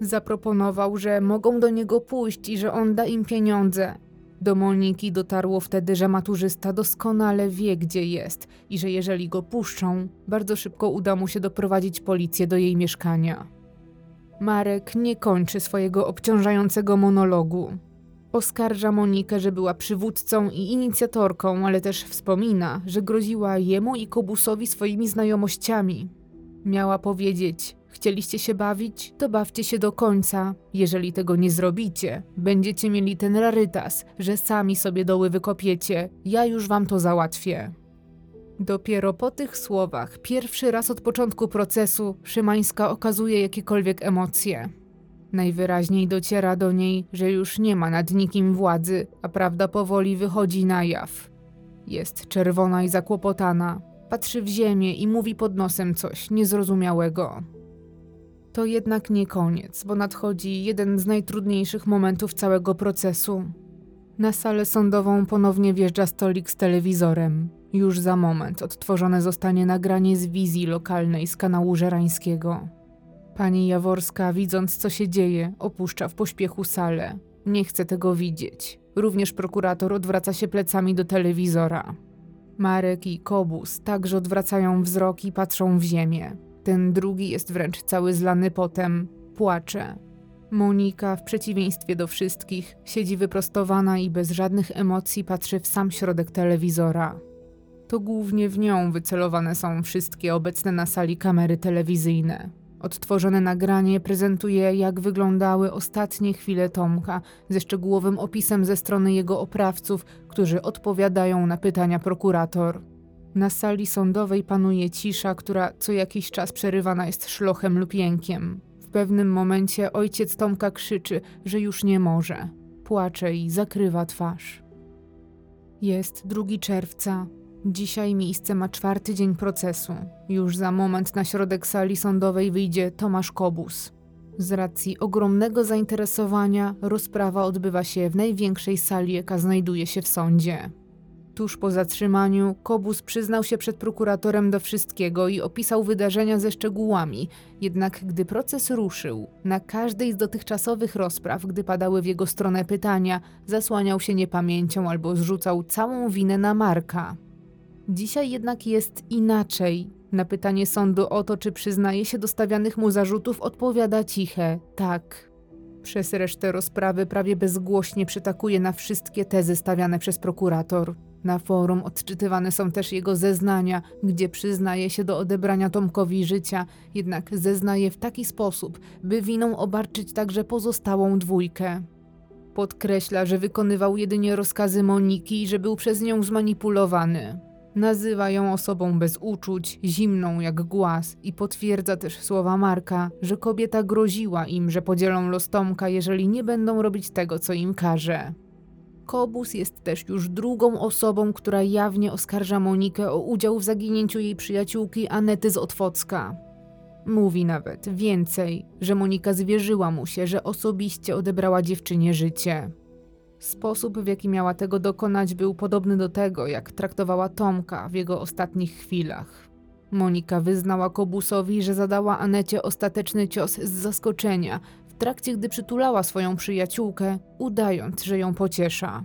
[SPEAKER 1] Zaproponował, że mogą do niego pójść i że on da im pieniądze, do Moniki dotarło wtedy, że maturzysta doskonale wie, gdzie jest i że jeżeli go puszczą, bardzo szybko uda mu się doprowadzić policję do jej mieszkania. Marek nie kończy swojego obciążającego monologu. Oskarża Monikę, że była przywódcą i inicjatorką, ale też wspomina, że groziła jemu i Kobusowi swoimi znajomościami. Miała powiedzieć: Chcieliście się bawić, to bawcie się do końca. Jeżeli tego nie zrobicie, będziecie mieli ten rarytas, że sami sobie doły wykopiecie. Ja już wam to załatwię. Dopiero po tych słowach, pierwszy raz od początku procesu, Szymańska okazuje jakiekolwiek emocje. Najwyraźniej dociera do niej, że już nie ma nad nikim władzy, a prawda powoli wychodzi na jaw. Jest czerwona i zakłopotana, patrzy w ziemię i mówi pod nosem coś niezrozumiałego. To jednak nie koniec, bo nadchodzi jeden z najtrudniejszych momentów całego procesu. Na salę sądową ponownie wjeżdża stolik z telewizorem. Już za moment odtworzone zostanie nagranie z wizji lokalnej z kanału żerańskiego. Pani Jaworska, widząc co się dzieje, opuszcza w pośpiechu salę. Nie chce tego widzieć. Również prokurator odwraca się plecami do telewizora. Marek i Kobus także odwracają wzrok i patrzą w ziemię. Ten drugi jest wręcz cały zlany potem, płacze. Monika, w przeciwieństwie do wszystkich, siedzi wyprostowana i bez żadnych emocji patrzy w sam środek telewizora. To głównie w nią wycelowane są wszystkie obecne na sali kamery telewizyjne. Odtworzone nagranie prezentuje, jak wyglądały ostatnie chwile Tomka, ze szczegółowym opisem ze strony jego oprawców, którzy odpowiadają na pytania prokurator. Na sali sądowej panuje cisza, która co jakiś czas przerywana jest szlochem lub jękiem. W pewnym momencie ojciec Tomka krzyczy, że już nie może. Płacze i zakrywa twarz. Jest 2 czerwca. Dzisiaj miejsce ma czwarty dzień procesu. Już za moment na środek sali sądowej wyjdzie Tomasz Kobus. Z racji ogromnego zainteresowania rozprawa odbywa się w największej sali, jaka znajduje się w sądzie. Tuż po zatrzymaniu Kobus przyznał się przed prokuratorem do wszystkiego i opisał wydarzenia ze szczegółami. Jednak gdy proces ruszył, na każdej z dotychczasowych rozpraw, gdy padały w jego stronę pytania, zasłaniał się niepamięcią albo zrzucał całą winę na Marka. Dzisiaj jednak jest inaczej. Na pytanie sądu o to, czy przyznaje się do stawianych mu zarzutów, odpowiada ciche tak. Przez resztę rozprawy prawie bezgłośnie przytakuje na wszystkie tezy stawiane przez prokurator. Na forum odczytywane są też jego zeznania, gdzie przyznaje się do odebrania Tomkowi życia, jednak zeznaje w taki sposób, by winą obarczyć także pozostałą dwójkę. Podkreśla, że wykonywał jedynie rozkazy Moniki i że był przez nią zmanipulowany. Nazywa ją osobą bez uczuć, zimną jak głaz i potwierdza też słowa Marka, że kobieta groziła im, że podzielą los Tomka, jeżeli nie będą robić tego, co im każe. Kobus jest też już drugą osobą, która jawnie oskarża Monikę o udział w zaginięciu jej przyjaciółki Anety z Otwocka. Mówi nawet więcej, że Monika zwierzyła mu się, że osobiście odebrała dziewczynie życie. Sposób, w jaki miała tego dokonać, był podobny do tego, jak traktowała Tomka w jego ostatnich chwilach. Monika wyznała Kobusowi, że zadała Anecie ostateczny cios z zaskoczenia, trakcie gdy przytulała swoją przyjaciółkę, udając, że ją pociesza.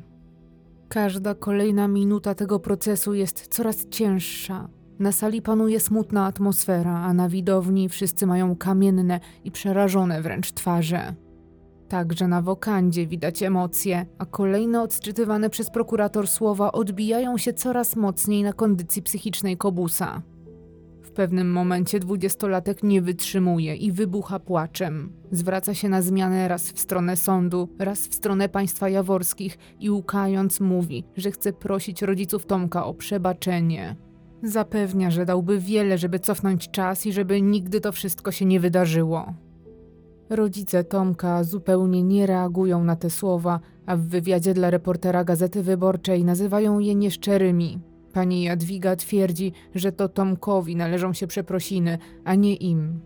[SPEAKER 1] Każda kolejna minuta tego procesu jest coraz cięższa. Na sali panuje smutna atmosfera, a na widowni wszyscy mają kamienne i przerażone wręcz twarze. Także na wokandzie widać emocje, a kolejne odczytywane przez prokurator słowa odbijają się coraz mocniej na kondycji psychicznej Kobusa. Pewnym momencie dwudziestolatek nie wytrzymuje i wybucha płaczem. Zwraca się na zmianę raz w stronę sądu, raz w stronę państwa jaworskich i łkając mówi, że chce prosić rodziców Tomka o przebaczenie. Zapewnia, że dałby wiele, żeby cofnąć czas i żeby nigdy to wszystko się nie wydarzyło. Rodzice Tomka zupełnie nie reagują na te słowa, a w wywiadzie dla reportera Gazety Wyborczej nazywają je nieszczerymi. Pani Jadwiga twierdzi, że to Tomkowi należą się przeprosiny, a nie im.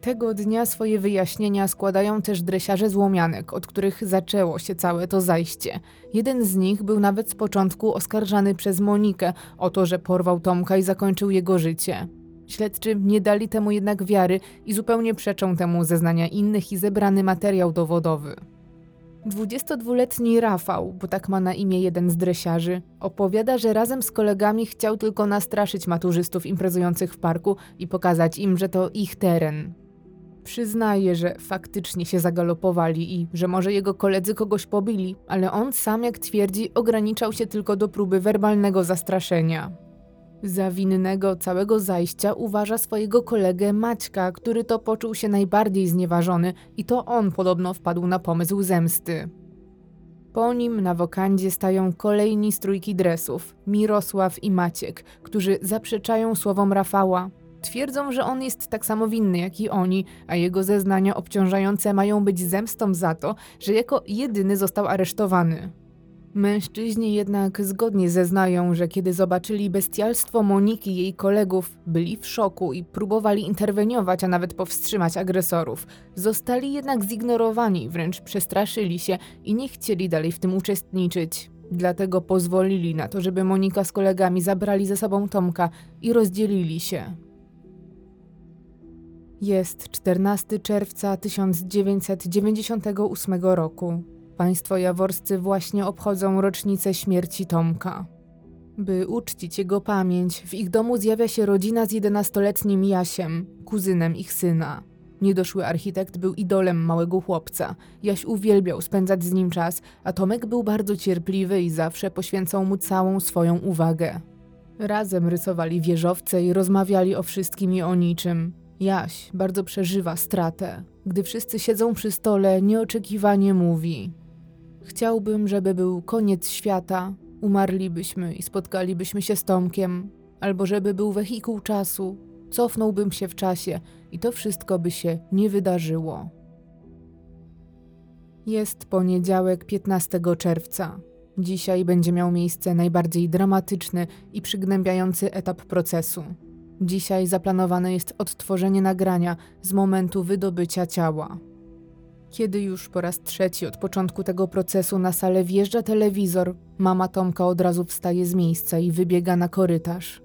[SPEAKER 1] Tego dnia swoje wyjaśnienia składają też dresiarze złomianek, od których zaczęło się całe to zajście. Jeden z nich był nawet z początku oskarżany przez Monikę o to, że porwał Tomka i zakończył jego życie. Śledczy nie dali temu jednak wiary i zupełnie przeczą temu zeznania innych i zebrany materiał dowodowy. 22-letni Rafał, bo tak ma na imię jeden z dresiarzy, opowiada, że razem z kolegami chciał tylko nastraszyć maturzystów imprezujących w parku i pokazać im, że to ich teren. Przyznaje, że faktycznie się zagalopowali i że może jego koledzy kogoś pobili, ale on sam, jak twierdzi, ograniczał się tylko do próby werbalnego zastraszenia. Za winnego całego zajścia uważa swojego kolegę Maćka, który to poczuł się najbardziej znieważony i to on podobno wpadł na pomysł zemsty. Po nim na wokandzie stają kolejni strójki dresów, Mirosław i Maciek, którzy zaprzeczają słowom Rafała. Twierdzą, że on jest tak samo winny jak i oni, a jego zeznania obciążające mają być zemstą za to, że jako jedyny został aresztowany. Mężczyźni jednak zgodnie zeznają, że kiedy zobaczyli bestialstwo Moniki i jej kolegów, byli w szoku i próbowali interweniować, a nawet powstrzymać agresorów. Zostali jednak zignorowani, wręcz przestraszyli się i nie chcieli dalej w tym uczestniczyć. Dlatego pozwolili na to, żeby Monika z kolegami zabrali ze sobą Tomka i rozdzielili się. Jest 14 czerwca 1998 roku. Państwo jaworscy właśnie obchodzą rocznicę śmierci Tomka. By uczcić jego pamięć, w ich domu zjawia się rodzina z 11-letnim Jasiem, kuzynem ich syna. Niedoszły architekt był idolem małego chłopca. Jaś uwielbiał spędzać z nim czas, a Tomek był bardzo cierpliwy i zawsze poświęcał mu całą swoją uwagę. Razem rysowali wieżowce i rozmawiali o wszystkim i o niczym. Jaś bardzo przeżywa stratę. Gdy wszyscy siedzą przy stole, nieoczekiwanie mówi: Chciałbym, żeby był koniec świata, umarlibyśmy i spotkalibyśmy się z Tomkiem, albo żeby był wehikuł czasu, cofnąłbym się w czasie i to wszystko by się nie wydarzyło. Jest poniedziałek 15 czerwca. Dzisiaj będzie miał miejsce najbardziej dramatyczny i przygnębiający etap procesu. Dzisiaj zaplanowane jest odtworzenie nagrania z momentu wydobycia ciała. Kiedy już po raz trzeci od początku tego procesu na salę wjeżdża telewizor, mama Tomka od razu wstaje z miejsca i wybiega na korytarz.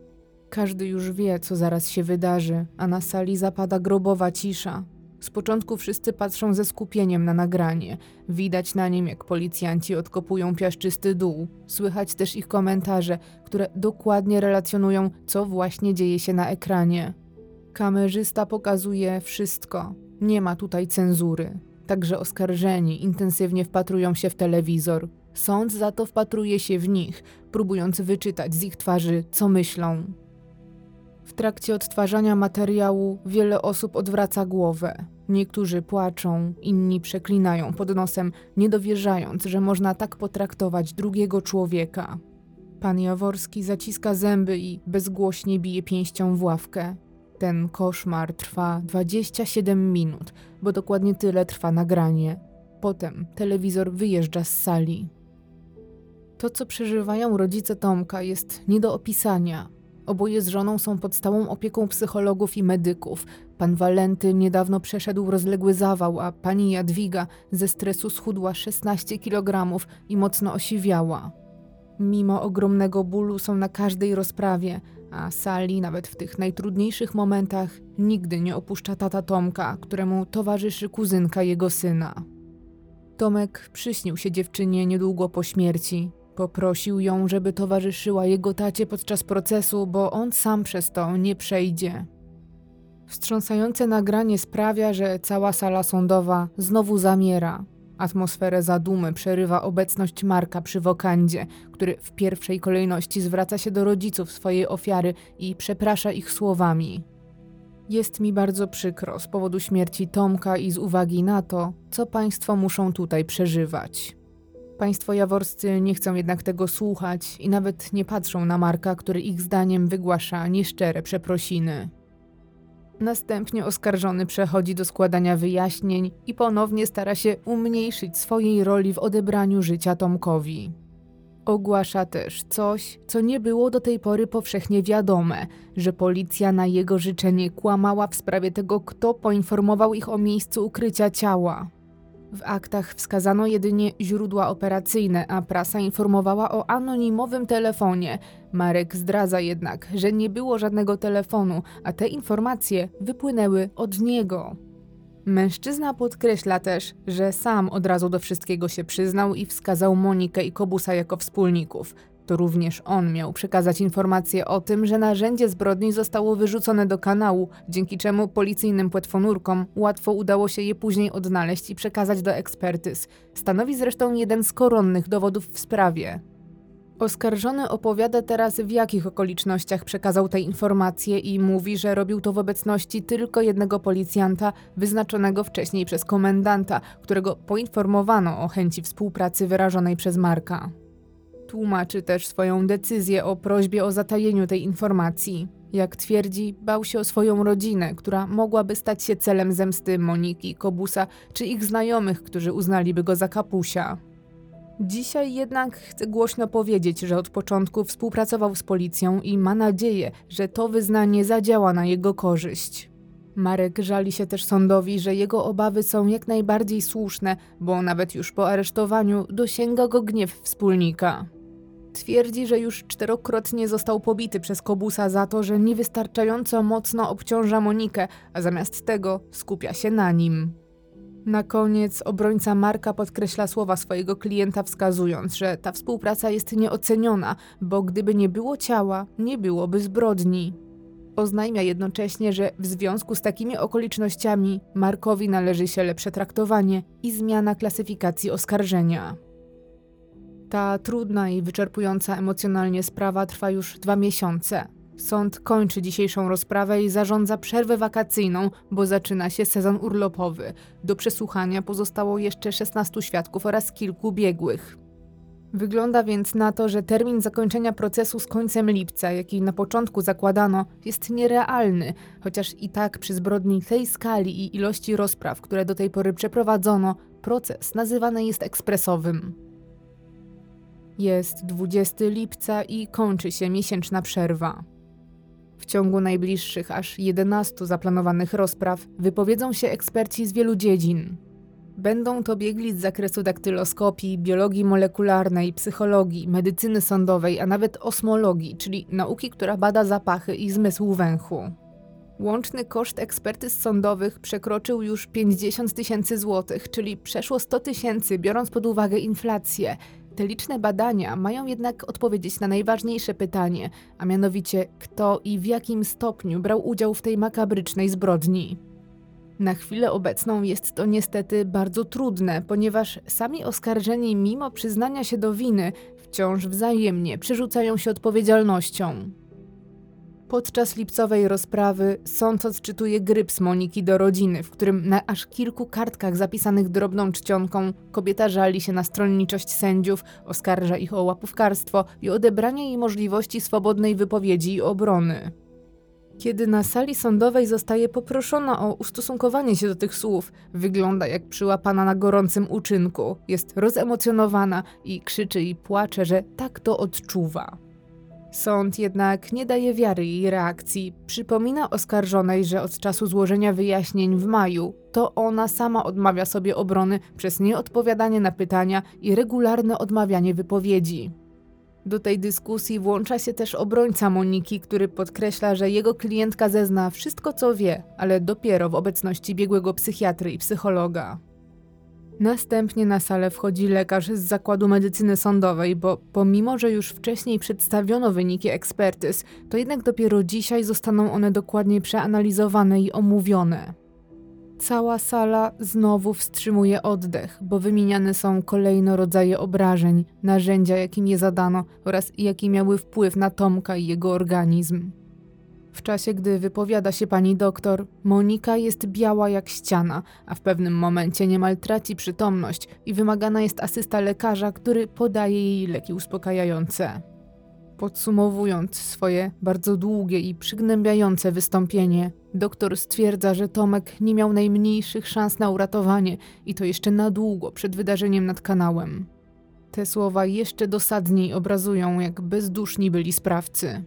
[SPEAKER 1] Każdy już wie, co zaraz się wydarzy, a na sali zapada grobowa cisza. Z początku wszyscy patrzą ze skupieniem na nagranie. Widać na nim, jak policjanci odkopują piaszczysty dół. Słychać też ich komentarze, które dokładnie relacjonują, co właśnie dzieje się na ekranie. Kamerzysta pokazuje wszystko. Nie ma tutaj cenzury. Także oskarżeni intensywnie wpatrują się w telewizor. Sąd za to wpatruje się w nich, próbując wyczytać z ich twarzy, co myślą. W trakcie odtwarzania materiału wiele osób odwraca głowę. Niektórzy płaczą, inni przeklinają pod nosem, nie dowierzając, że można tak potraktować drugiego człowieka. Pan Jaworski zaciska zęby i bezgłośnie bije pięścią w ławkę. Ten koszmar trwa 27 minut, bo dokładnie tyle trwa nagranie. Potem telewizor wyjeżdża z sali. To, co przeżywają rodzice Tomka, jest nie do opisania. Oboje z żoną są pod stałą opieką psychologów i medyków. Pan Walenty niedawno przeszedł rozległy zawał, a pani Jadwiga ze stresu schudła 16 kg i mocno osiwiała. Mimo ogromnego bólu są na każdej rozprawie, a Sali nawet w tych najtrudniejszych momentach nigdy nie opuszcza tata Tomka, któremu towarzyszy kuzynka jego syna. Tomek przyśnił się dziewczynie niedługo po śmierci. Poprosił ją, żeby towarzyszyła jego tacie podczas procesu, bo on sam przez to nie przejdzie. Wstrząsające nagranie sprawia, że cała sala sądowa znowu zamiera. Atmosferę zadumy przerywa obecność Marka przy wokandzie, który w pierwszej kolejności zwraca się do rodziców swojej ofiary i przeprasza ich słowami. Jest mi bardzo przykro z powodu śmierci Tomka i z uwagi na to, co państwo muszą tutaj przeżywać. Państwo jaworscy nie chcą jednak tego słuchać i nawet nie patrzą na Marka, który ich zdaniem wygłasza nieszczere przeprosiny. Następnie oskarżony przechodzi do składania wyjaśnień i ponownie stara się umniejszyć swojej roli w odebraniu życia Tomkowi. Ogłasza też coś, co nie było do tej pory powszechnie wiadome, że policja na jego życzenie kłamała w sprawie tego, kto poinformował ich o miejscu ukrycia ciała. W aktach wskazano jedynie źródła operacyjne, a prasa informowała o anonimowym telefonie. Marek zdradza jednak, że nie było żadnego telefonu, a te informacje wypłynęły od niego. Mężczyzna podkreśla też, że sam od razu do wszystkiego się przyznał i wskazał Monikę i Kobusa jako wspólników. To również on miał przekazać informację o tym, że narzędzie zbrodni zostało wyrzucone do kanału, dzięki czemu policyjnym płetwonurkom łatwo udało się je później odnaleźć i przekazać do ekspertyz. Stanowi zresztą jeden z koronnych dowodów w sprawie. Oskarżony opowiada teraz, w jakich okolicznościach przekazał te informacje i mówi, że robił to w obecności tylko jednego policjanta, wyznaczonego wcześniej przez komendanta, którego poinformowano o chęci współpracy wyrażonej przez Marka. Tłumaczy też swoją decyzję o prośbie o zatajeniu tej informacji. Jak twierdzi, bał się o swoją rodzinę, która mogłaby stać się celem zemsty Moniki, Kobusa czy ich znajomych, którzy uznaliby go za kapusia. Dzisiaj jednak chcę głośno powiedzieć, że od początku współpracował z policją i ma nadzieję, że to wyznanie zadziała na jego korzyść. Marek żali się też sądowi, że jego obawy są jak najbardziej słuszne, bo nawet już po aresztowaniu dosięga go gniew wspólnika. Twierdzi, że już czterokrotnie został pobity przez Kobusa za to, że niewystarczająco mocno obciąża Monikę, a zamiast tego skupia się na nim. Na koniec obrońca Marka podkreśla słowa swojego klienta, wskazując, że ta współpraca jest nieoceniona, bo gdyby nie było ciała, nie byłoby zbrodni. Oznajmia jednocześnie, że w związku z takimi okolicznościami Markowi należy się lepsze traktowanie i zmiana klasyfikacji oskarżenia. Ta trudna i wyczerpująca emocjonalnie sprawa trwa już dwa miesiące. Sąd kończy dzisiejszą rozprawę i zarządza przerwę wakacyjną, bo zaczyna się sezon urlopowy. Do przesłuchania pozostało jeszcze 16 świadków oraz kilku biegłych. Wygląda więc na to, że termin zakończenia procesu z końcem lipca, jaki na początku zakładano, jest nierealny, chociaż i tak przy zbrodni tej skali i ilości rozpraw, które do tej pory przeprowadzono, proces nazywany jest ekspresowym. Jest 20 lipca i kończy się miesięczna przerwa. W ciągu najbliższych aż 11 zaplanowanych rozpraw wypowiedzą się eksperci z wielu dziedzin. Będą to biegli z zakresu daktyloskopii, biologii molekularnej, psychologii, medycyny sądowej, a nawet osmologii, czyli nauki, która bada zapachy i zmysł węchu. Łączny koszt ekspertyz sądowych przekroczył już 50 tysięcy złotych, czyli przeszło 100 tysięcy, biorąc pod uwagę inflację. Te liczne badania mają jednak odpowiedzieć na najważniejsze pytanie, a mianowicie kto i w jakim stopniu brał udział w tej makabrycznej zbrodni. Na chwilę obecną jest to niestety bardzo trudne, ponieważ sami oskarżeni, mimo przyznania się do winy, wciąż wzajemnie przerzucają się odpowiedzialnością. Podczas lipcowej rozprawy sąd odczytuje gryps Moniki do rodziny, w którym na aż kilku kartkach zapisanych drobną czcionką kobieta żali się na stronniczość sędziów, oskarża ich o łapówkarstwo i odebranie jej możliwości swobodnej wypowiedzi i obrony. Kiedy na sali sądowej zostaje poproszona o ustosunkowanie się do tych słów, wygląda jak przyłapana na gorącym uczynku. Jest rozemocjonowana i krzyczy i płacze, że tak to odczuwa. Sąd jednak nie daje wiary jej reakcji. Przypomina oskarżonej, że od czasu złożenia wyjaśnień w maju to ona sama odmawia sobie obrony przez nieodpowiadanie na pytania i regularne odmawianie wypowiedzi. Do tej dyskusji włącza się też obrońca Moniki, który podkreśla, że jego klientka zezna wszystko, co wie, ale dopiero w obecności biegłego psychiatry i psychologa. Następnie na salę wchodzi lekarz z zakładu medycyny sądowej, bo pomimo, że już wcześniej przedstawiono wyniki ekspertyz, to jednak dopiero dzisiaj zostaną one dokładnie przeanalizowane i omówione. Cała sala znowu wstrzymuje oddech, bo wymieniane są kolejne rodzaje obrażeń, narzędzia, jakim je zadano oraz jakie miały wpływ na Tomka i jego organizm. W czasie, gdy wypowiada się pani doktor, Monika jest biała jak ściana, a w pewnym momencie niemal traci przytomność i wymagana jest asysta lekarza, który podaje jej leki uspokajające. Podsumowując swoje bardzo długie i przygnębiające wystąpienie, doktor stwierdza, że Tomek nie miał najmniejszych szans na uratowanie i to jeszcze na długo przed wydarzeniem nad kanałem. Te słowa jeszcze dosadniej obrazują, jak bezduszni byli sprawcy.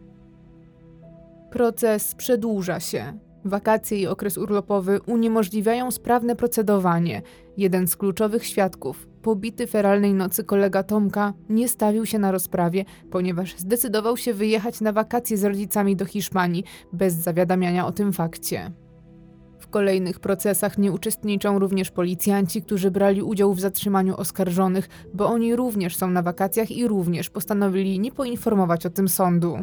[SPEAKER 1] Proces przedłuża się. Wakacje i okres urlopowy uniemożliwiają sprawne procedowanie. Jeden z kluczowych świadków, pobity feralnej nocy kolega Tomka, nie stawił się na rozprawie, ponieważ zdecydował się wyjechać na wakacje z rodzicami do Hiszpanii bez zawiadamiania o tym fakcie. W kolejnych procesach nie uczestniczą również policjanci, którzy brali udział w zatrzymaniu oskarżonych, bo oni również są na wakacjach i również postanowili nie poinformować o tym sądu.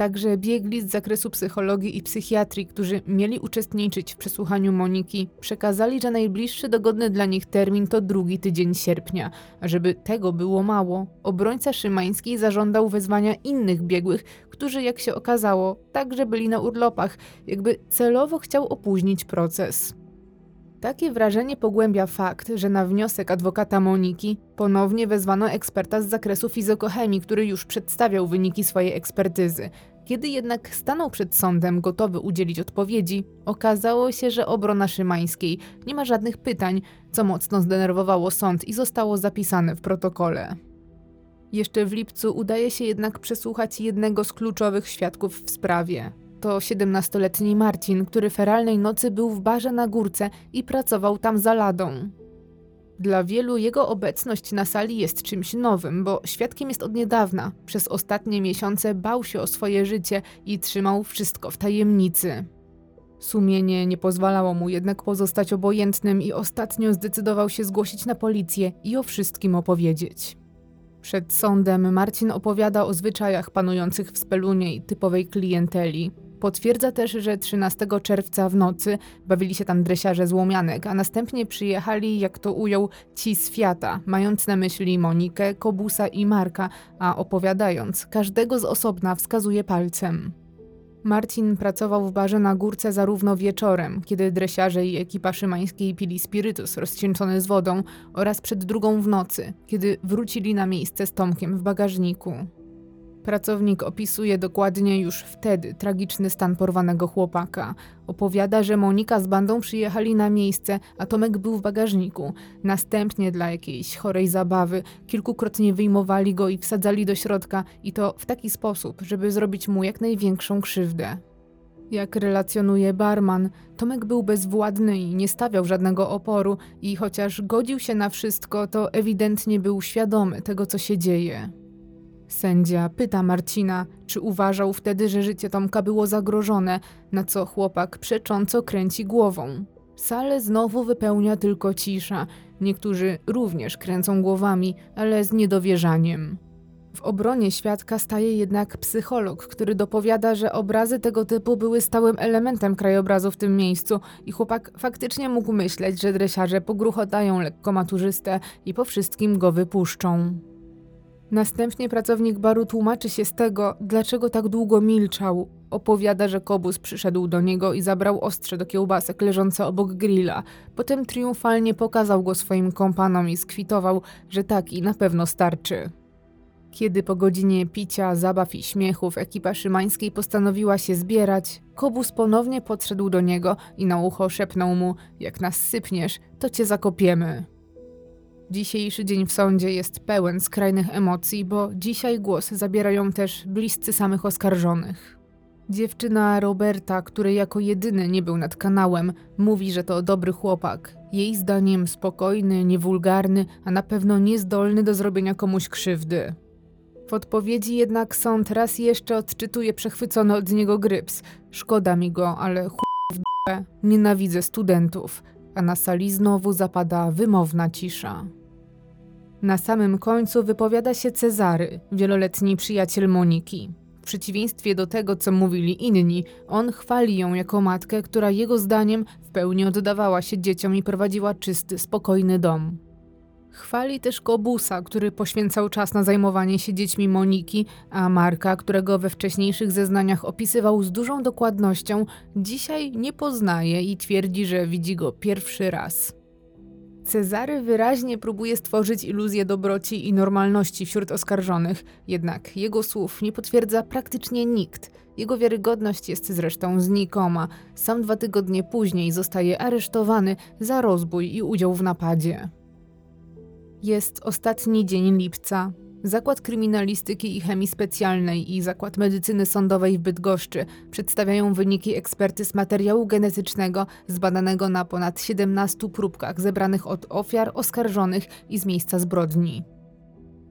[SPEAKER 1] Także biegli z zakresu psychologii i psychiatrii, którzy mieli uczestniczyć w przesłuchaniu Moniki, przekazali, że najbliższy dogodny dla nich termin to drugi tydzień sierpnia. A żeby tego było mało, obrońca Szymański zażądał wezwania innych biegłych, którzy, jak się okazało, także byli na urlopach, jakby celowo chciał opóźnić proces. Takie wrażenie pogłębia fakt, że na wniosek adwokata Moniki ponownie wezwano eksperta z zakresu fizykochemii, który już przedstawiał wyniki swojej ekspertyzy. Kiedy jednak stanął przed sądem gotowy udzielić odpowiedzi, okazało się, że obrona Szymańskiej nie ma żadnych pytań, co mocno zdenerwowało sąd i zostało zapisane w protokole. Jeszcze w lipcu udaje się jednak przesłuchać jednego z kluczowych świadków w sprawie. To 17-letni Marcin, który feralnej nocy był w barze na górce i pracował tam za ladą. Dla wielu jego obecność na sali jest czymś nowym, bo świadkiem jest od niedawna. Przez ostatnie miesiące bał się o swoje życie i trzymał wszystko w tajemnicy. Sumienie nie pozwalało mu jednak pozostać obojętnym i ostatnio zdecydował się zgłosić na policję i o wszystkim opowiedzieć. Przed sądem Marcin opowiada o zwyczajach panujących w Spelunie i typowej klienteli. Potwierdza też, że 13 czerwca w nocy bawili się tam dresiarze złomianek, a następnie przyjechali, jak to ujął, ci z mając na myśli Monikę, Kobusa i Marka, a opowiadając, każdego z osobna wskazuje palcem. Marcin pracował w barze na górce zarówno wieczorem, kiedy dresiarze i ekipa szymańskiej pili spirytus rozcieńczony z wodą, oraz przed drugą w nocy, kiedy wrócili na miejsce z Tomkiem w bagażniku. Pracownik opisuje dokładnie już wtedy tragiczny stan porwanego chłopaka. Opowiada, że Monika z bandą przyjechali na miejsce, a Tomek był w bagażniku. Następnie dla jakiejś chorej zabawy kilkukrotnie wyjmowali go i wsadzali do środka i to w taki sposób, żeby zrobić mu jak największą krzywdę. Jak relacjonuje barman, Tomek był bezwładny i nie stawiał żadnego oporu i chociaż godził się na wszystko, to ewidentnie był świadomy tego, co się dzieje. Sędzia pyta Marcina, czy uważał wtedy, że życie Tomka było zagrożone, na co chłopak przecząco kręci głową. Salę znowu wypełnia tylko cisza. Niektórzy również kręcą głowami, ale z niedowierzaniem. W obronie świadka staje jednak psycholog, który dopowiada, że obrazy tego typu były stałym elementem krajobrazu w tym miejscu i chłopak faktycznie mógł myśleć, że dresiarze pogruchotają lekko maturzystę i po wszystkim go wypuszczą. Następnie pracownik baru tłumaczy się z tego, dlaczego tak długo milczał. Opowiada, że Kobus przyszedł do niego i zabrał ostrze do kiełbasek leżące obok grilla. Potem triumfalnie pokazał go swoim kompanom i skwitował, że taki na pewno starczy. Kiedy po godzinie picia, zabaw i śmiechów ekipa szymańskiej postanowiła się zbierać, Kobus ponownie podszedł do niego i na ucho szepnął mu: Jak nas sypniesz, to cię zakopiemy. Dzisiejszy dzień w sądzie jest pełen skrajnych emocji, bo dzisiaj głos zabierają też bliscy samych oskarżonych. Dziewczyna Roberta, który jako jedyny nie był nad kanałem, mówi, że to dobry chłopak. Jej zdaniem spokojny, niewulgarny, a na pewno niezdolny do zrobienia komuś krzywdy. W odpowiedzi jednak sąd raz jeszcze odczytuje przechwycony od niego gryps. Szkoda mi go, ale ch... w d***e. Nienawidzę studentów. A na sali znowu zapada wymowna cisza. Na samym końcu wypowiada się Cezary, wieloletni przyjaciel Moniki. W przeciwieństwie do tego, co mówili inni, on chwali ją jako matkę, która jego zdaniem w pełni oddawała się dzieciom i prowadziła czysty, spokojny dom. Chwali też Kobusa, który poświęcał czas na zajmowanie się dziećmi Moniki, a Marka, którego we wcześniejszych zeznaniach opisywał z dużą dokładnością, dzisiaj nie poznaje i twierdzi, że widzi go pierwszy raz. Cezary wyraźnie próbuje stworzyć iluzję dobroci i normalności wśród oskarżonych, jednak jego słów nie potwierdza praktycznie nikt. Jego wiarygodność jest zresztą znikoma. Sam dwa tygodnie później zostaje aresztowany za rozbój i udział w napadzie. Jest ostatni dzień lipca. Zakład Kryminalistyki i Chemii Specjalnej i Zakład Medycyny Sądowej w Bydgoszczy przedstawiają wyniki ekspertyz materiału genetycznego zbadanego na ponad 17 próbkach zebranych od ofiar, oskarżonych i z miejsca zbrodni.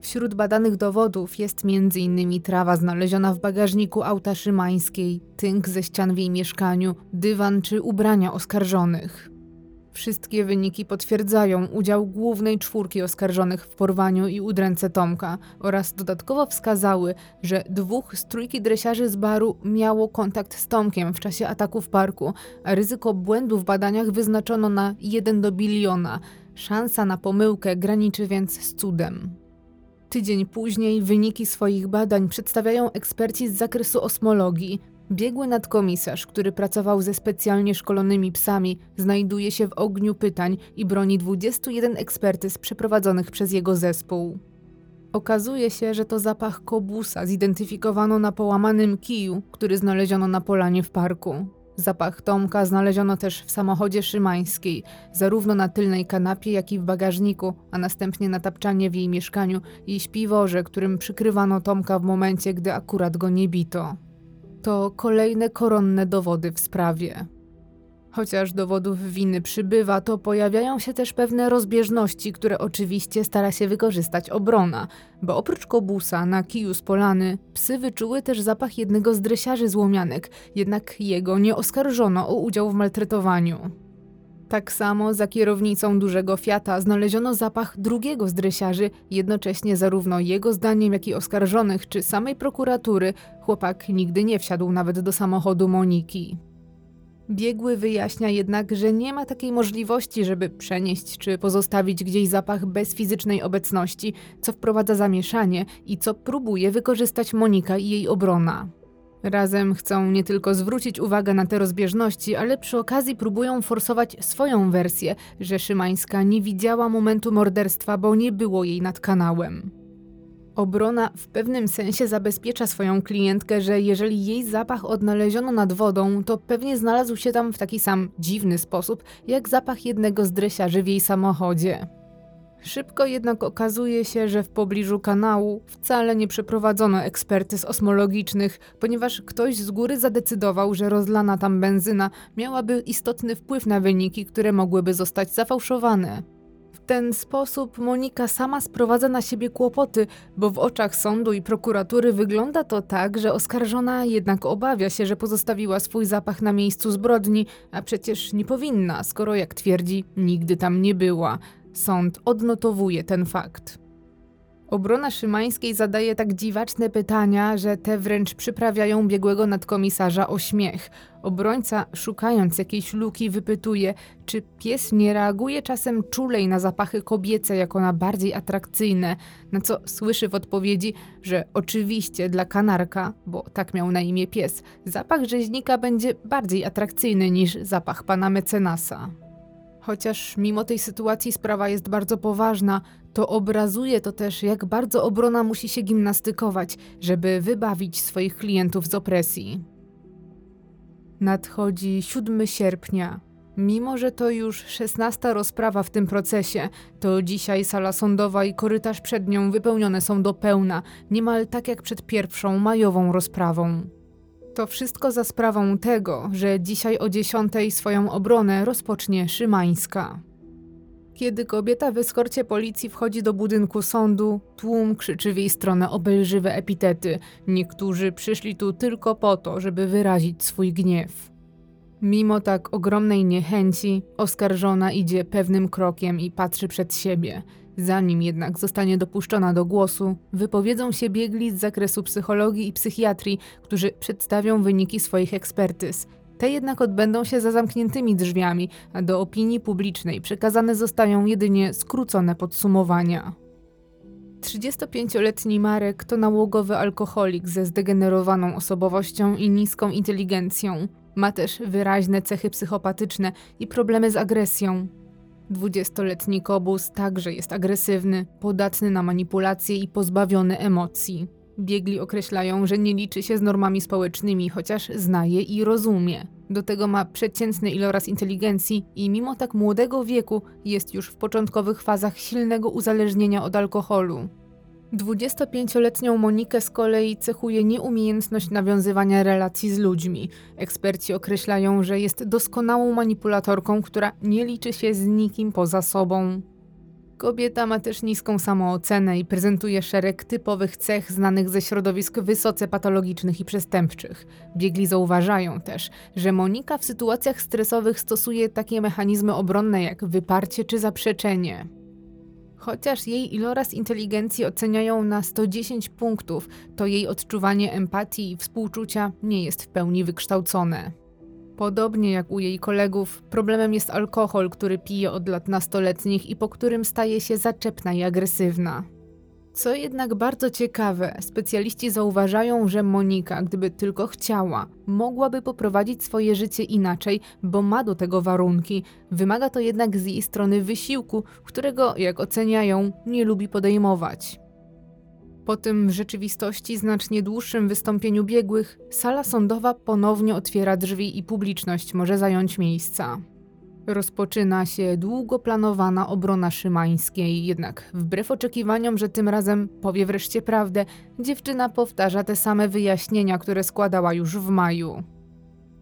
[SPEAKER 1] Wśród badanych dowodów jest m.in. trawa znaleziona w bagażniku auta szymańskiej, tynk ze ścian w jej mieszkaniu, dywan czy ubrania oskarżonych. Wszystkie wyniki potwierdzają udział głównej czwórki oskarżonych w porwaniu i udręce Tomka oraz dodatkowo wskazały, że dwóch z trójki dresiarzy z baru miało kontakt z Tomkiem w czasie ataku w parku, a ryzyko błędu w badaniach wyznaczono na 1 do biliona. Szansa na pomyłkę graniczy więc z cudem. Tydzień później wyniki swoich badań przedstawiają eksperci z zakresu osmologii. Biegły nadkomisarz, który pracował ze specjalnie szkolonymi psami, znajduje się w ogniu pytań i broni 21 ekspertyz przeprowadzonych przez jego zespół. Okazuje się, że to zapach kobusa zidentyfikowano na połamanym kiju, który znaleziono na polanie w parku. Zapach Tomka znaleziono też w samochodzie szymańskiej, zarówno na tylnej kanapie, jak i w bagażniku, a następnie na tapczanie w jej mieszkaniu i śpiworze, którym przykrywano Tomka w momencie, gdy akurat go nie bito. To kolejne koronne dowody w sprawie. Chociaż dowodów winy przybywa, to pojawiają się też pewne rozbieżności, które oczywiście stara się wykorzystać obrona, bo oprócz kobusa na kiju z polany, psy wyczuły też zapach jednego z dresiarzy złomianek, jednak jego nie oskarżono o udział w maltretowaniu. Tak samo za kierownicą dużego Fiata znaleziono zapach drugiego z dresiarzy, jednocześnie zarówno jego zdaniem, jak i oskarżonych czy samej prokuratury chłopak nigdy nie wsiadł nawet do samochodu Moniki. Biegły wyjaśnia jednak, że nie ma takiej możliwości, żeby przenieść czy pozostawić gdzieś zapach bez fizycznej obecności, co wprowadza zamieszanie i co próbuje wykorzystać Monika i jej obrona. Razem chcą nie tylko zwrócić uwagę na te rozbieżności, ale przy okazji próbują forsować swoją wersję, że Szymańska nie widziała momentu morderstwa, bo nie było jej nad kanałem. Obrona w pewnym sensie zabezpiecza swoją klientkę, że jeżeli jej zapach odnaleziono nad wodą, to pewnie znalazł się tam w taki sam dziwny sposób, jak zapach jednego z dresiarzy w jej samochodzie. Szybko jednak okazuje się, że w pobliżu kanału wcale nie przeprowadzono ekspertyz osmologicznych, ponieważ ktoś z góry zadecydował, że rozlana tam benzyna miałaby istotny wpływ na wyniki, które mogłyby zostać zafałszowane. W ten sposób Monika sama sprowadza na siebie kłopoty, bo w oczach sądu i prokuratury wygląda to tak, że oskarżona jednak obawia się, że pozostawiła swój zapach na miejscu zbrodni, a przecież nie powinna, skoro jak twierdzi, nigdy tam nie była. Sąd odnotowuje ten fakt. Obrona Szymańskiej zadaje tak dziwaczne pytania, że te wręcz przyprawiają biegłego nadkomisarza o śmiech. Obrońca, szukając jakiejś luki, wypytuje, czy pies nie reaguje czasem czulej na zapachy kobiece jako na bardziej atrakcyjne, na co słyszy w odpowiedzi, że oczywiście dla kanarka, bo tak miał na imię pies, zapach rzeźnika będzie bardziej atrakcyjny niż zapach pana mecenasa. Chociaż mimo tej sytuacji sprawa jest bardzo poważna, to obrazuje to też, jak bardzo obrona musi się gimnastykować, żeby wybawić swoich klientów z opresji. Nadchodzi 7 sierpnia. Mimo, że to już 16 rozprawa w tym procesie, to dzisiaj sala sądowa i korytarz przed nią wypełnione są do pełna, niemal tak jak przed pierwszą majową rozprawą. To wszystko za sprawą tego, że dzisiaj o 10 swoją obronę rozpocznie Szymańska. Kiedy kobieta w eskorcie policji wchodzi do budynku sądu, tłum krzyczy w jej stronę obelżywe epitety. Niektórzy przyszli tu tylko po to, żeby wyrazić swój gniew. Mimo tak ogromnej niechęci, oskarżona idzie pewnym krokiem i patrzy przed siebie. Zanim jednak zostanie dopuszczona do głosu, wypowiedzą się biegli z zakresu psychologii i psychiatrii, którzy przedstawią wyniki swoich ekspertyz. Te jednak odbędą się za zamkniętymi drzwiami, a do opinii publicznej przekazane zostają jedynie skrócone podsumowania. 35-letni Marek to nałogowy alkoholik ze zdegenerowaną osobowością i niską inteligencją. Ma też wyraźne cechy psychopatyczne i problemy z agresją. Dwudziestoletni Kobus także jest agresywny, podatny na manipulacje i pozbawiony emocji. Biegli określają, że nie liczy się z normami społecznymi, chociaż zna je i rozumie. Do tego ma przeciętny iloraz inteligencji i mimo tak młodego wieku jest już w początkowych fazach silnego uzależnienia od alkoholu. 25-letnią Monikę z kolei cechuje nieumiejętność nawiązywania relacji z ludźmi. Eksperci określają, że jest doskonałą manipulatorką, która nie liczy się z nikim poza sobą. Kobieta ma też niską samoocenę i prezentuje szereg typowych cech znanych ze środowisk wysoce patologicznych i przestępczych. Biegli zauważają też, że Monika w sytuacjach stresowych stosuje takie mechanizmy obronne jak wyparcie czy zaprzeczenie. Chociaż jej iloraz inteligencji oceniają na 110 punktów, to jej odczuwanie empatii i współczucia nie jest w pełni wykształcone. Podobnie jak u jej kolegów, problemem jest alkohol, który pije od lat nastoletnich i po którym staje się zaczepna i agresywna. Co jednak bardzo ciekawe, specjaliści zauważają, że Monika, gdyby tylko chciała, mogłaby poprowadzić swoje życie inaczej, bo ma do tego warunki. Wymaga to jednak z jej strony wysiłku, którego, jak oceniają, nie lubi podejmować. Po tym w rzeczywistości znacznie dłuższym wystąpieniu biegłych, sala sądowa ponownie otwiera drzwi i publiczność może zająć miejsca. Rozpoczyna się długo planowana obrona Szymańskiej, jednak wbrew oczekiwaniom, że tym razem powie wreszcie prawdę, dziewczyna powtarza te same wyjaśnienia, które składała już w maju.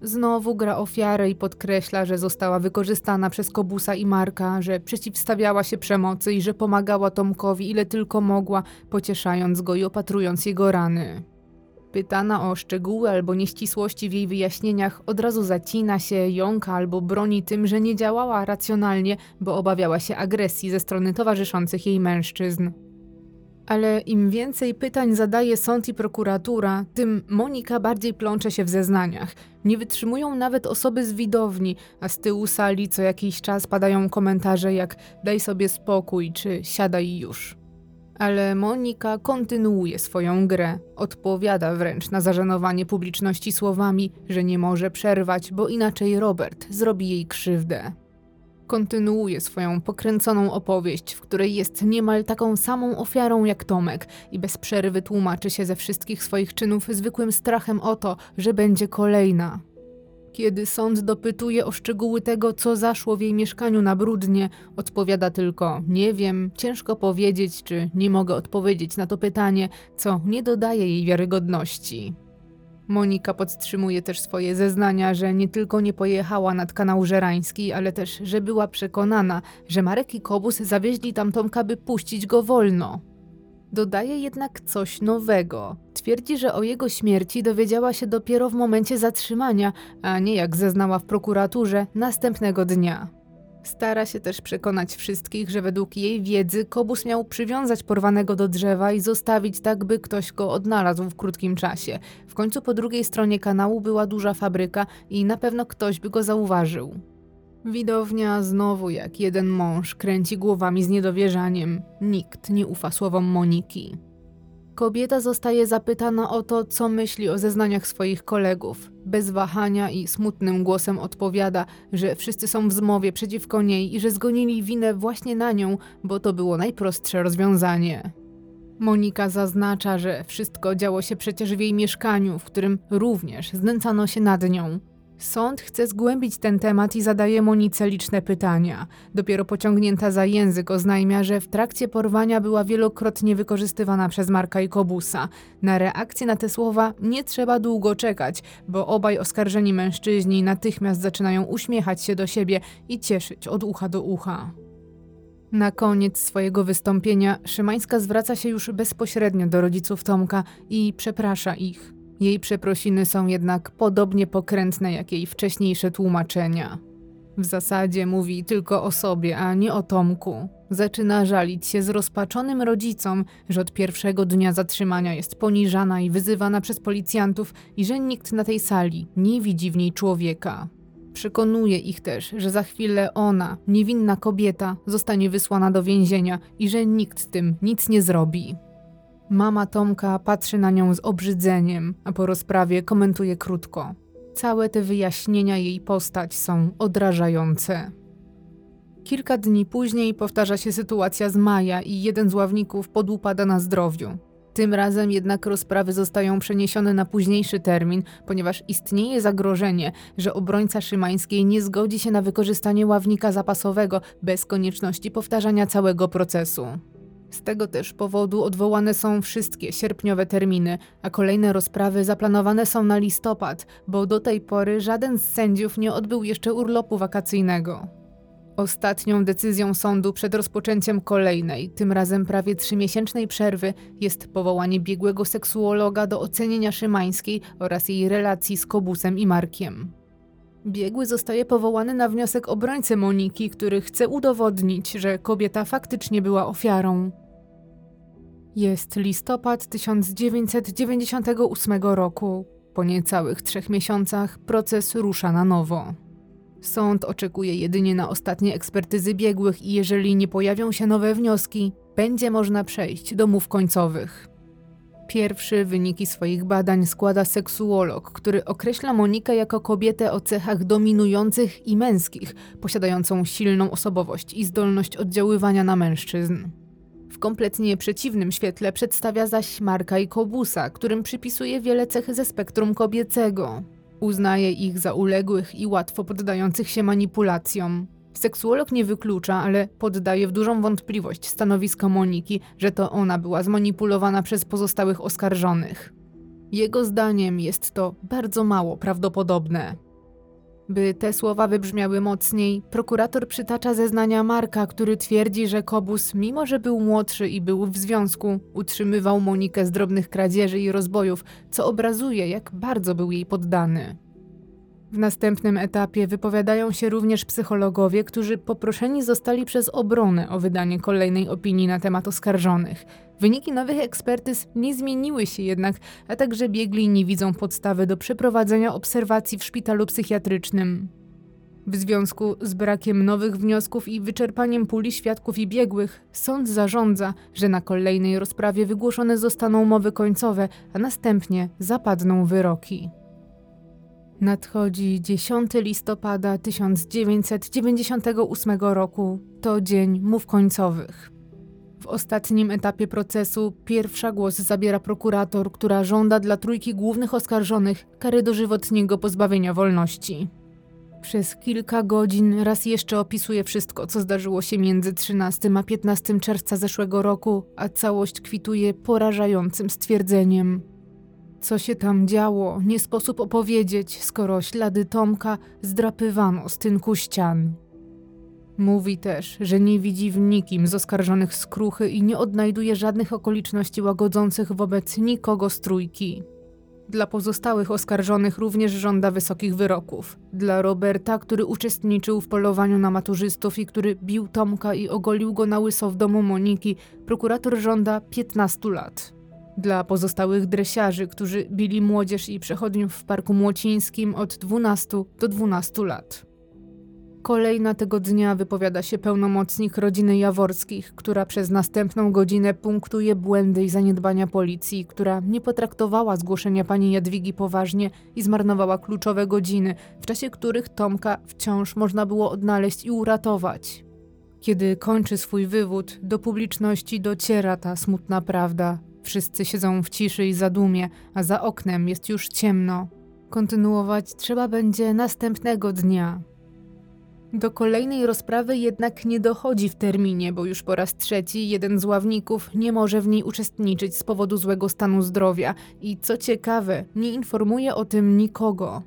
[SPEAKER 1] Znowu gra ofiarę i podkreśla, że została wykorzystana przez Kobusa i Marka, że przeciwstawiała się przemocy i że pomagała Tomkowi ile tylko mogła, pocieszając go i opatrując jego rany. Pytana o szczegóły albo nieścisłości w jej wyjaśnieniach, od razu zacina się, jąka albo broni tym, że nie działała racjonalnie, bo obawiała się agresji ze strony towarzyszących jej mężczyzn. Ale im więcej pytań zadaje sąd i prokuratura, tym Monika bardziej plącze się w zeznaniach. Nie wytrzymują nawet osoby z widowni, a z tyłu sali co jakiś czas padają komentarze jak daj sobie spokój czy siadaj już. Ale Monika kontynuuje swoją grę, odpowiada wręcz na zażenowanie publiczności słowami, że nie może przerwać, bo inaczej Robert zrobi jej krzywdę. Kontynuuje swoją pokręconą opowieść, w której jest niemal taką samą ofiarą jak Tomek i bez przerwy tłumaczy się ze wszystkich swoich czynów zwykłym strachem o to, że będzie kolejna. Kiedy sąd dopytuje o szczegóły tego, co zaszło w jej mieszkaniu na brudnie, odpowiada tylko: Nie wiem, ciężko powiedzieć, czy nie mogę odpowiedzieć na to pytanie, co nie dodaje jej wiarygodności. Monika podtrzymuje też swoje zeznania, że nie tylko nie pojechała nad kanał Żerański, ale też, że była przekonana, że Marek i Kobus zawieźli tam Tomka, by puścić go wolno. Dodaje jednak coś nowego. Twierdzi, że o jego śmierci dowiedziała się dopiero w momencie zatrzymania, a nie jak zeznała w prokuraturze następnego dnia. Stara się też przekonać wszystkich, że według jej wiedzy Kobus miał przywiązać porwanego do drzewa i zostawić tak, by ktoś go odnalazł w krótkim czasie. W końcu po drugiej stronie kanału była duża fabryka i na pewno ktoś by go zauważył. Widownia znowu jak jeden mąż kręci głowami z niedowierzaniem. Nikt nie ufa słowom Moniki. Kobieta zostaje zapytana o to, co myśli o zeznaniach swoich kolegów. Bez wahania i smutnym głosem odpowiada, że wszyscy są w zmowie przeciwko niej i że zgonili winę właśnie na nią, bo to było najprostsze rozwiązanie. Monika zaznacza, że wszystko działo się przecież w jej mieszkaniu, w którym również znęcano się nad nią. Sąd chce zgłębić ten temat i zadaje Monice liczne pytania. Dopiero pociągnięta za język oznajmia, że w trakcie porwania była wielokrotnie wykorzystywana przez Marka i Kobusa. Na reakcję na te słowa nie trzeba długo czekać, bo obaj oskarżeni mężczyźni natychmiast zaczynają uśmiechać się do siebie i cieszyć od ucha do ucha. Na koniec swojego wystąpienia Szymańska zwraca się już bezpośrednio do rodziców Tomka i przeprasza ich. Jej przeprosiny są jednak podobnie pokrętne jak jej wcześniejsze tłumaczenia. W zasadzie mówi tylko o sobie, a nie o Tomku. Zaczyna żalić się zrozpaczonym rodzicom, że od pierwszego dnia zatrzymania jest poniżana i wyzywana przez policjantów i że nikt na tej sali nie widzi w niej człowieka. Przekonuje ich też, że za chwilę ona, niewinna kobieta, zostanie wysłana do więzienia i że nikt z tym nic nie zrobi. Mama Tomka patrzy na nią z obrzydzeniem, a po rozprawie komentuje krótko. Całe te wyjaśnienia jej postać są odrażające. Kilka dni później powtarza się sytuacja z Maja i jeden z ławników podupada na zdrowiu. Tym razem jednak rozprawy zostają przeniesione na późniejszy termin, ponieważ istnieje zagrożenie, że obrońca Szymańskiej nie zgodzi się na wykorzystanie ławnika zapasowego bez konieczności powtarzania całego procesu. Z tego też powodu odwołane są wszystkie sierpniowe terminy, a kolejne rozprawy zaplanowane są na listopad, bo do tej pory żaden z sędziów nie odbył jeszcze urlopu wakacyjnego. Ostatnią decyzją sądu przed rozpoczęciem kolejnej, tym razem prawie trzymiesięcznej przerwy, jest powołanie biegłego seksuologa do ocenienia Szymańskiej oraz jej relacji z Kobusem i Markiem. Biegły zostaje powołany na wniosek obrońcy Moniki, który chce udowodnić, że kobieta faktycznie była ofiarą. Jest listopad 1998 roku. Po niecałych trzech miesiącach proces rusza na nowo. Sąd oczekuje jedynie na ostatnie ekspertyzy biegłych i jeżeli nie pojawią się nowe wnioski, będzie można przejść do mów końcowych. Pierwszy wyniki swoich badań składa seksuolog, który określa Monikę jako kobietę o cechach dominujących i męskich, posiadającą silną osobowość i zdolność oddziaływania na mężczyzn. W kompletnie przeciwnym świetle przedstawia zaś Marka i Kobusa, którym przypisuje wiele cech ze spektrum kobiecego. Uznaje ich za uległych i łatwo poddających się manipulacjom. Seksuolog nie wyklucza, ale poddaje w dużą wątpliwość stanowisko Moniki, że to ona była zmanipulowana przez pozostałych oskarżonych. Jego zdaniem jest to bardzo mało prawdopodobne. By te słowa wybrzmiały mocniej, prokurator przytacza zeznania Marka, który twierdzi, że Kobus, mimo że był młodszy i był w związku, utrzymywał Monikę z drobnych kradzieży i rozbojów, co obrazuje, jak bardzo był jej poddany. W następnym etapie wypowiadają się również psychologowie, którzy poproszeni zostali przez obronę o wydanie kolejnej opinii na temat oskarżonych. Wyniki nowych ekspertyz nie zmieniły się jednak, a także biegli nie widzą podstawy do przeprowadzenia obserwacji w szpitalu psychiatrycznym. W związku z brakiem nowych wniosków i wyczerpaniem puli świadków i biegłych, sąd zarządza, że na kolejnej rozprawie wygłoszone zostaną mowy końcowe, a następnie zapadną wyroki. Nadchodzi 10 listopada 1998 roku. To dzień mów końcowych. W ostatnim etapie procesu pierwsza głos zabiera prokurator, która żąda dla trójki głównych oskarżonych kary dożywotniego pozbawienia wolności. Przez kilka godzin raz jeszcze opisuje wszystko, co zdarzyło się między 13 a 15 czerwca zeszłego roku, a całość kwituje porażającym stwierdzeniem. Co się tam działo, nie sposób opowiedzieć, skoro ślady Tomka zdrapywano z tynku ścian. Mówi też, że nie widzi w nikim z oskarżonych skruchy i nie odnajduje żadnych okoliczności łagodzących wobec nikogo z trójki. Dla pozostałych oskarżonych również żąda wysokich wyroków. Dla Roberta, który uczestniczył w polowaniu na maturzystów i który bił Tomka i ogolił go na łyso w domu Moniki, prokurator żąda 15 lat. Dla pozostałych dresiarzy, którzy bili młodzież i przechodniów w Parku Młocińskim od 12 do 12 lat. Kolejna tego dnia wypowiada się pełnomocnik rodziny Jaworskich, która przez następną godzinę punktuje błędy i zaniedbania policji, która nie potraktowała zgłoszenia pani Jadwigi poważnie i zmarnowała kluczowe godziny, w czasie których Tomka wciąż można było odnaleźć i uratować. Kiedy kończy swój wywód, do publiczności dociera ta smutna prawda. Wszyscy siedzą w ciszy i zadumie, a za oknem jest już ciemno. Kontynuować trzeba będzie następnego dnia. Do kolejnej rozprawy jednak nie dochodzi w terminie, bo już po raz trzeci jeden z ławników nie może w niej uczestniczyć z powodu złego stanu zdrowia i co ciekawe, nie informuje o tym nikogo.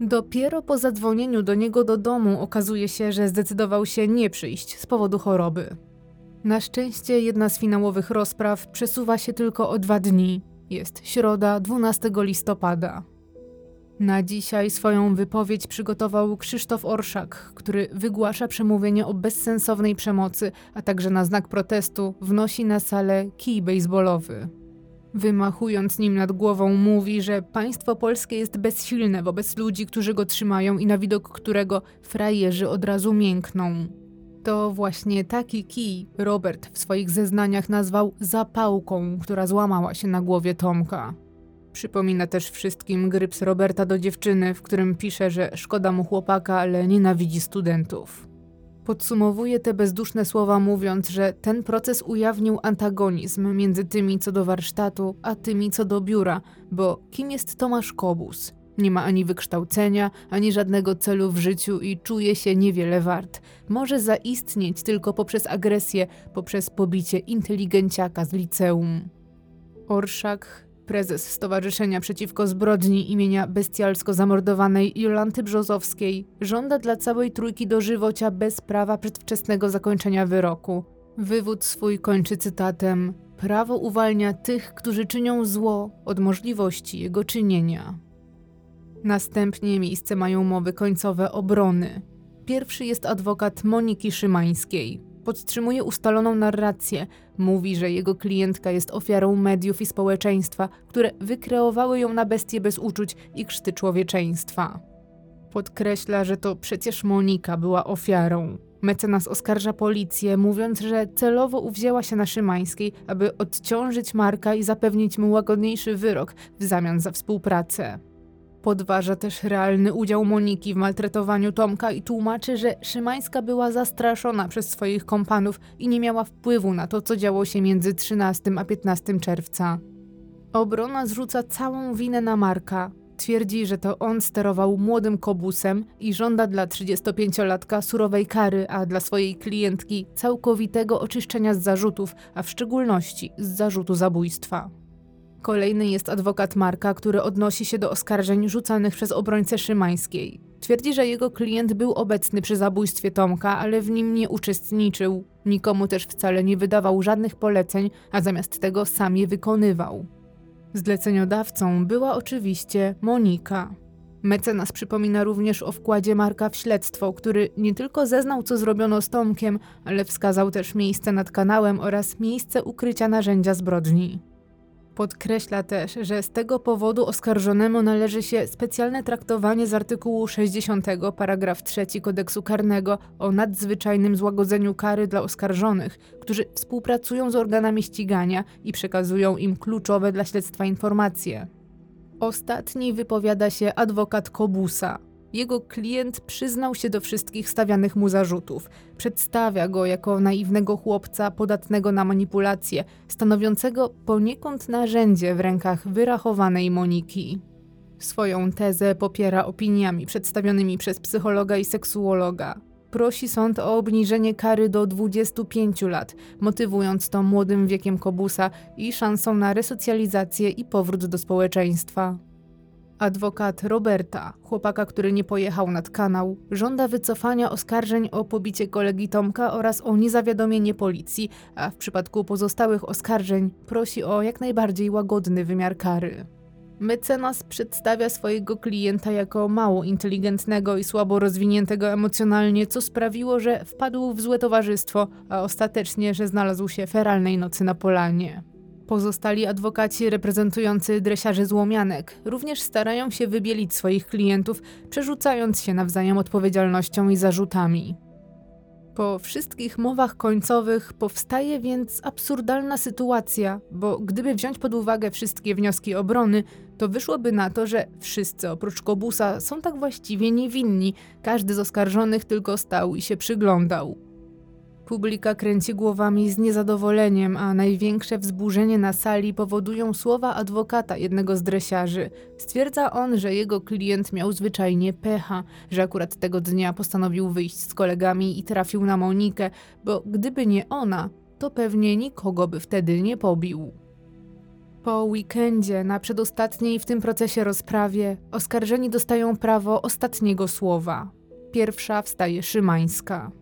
[SPEAKER 1] Dopiero po zadzwonieniu do niego do domu okazuje się, że zdecydował się nie przyjść z powodu choroby. Na szczęście jedna z finałowych rozpraw przesuwa się tylko o dwa dni. Jest środa 12 listopada. Na dzisiaj swoją wypowiedź przygotował Krzysztof Orszak, który wygłasza przemówienie o bezsensownej przemocy, a także na znak protestu wnosi na salę kij baseballowy. Wymachując nim nad głową, mówi, że państwo polskie jest bezsilne wobec ludzi, którzy go trzymają i na widok którego frajerzy od razu miękną. To właśnie taki kij Robert w swoich zeznaniach nazwał zapałką, która złamała się na głowie Tomka. Przypomina też wszystkim gryps Roberta do dziewczyny, w którym pisze, że szkoda mu chłopaka, ale nienawidzi studentów. Podsumowuje te bezduszne słowa mówiąc, że ten proces ujawnił antagonizm między tymi co do warsztatu, a tymi co do biura, bo kim jest Tomasz Kobus? Nie ma ani wykształcenia, ani żadnego celu w życiu i czuje się niewiele wart. Może zaistnieć tylko poprzez agresję, poprzez pobicie inteligenciaka z liceum. Orszak Prezes Stowarzyszenia Przeciwko Zbrodni imienia bestialsko zamordowanej Jolanty Brzozowskiej żąda dla całej trójki dożywocia bez prawa przedwczesnego zakończenia wyroku. Wywód swój kończy cytatem: Prawo uwalnia tych, którzy czynią zło, od możliwości jego czynienia. Następnie miejsce mają mowy końcowe obrony. Pierwszy jest adwokat Moniki Szymańskiej. Podtrzymuje ustaloną narrację. Mówi, że jego klientka jest ofiarą mediów i społeczeństwa, które wykreowały ją na bestię bez uczuć i krzty człowieczeństwa. Podkreśla, że to przecież Monika była ofiarą. Mecenas oskarża policję, mówiąc, że celowo uwzięła się na Szymańskiej, aby odciążyć Marka i zapewnić mu łagodniejszy wyrok w zamian za współpracę. Podważa też realny udział Moniki w maltretowaniu Tomka i tłumaczy, że Szymańska była zastraszona przez swoich kompanów i nie miała wpływu na to, co działo się między 13 a 15 czerwca. Obrona zrzuca całą winę na Marka. Twierdzi, że to on sterował młodym kobusem i żąda dla 35-latka surowej kary, a dla swojej klientki całkowitego oczyszczenia z zarzutów, a w szczególności z zarzutu zabójstwa. Kolejny jest adwokat Marka, który odnosi się do oskarżeń rzucanych przez obrońcę Szymańskiej. Twierdzi, że jego klient był obecny przy zabójstwie Tomka, ale w nim nie uczestniczył. Nikomu też wcale nie wydawał żadnych poleceń, a zamiast tego sam je wykonywał. Zleceniodawcą była oczywiście Monika. Mecenas przypomina również o wkładzie Marka w śledztwo, który nie tylko zeznał, co zrobiono z Tomkiem, ale wskazał też miejsce nad kanałem oraz miejsce ukrycia narzędzia zbrodni. Podkreśla też, że z tego powodu oskarżonemu należy się specjalne traktowanie z artykułu 60 paragraf 3 kodeksu karnego o nadzwyczajnym złagodzeniu kary dla oskarżonych, którzy współpracują z organami ścigania i przekazują im kluczowe dla śledztwa informacje. Ostatni wypowiada się adwokat Kobusa, jego klient przyznał się do wszystkich stawianych mu zarzutów. Przedstawia go jako naiwnego chłopca podatnego na manipulacje, stanowiącego poniekąd narzędzie w rękach wyrachowanej Moniki. Swoją tezę popiera opiniami przedstawionymi przez psychologa i seksuologa. Prosi sąd o obniżenie kary do 25 lat, motywując to młodym wiekiem kobusa i szansą na resocjalizację i powrót do społeczeństwa. Adwokat Roberta, chłopaka, który nie pojechał nad kanał, żąda wycofania oskarżeń o pobicie kolegi Tomka oraz o niezawiadomienie policji, a w przypadku pozostałych oskarżeń prosi o jak najbardziej łagodny wymiar kary. Mecenas przedstawia swojego klienta jako mało inteligentnego i słabo rozwiniętego emocjonalnie, co sprawiło, że wpadł w złe towarzystwo, a ostatecznie, że znalazł się feralnej nocy na polanie. Pozostali adwokaci reprezentujący dresiarzy złomianek również starają się wybielić swoich klientów, przerzucając się nawzajem odpowiedzialnością i zarzutami. Po wszystkich mowach końcowych powstaje więc absurdalna sytuacja, bo gdyby wziąć pod uwagę wszystkie wnioski obrony, to wyszłoby na to, że wszyscy oprócz Kobusa są tak właściwie niewinni, każdy z oskarżonych tylko stał i się przyglądał. Publika kręci głowami z niezadowoleniem, a największe wzburzenie na sali powodują słowa adwokata jednego z dresiarzy. Stwierdza on, że jego klient miał zwyczajnie pecha, że akurat tego dnia postanowił wyjść z kolegami i trafił na Monikę, bo gdyby nie ona, to pewnie nikogo by wtedy nie pobił. Po weekendzie, na przedostatniej w tym procesie rozprawie, oskarżeni dostają prawo ostatniego słowa. Pierwsza wstaje Szymańska.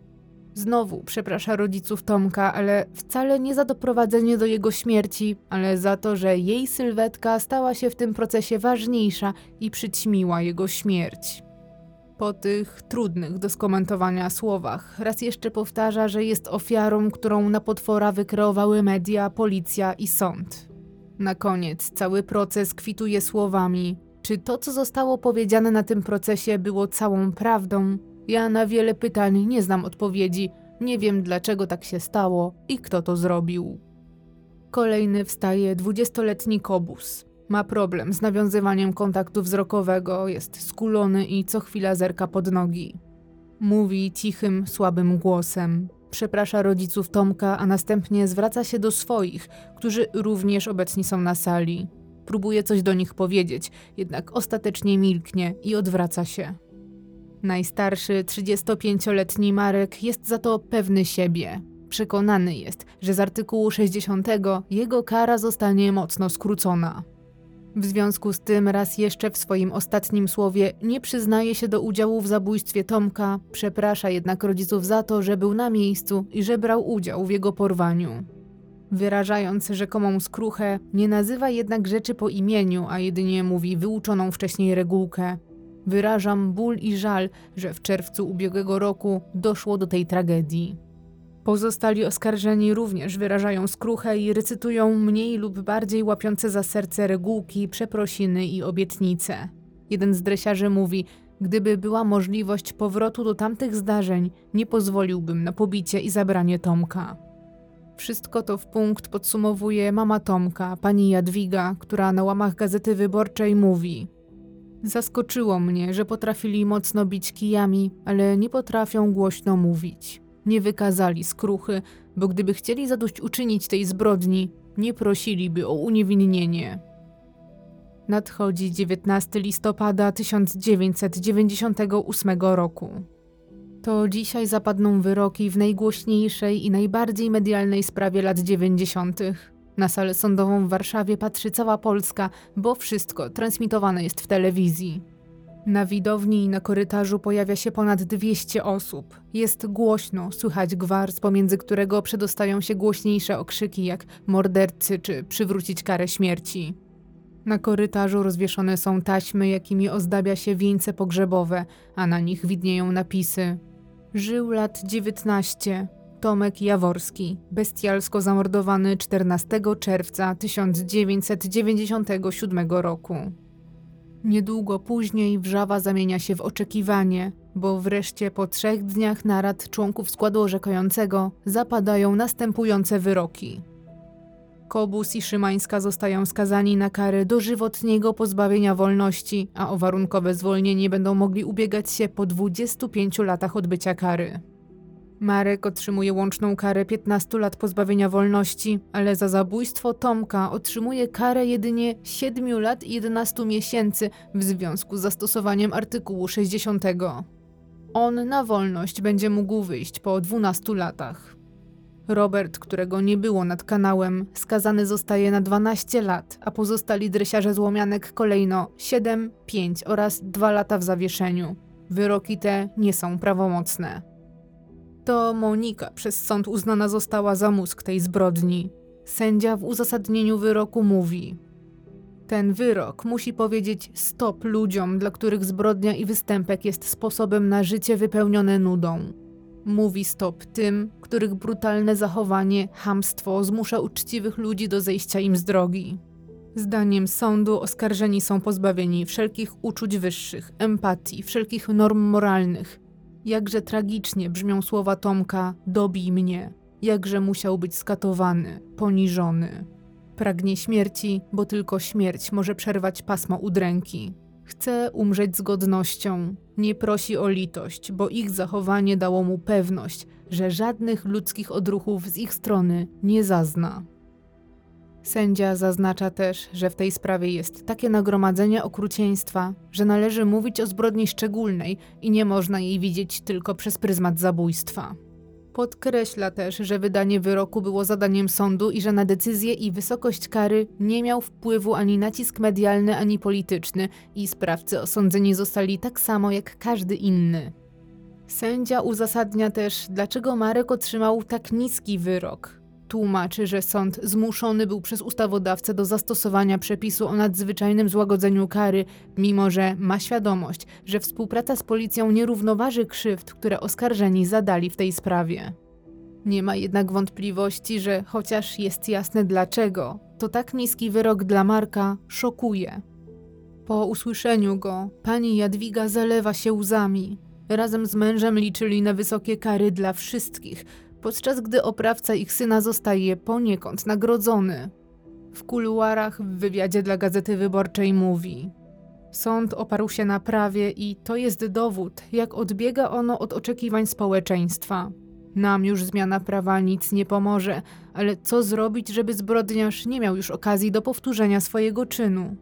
[SPEAKER 1] Znowu przeprasza rodziców Tomka, ale wcale nie za doprowadzenie do jego śmierci, ale za to, że jej sylwetka stała się w tym procesie ważniejsza i przyćmiła jego śmierć. Po tych trudnych do skomentowania słowach, raz jeszcze powtarza, że jest ofiarą, którą na potwora wykreowały media, policja i sąd. Na koniec cały proces kwituje słowami: Czy to, co zostało powiedziane na tym procesie, było całą prawdą, ja na wiele pytań nie znam odpowiedzi, nie wiem dlaczego tak się stało i kto to zrobił. Kolejny wstaje dwudziestoletni kobus. Ma problem z nawiązywaniem kontaktu wzrokowego, jest skulony i co chwila zerka pod nogi. Mówi cichym, słabym głosem. Przeprasza rodziców Tomka, a następnie zwraca się do swoich, którzy również obecni są na sali. Próbuje coś do nich powiedzieć, jednak ostatecznie milknie i odwraca się. Najstarszy, 35-letni Marek jest za to pewny siebie. Przekonany jest, że z artykułu 60 jego kara zostanie mocno skrócona. W związku z tym raz jeszcze w swoim ostatnim słowie nie przyznaje się do udziału w zabójstwie Tomka, przeprasza jednak rodziców za to, że był na miejscu i że brał udział w jego porwaniu. Wyrażając rzekomą skruchę, nie nazywa jednak rzeczy po imieniu, a jedynie mówi wyuczoną wcześniej regułkę. Wyrażam ból i żal, że w czerwcu ubiegłego roku doszło do tej tragedii. Pozostali oskarżeni również wyrażają skruchę i recytują mniej lub bardziej łapiące za serce regułki, przeprosiny i obietnice. Jeden z dresiarzy mówi: Gdyby była możliwość powrotu do tamtych zdarzeń, nie pozwoliłbym na pobicie i zabranie Tomka. Wszystko to w punkt podsumowuje mama Tomka, pani Jadwiga, która na łamach gazety wyborczej mówi: Zaskoczyło mnie, że potrafili mocno bić kijami, ale nie potrafią głośno mówić. Nie wykazali skruchy, bo gdyby chcieli zadośćuczynić tej zbrodni, nie prosiliby o uniewinnienie. Nadchodzi 19 listopada 1998 roku. To dzisiaj zapadną wyroki w najgłośniejszej i najbardziej medialnej sprawie lat 90. Na salę sądową w Warszawie patrzy cała Polska, bo wszystko transmitowane jest w telewizji. Na widowni i na korytarzu pojawia się ponad 200 osób. Jest głośno, słychać gwar, pomiędzy którego przedostają się głośniejsze okrzyki jak mordercy czy przywrócić karę śmierci. Na korytarzu rozwieszone są taśmy, jakimi ozdabia się wieńce pogrzebowe, a na nich widnieją napisy Żył lat 19. Tomek Jaworski, bestialsko zamordowany 14 czerwca 1997 roku. Niedługo później wrzawa zamienia się w oczekiwanie, bo wreszcie po trzech dniach narad członków składu orzekającego zapadają następujące wyroki. Kobus i Szymańska zostają skazani na karę dożywotniego pozbawienia wolności, a o warunkowe zwolnienie będą mogli ubiegać się po 25 latach odbycia kary. Marek otrzymuje łączną karę 15 lat pozbawienia wolności, ale za zabójstwo Tomka otrzymuje karę jedynie 7 lat i 11 miesięcy w związku z zastosowaniem artykułu 60. On na wolność będzie mógł wyjść po 12 latach. Robert, którego nie było nad kanałem, skazany zostaje na 12 lat, a pozostali dresiarze złomianek kolejno 7, 5 oraz 2 lata w zawieszeniu. Wyroki te nie są prawomocne. To Monika przez sąd uznana została za mózg tej zbrodni. Sędzia w uzasadnieniu wyroku mówi: Ten wyrok musi powiedzieć stop ludziom, dla których zbrodnia i występek jest sposobem na życie wypełnione nudą. Mówi stop tym, których brutalne zachowanie, hamstwo zmusza uczciwych ludzi do zejścia im z drogi. Zdaniem sądu oskarżeni są pozbawieni wszelkich uczuć wyższych, empatii, wszelkich norm moralnych. Jakże tragicznie brzmią słowa Tomka: dobij mnie. Jakże musiał być skatowany, poniżony. Pragnie śmierci, bo tylko śmierć może przerwać pasmo udręki. Chce umrzeć z godnością. Nie prosi o litość, bo ich zachowanie dało mu pewność, że żadnych ludzkich odruchów z ich strony nie zazna. Sędzia zaznacza też, że w tej sprawie jest takie nagromadzenie okrucieństwa, że należy mówić o zbrodni szczególnej i nie można jej widzieć tylko przez pryzmat zabójstwa. Podkreśla też, że wydanie wyroku było zadaniem sądu i że na decyzję i wysokość kary nie miał wpływu ani nacisk medialny, ani polityczny i sprawcy osądzeni zostali tak samo jak każdy inny. Sędzia uzasadnia też, dlaczego Marek otrzymał tak niski wyrok. Tłumaczy, że sąd zmuszony był przez ustawodawcę do zastosowania przepisu o nadzwyczajnym złagodzeniu kary, mimo że ma świadomość, że współpraca z policją nie równoważy krzywd, które oskarżeni zadali w tej sprawie. Nie ma jednak wątpliwości, że chociaż jest jasne dlaczego, to tak niski wyrok dla Marka szokuje. Po usłyszeniu go, pani Jadwiga zalewa się łzami. Razem z mężem liczyli na wysokie kary dla wszystkich, podczas gdy oprawca ich syna zostaje poniekąd nagrodzony. W kuluarach w wywiadzie dla Gazety Wyborczej mówi: Sąd oparł się na prawie i to jest dowód, jak odbiega ono od oczekiwań społeczeństwa. Nam już zmiana prawa nic nie pomoże, ale co zrobić, żeby zbrodniarz nie miał już okazji do powtórzenia swojego czynu?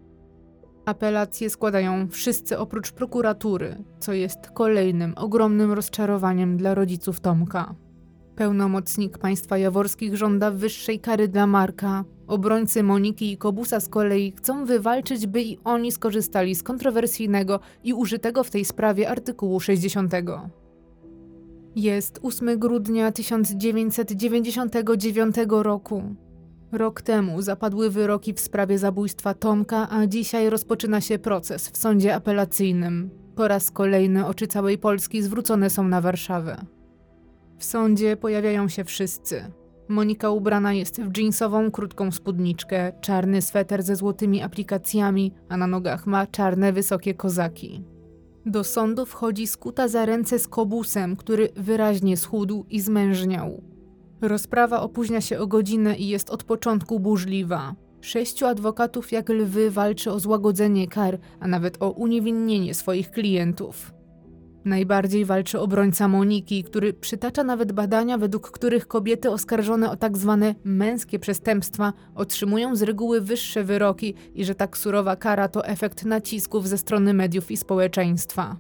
[SPEAKER 1] Apelacje składają wszyscy oprócz prokuratury, co jest kolejnym ogromnym rozczarowaniem dla rodziców Tomka. Pełnomocnik państwa jaworskich żąda wyższej kary dla Marka. Obrońcy Moniki i Kobusa z kolei chcą wywalczyć, by i oni skorzystali z kontrowersyjnego i użytego w tej sprawie artykułu 60. Jest 8 grudnia 1999 roku. Rok temu zapadły wyroki w sprawie zabójstwa Tomka, a dzisiaj rozpoczyna się proces w sądzie apelacyjnym. Po raz kolejny oczy całej Polski zwrócone są na Warszawę. W sądzie pojawiają się wszyscy. Monika ubrana jest w jeansową, krótką spódniczkę, czarny sweter ze złotymi aplikacjami, a na nogach ma czarne, wysokie kozaki. Do sądu wchodzi skuta za ręce z kobusem, który wyraźnie schudł i zmężniał. Rozprawa opóźnia się o godzinę i jest od początku burzliwa. Sześciu adwokatów jak lwy walczy o złagodzenie kar, a nawet o uniewinnienie swoich klientów. Najbardziej walczy obrońca Moniki, który przytacza nawet badania, według których kobiety oskarżone o tak zwane męskie przestępstwa otrzymują z reguły wyższe wyroki i że tak surowa kara to efekt nacisków ze strony mediów i społeczeństwa.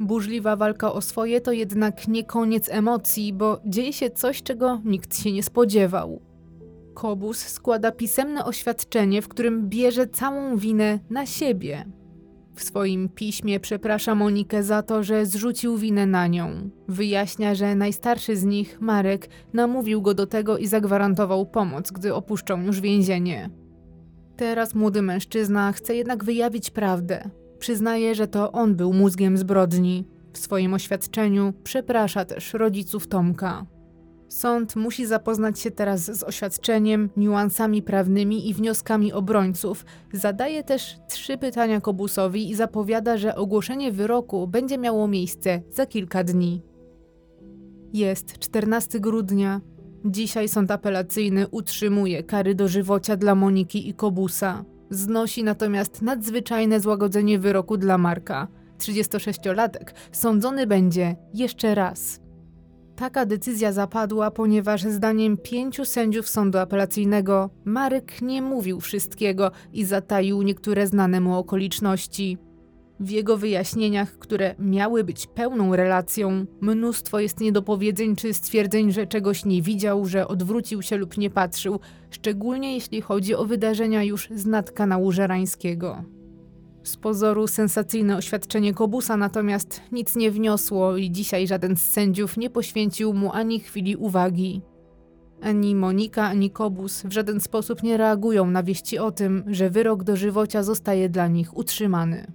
[SPEAKER 1] Burzliwa walka o swoje to jednak nie koniec emocji, bo dzieje się coś, czego nikt się nie spodziewał. Kobus składa pisemne oświadczenie, w którym bierze całą winę na siebie. W swoim piśmie przeprasza Monikę za to, że zrzucił winę na nią. Wyjaśnia, że najstarszy z nich, Marek, namówił go do tego i zagwarantował pomoc, gdy opuszczą już więzienie. Teraz młody mężczyzna chce jednak wyjawić prawdę. Przyznaje, że to on był mózgiem zbrodni. W swoim oświadczeniu przeprasza też rodziców Tomka. Sąd musi zapoznać się teraz z oświadczeniem, niuansami prawnymi i wnioskami obrońców. Zadaje też trzy pytania Kobusowi i zapowiada, że ogłoszenie wyroku będzie miało miejsce za kilka dni. Jest 14 grudnia. Dzisiaj sąd apelacyjny utrzymuje kary dożywocia dla Moniki i Kobusa. Znosi natomiast nadzwyczajne złagodzenie wyroku dla Marka. 36-latek sądzony będzie jeszcze raz. Taka decyzja zapadła, ponieważ zdaniem pięciu sędziów sądu apelacyjnego Marek nie mówił wszystkiego i zataił niektóre znane mu okoliczności. W jego wyjaśnieniach, które miały być pełną relacją, mnóstwo jest niedopowiedzeń czy stwierdzeń, że czegoś nie widział, że odwrócił się lub nie patrzył, szczególnie jeśli chodzi o wydarzenia już z nadkanału żerańskiego. Z pozoru sensacyjne oświadczenie Kobusa natomiast nic nie wniosło i dzisiaj żaden z sędziów nie poświęcił mu ani chwili uwagi. Ani Monika, ani Kobus w żaden sposób nie reagują na wieści o tym, że wyrok dożywocia zostaje dla nich utrzymany.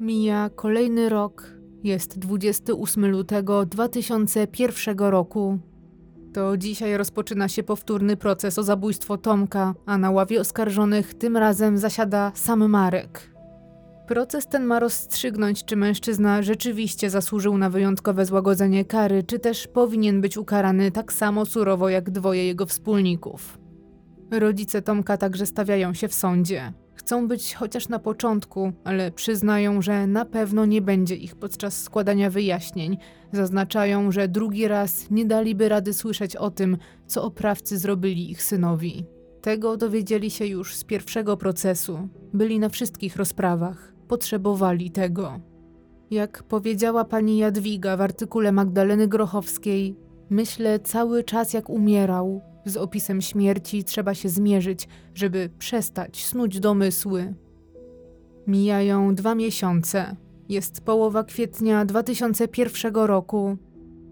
[SPEAKER 1] Mija kolejny rok, jest 28 lutego 2001 roku. To dzisiaj rozpoczyna się powtórny proces o zabójstwo Tomka, a na ławie oskarżonych tym razem zasiada sam Marek. Proces ten ma rozstrzygnąć, czy mężczyzna rzeczywiście zasłużył na wyjątkowe złagodzenie kary, czy też powinien być ukarany tak samo surowo jak dwoje jego wspólników. Rodzice Tomka także stawiają się w sądzie. Chcą być chociaż na początku, ale przyznają, że na pewno nie będzie ich podczas składania wyjaśnień. Zaznaczają, że drugi raz nie daliby rady słyszeć o tym, co oprawcy zrobili ich synowi. Tego dowiedzieli się już z pierwszego procesu. Byli na wszystkich rozprawach. Potrzebowali tego. Jak powiedziała pani Jadwiga w artykule Magdaleny Grochowskiej, myślę cały czas jak umierał, z opisem śmierci trzeba się zmierzyć, żeby przestać snuć domysły. Mijają dwa miesiące. Jest połowa kwietnia 2001 roku.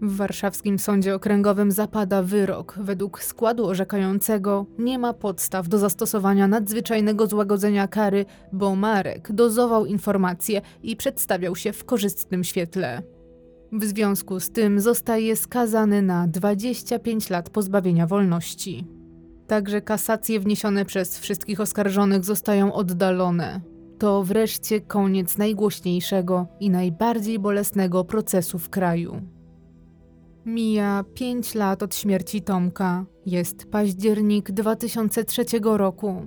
[SPEAKER 1] W warszawskim sądzie okręgowym zapada wyrok. Według składu orzekającego nie ma podstaw do zastosowania nadzwyczajnego złagodzenia kary, bo Marek dozował informacje i przedstawiał się w korzystnym świetle. W związku z tym zostaje skazany na 25 lat pozbawienia wolności. Także kasacje wniesione przez wszystkich oskarżonych zostają oddalone. To wreszcie koniec najgłośniejszego i najbardziej bolesnego procesu w kraju. Mija 5 lat od śmierci Tomka. Jest październik 2003 roku.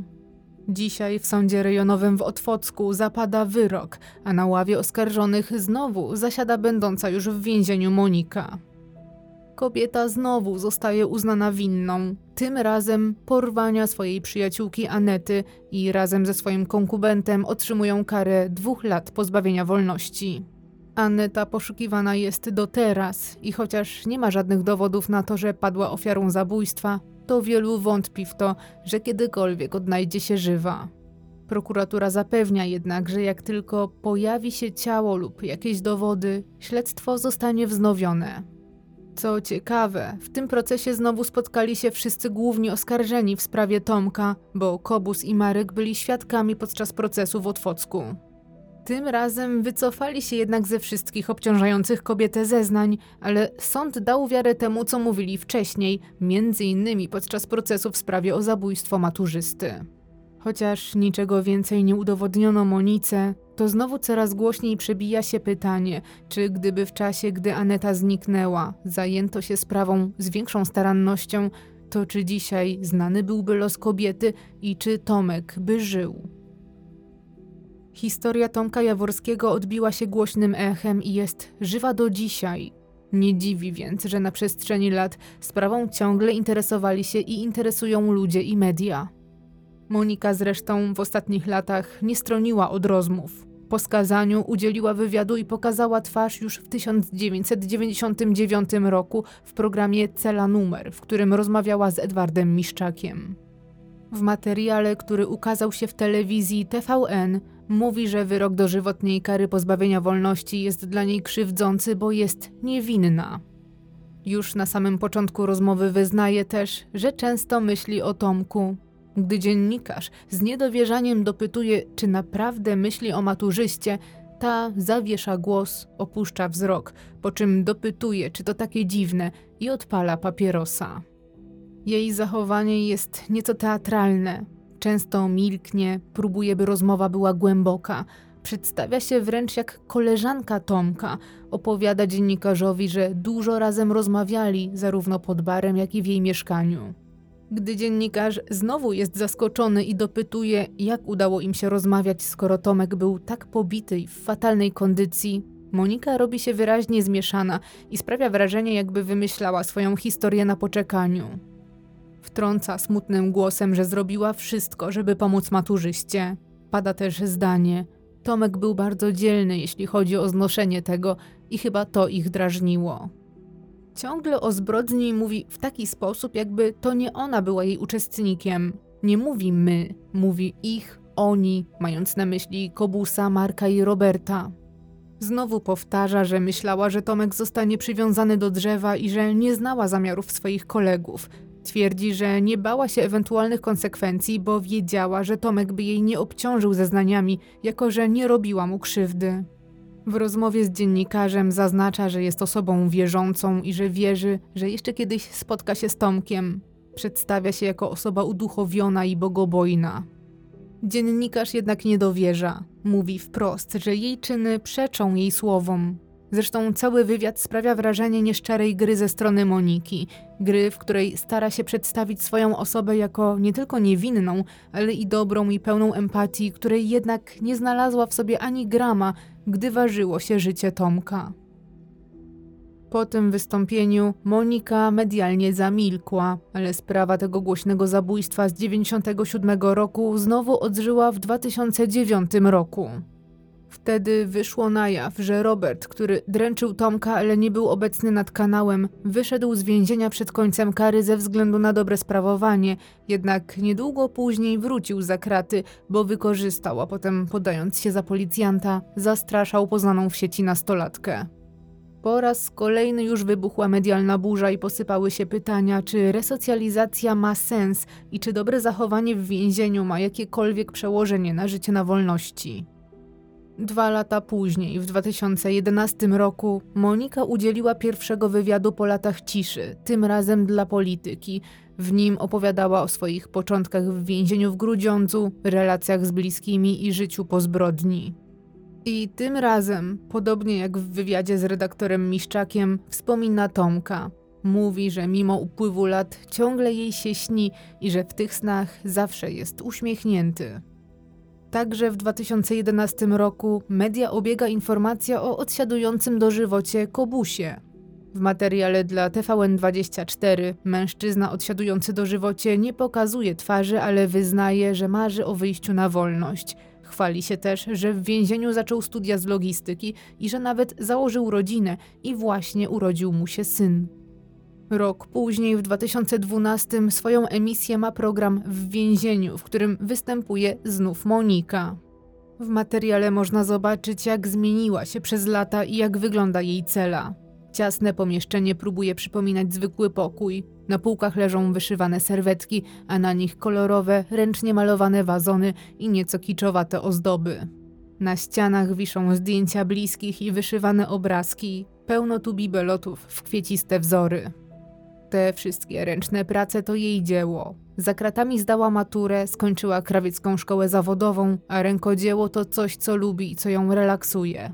[SPEAKER 1] Dzisiaj w sądzie rejonowym w Otwocku zapada wyrok, a na ławie oskarżonych znowu zasiada będąca już w więzieniu Monika. Kobieta znowu zostaje uznana winną, tym razem porwania swojej przyjaciółki Anety i razem ze swoim konkubentem otrzymują karę dwóch lat pozbawienia wolności. Aneta poszukiwana jest do teraz i chociaż nie ma żadnych dowodów na to, że padła ofiarą zabójstwa, to wielu wątpi w to, że kiedykolwiek odnajdzie się żywa. Prokuratura zapewnia jednak, że jak tylko pojawi się ciało lub jakieś dowody, śledztwo zostanie wznowione. Co ciekawe, w tym procesie znowu spotkali się wszyscy główni oskarżeni w sprawie Tomka, bo Kobus i Marek byli świadkami podczas procesu w Otwocku. Tym razem wycofali się jednak ze wszystkich obciążających kobietę zeznań, ale sąd dał wiarę temu, co mówili wcześniej, między innymi podczas procesu w sprawie o zabójstwo maturzysty. Chociaż niczego więcej nie udowodniono Monice, to znowu coraz głośniej przebija się pytanie, czy gdyby w czasie, gdy Aneta zniknęła, zajęto się sprawą z większą starannością, to czy dzisiaj znany byłby los kobiety i czy Tomek by żył. Historia Tomka Jaworskiego odbiła się głośnym echem i jest żywa do dzisiaj. Nie dziwi więc, że na przestrzeni lat sprawą ciągle interesowali się i interesują ludzie i media. Monika zresztą w ostatnich latach nie stroniła od rozmów. Po skazaniu udzieliła wywiadu i pokazała twarz już w 1999 roku w programie Cela Numer, w którym rozmawiała z Edwardem Miszczakiem. W materiale, który ukazał się w telewizji TVN, mówi, że wyrok dożywotniej kary pozbawienia wolności jest dla niej krzywdzący, bo jest niewinna. Już na samym początku rozmowy wyznaje też, że często myśli o Tomku. Gdy dziennikarz z niedowierzaniem dopytuje, czy naprawdę myśli o maturzyście, ta zawiesza głos, opuszcza wzrok, po czym dopytuje, czy to takie dziwne i odpala papierosa. Jej zachowanie jest nieco teatralne. Często milknie, próbuje, by rozmowa była głęboka. Przedstawia się wręcz jak koleżanka Tomka. Opowiada dziennikarzowi, że dużo razem rozmawiali, zarówno pod barem, jak i w jej mieszkaniu. Gdy dziennikarz znowu jest zaskoczony i dopytuje, jak udało im się rozmawiać, skoro Tomek był tak pobity i w fatalnej kondycji, Monika robi się wyraźnie zmieszana i sprawia wrażenie, jakby wymyślała swoją historię na poczekaniu. Wtrąca smutnym głosem, że zrobiła wszystko, żeby pomóc maturzyście. Pada też zdanie: Tomek był bardzo dzielny, jeśli chodzi o znoszenie tego, i chyba to ich drażniło. Ciągle o zbrodni mówi w taki sposób, jakby to nie ona była jej uczestnikiem. Nie mówi my, mówi ich, oni, mając na myśli Kobusa, Marka i Roberta. Znowu powtarza, że myślała, że Tomek zostanie przywiązany do drzewa i że nie znała zamiarów swoich kolegów. Twierdzi, że nie bała się ewentualnych konsekwencji, bo wiedziała, że Tomek by jej nie obciążył zeznaniami, jako że nie robiła mu krzywdy. W rozmowie z dziennikarzem zaznacza, że jest osobą wierzącą i że wierzy, że jeszcze kiedyś spotka się z Tomkiem. Przedstawia się jako osoba uduchowiona i bogobojna. Dziennikarz jednak nie dowierza. Mówi wprost, że jej czyny przeczą jej słowom. Zresztą cały wywiad sprawia wrażenie nieszczerej gry ze strony Moniki. Gry, w której stara się przedstawić swoją osobę jako nie tylko niewinną, ale i dobrą i pełną empatii, której jednak nie znalazła w sobie ani grama, gdy ważyło się życie Tomka. Po tym wystąpieniu Monika medialnie zamilkła, ale sprawa tego głośnego zabójstwa z 97 roku znowu odżyła w 2009 roku. Wtedy wyszło na jaw, że Robert, który dręczył Tomka, ale nie był obecny nad kanałem, wyszedł z więzienia przed końcem kary ze względu na dobre sprawowanie, jednak niedługo później wrócił za kraty, bo wykorzystał, a potem podając się za policjanta, zastraszał poznaną w sieci nastolatkę. Po raz kolejny już wybuchła medialna burza i posypały się pytania, czy resocjalizacja ma sens i czy dobre zachowanie w więzieniu ma jakiekolwiek przełożenie na życie na wolności. Dwa lata później, w 2011 roku, Monika udzieliła pierwszego wywiadu po latach ciszy, tym razem dla polityki. W nim opowiadała o swoich początkach w więzieniu w Grudziądzu, relacjach z bliskimi i życiu po zbrodni. I tym razem, podobnie jak w wywiadzie z redaktorem Miszczakiem, wspomina Tomka. Mówi, że mimo upływu lat ciągle jej się śni i że w tych snach zawsze jest uśmiechnięty. Także w 2011 roku media obiega informacja o odsiadującym dożywocie Kobusie. W materiale dla TVN24 mężczyzna odsiadujący dożywocie nie pokazuje twarzy, ale wyznaje, że marzy o wyjściu na wolność. Chwali się też, że w więzieniu zaczął studia z logistyki i że nawet założył rodzinę i właśnie urodził mu się syn. Rok później, w 2012, swoją emisję ma program w więzieniu, w którym występuje znów Monika. W materiale można zobaczyć, jak zmieniła się przez lata i jak wygląda jej cela. Ciasne pomieszczenie próbuje przypominać zwykły pokój. Na półkach leżą wyszywane serwetki, a na nich kolorowe, ręcznie malowane wazony i nieco kiczowate ozdoby. Na ścianach wiszą zdjęcia bliskich i wyszywane obrazki. Pełno tu bibelotów w kwieciste wzory. Te wszystkie ręczne prace to jej dzieło. Za kratami zdała maturę, skończyła krawiecką szkołę zawodową, a rękodzieło to coś, co lubi i co ją relaksuje.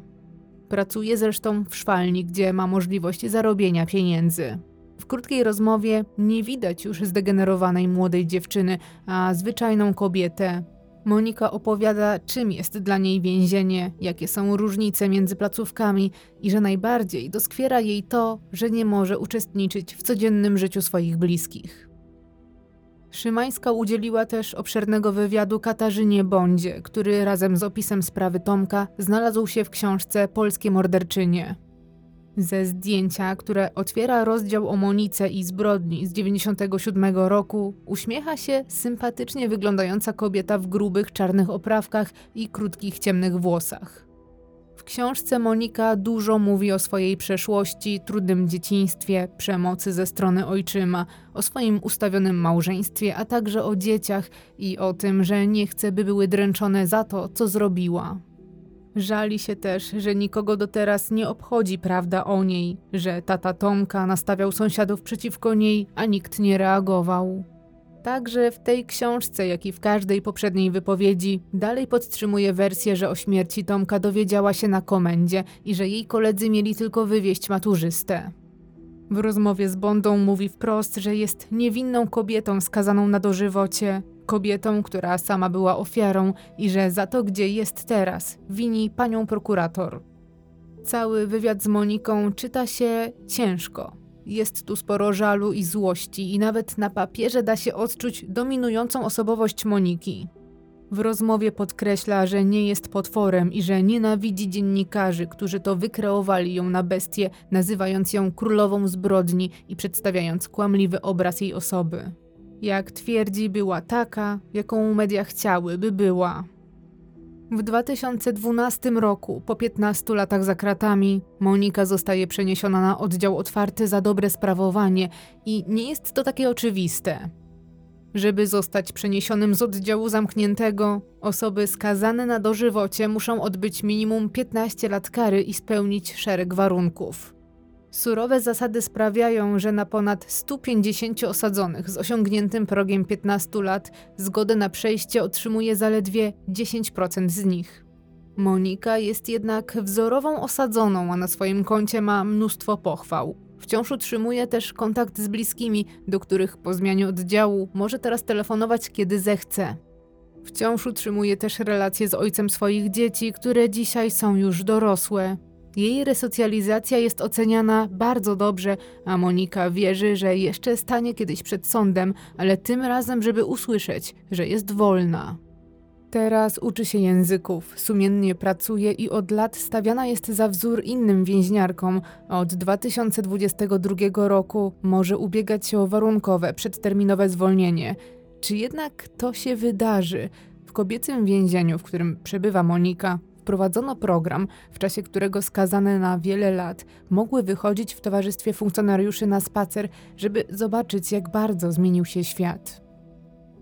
[SPEAKER 1] Pracuje zresztą w szwalni, gdzie ma możliwość zarobienia pieniędzy. W krótkiej rozmowie nie widać już zdegenerowanej młodej dziewczyny, a zwyczajną kobietę. Monika opowiada, czym jest dla niej więzienie, jakie są różnice między placówkami i że najbardziej doskwiera jej to, że nie może uczestniczyć w codziennym życiu swoich bliskich. Szymańska udzieliła też obszernego wywiadu Katarzynie Bondzie, który razem z opisem sprawy Tomka znalazł się w książce Polskie morderczynie. Ze zdjęcia, które otwiera rozdział o Monice i zbrodni z 97 roku, uśmiecha się sympatycznie wyglądająca kobieta w grubych czarnych oprawkach i krótkich ciemnych włosach. W książce Monika dużo mówi o swojej przeszłości, trudnym dzieciństwie, przemocy ze strony ojczyma, o swoim ustawionym małżeństwie, a także o dzieciach i o tym, że nie chce, by były dręczone za to, co zrobiła. Żali się też, że nikogo do teraz nie obchodzi prawda o niej, że tata Tomka nastawiał sąsiadów przeciwko niej, a nikt nie reagował. Także w tej książce, jak i w każdej poprzedniej wypowiedzi, dalej podtrzymuje wersję, że o śmierci Tomka dowiedziała się na komendzie i że jej koledzy mieli tylko wywieźć maturzystę. W rozmowie z Bondą mówi wprost, że jest niewinną kobietą skazaną na dożywocie, kobietą, która sama była ofiarą i że za to, gdzie jest teraz, wini panią prokurator. Cały wywiad z Moniką czyta się ciężko. Jest tu sporo żalu i złości, i nawet na papierze da się odczuć dominującą osobowość Moniki. W rozmowie podkreśla, że nie jest potworem i że nienawidzi dziennikarzy, którzy to wykreowali ją na bestię, nazywając ją królową zbrodni i przedstawiając kłamliwy obraz jej osoby. Jak twierdzi, była taka, jaką media chciały, by była. W 2012 roku, po 15 latach za kratami, Monika zostaje przeniesiona na oddział otwarty za dobre sprawowanie i nie jest to takie oczywiste. Żeby zostać przeniesionym z oddziału zamkniętego, osoby skazane na dożywocie muszą odbyć minimum 15 lat kary i spełnić szereg warunków. Surowe zasady sprawiają, że na ponad 150 osadzonych z osiągniętym progiem 15 lat zgodę na przejście otrzymuje zaledwie 10% z nich. Monika jest jednak wzorową osadzoną, a na swoim koncie ma mnóstwo pochwał. Wciąż utrzymuje też kontakt z bliskimi, do których po zmianie oddziału może teraz telefonować kiedy zechce. Wciąż utrzymuje też relacje z ojcem swoich dzieci, które dzisiaj są już dorosłe. Jej resocjalizacja jest oceniana bardzo dobrze, a Monika wierzy, że jeszcze stanie kiedyś przed sądem, ale tym razem, żeby usłyszeć, że jest wolna. Teraz uczy się języków, sumiennie pracuje i od lat stawiana jest za wzór innym więźniarkom, od 2022 roku może ubiegać się o warunkowe, przedterminowe zwolnienie. Czy jednak to się wydarzy? W kobiecym więzieniu, w którym przebywa Monika, wprowadzono program, w czasie którego skazane na wiele lat mogły wychodzić w towarzystwie funkcjonariuszy na spacer, żeby zobaczyć, jak bardzo zmienił się świat.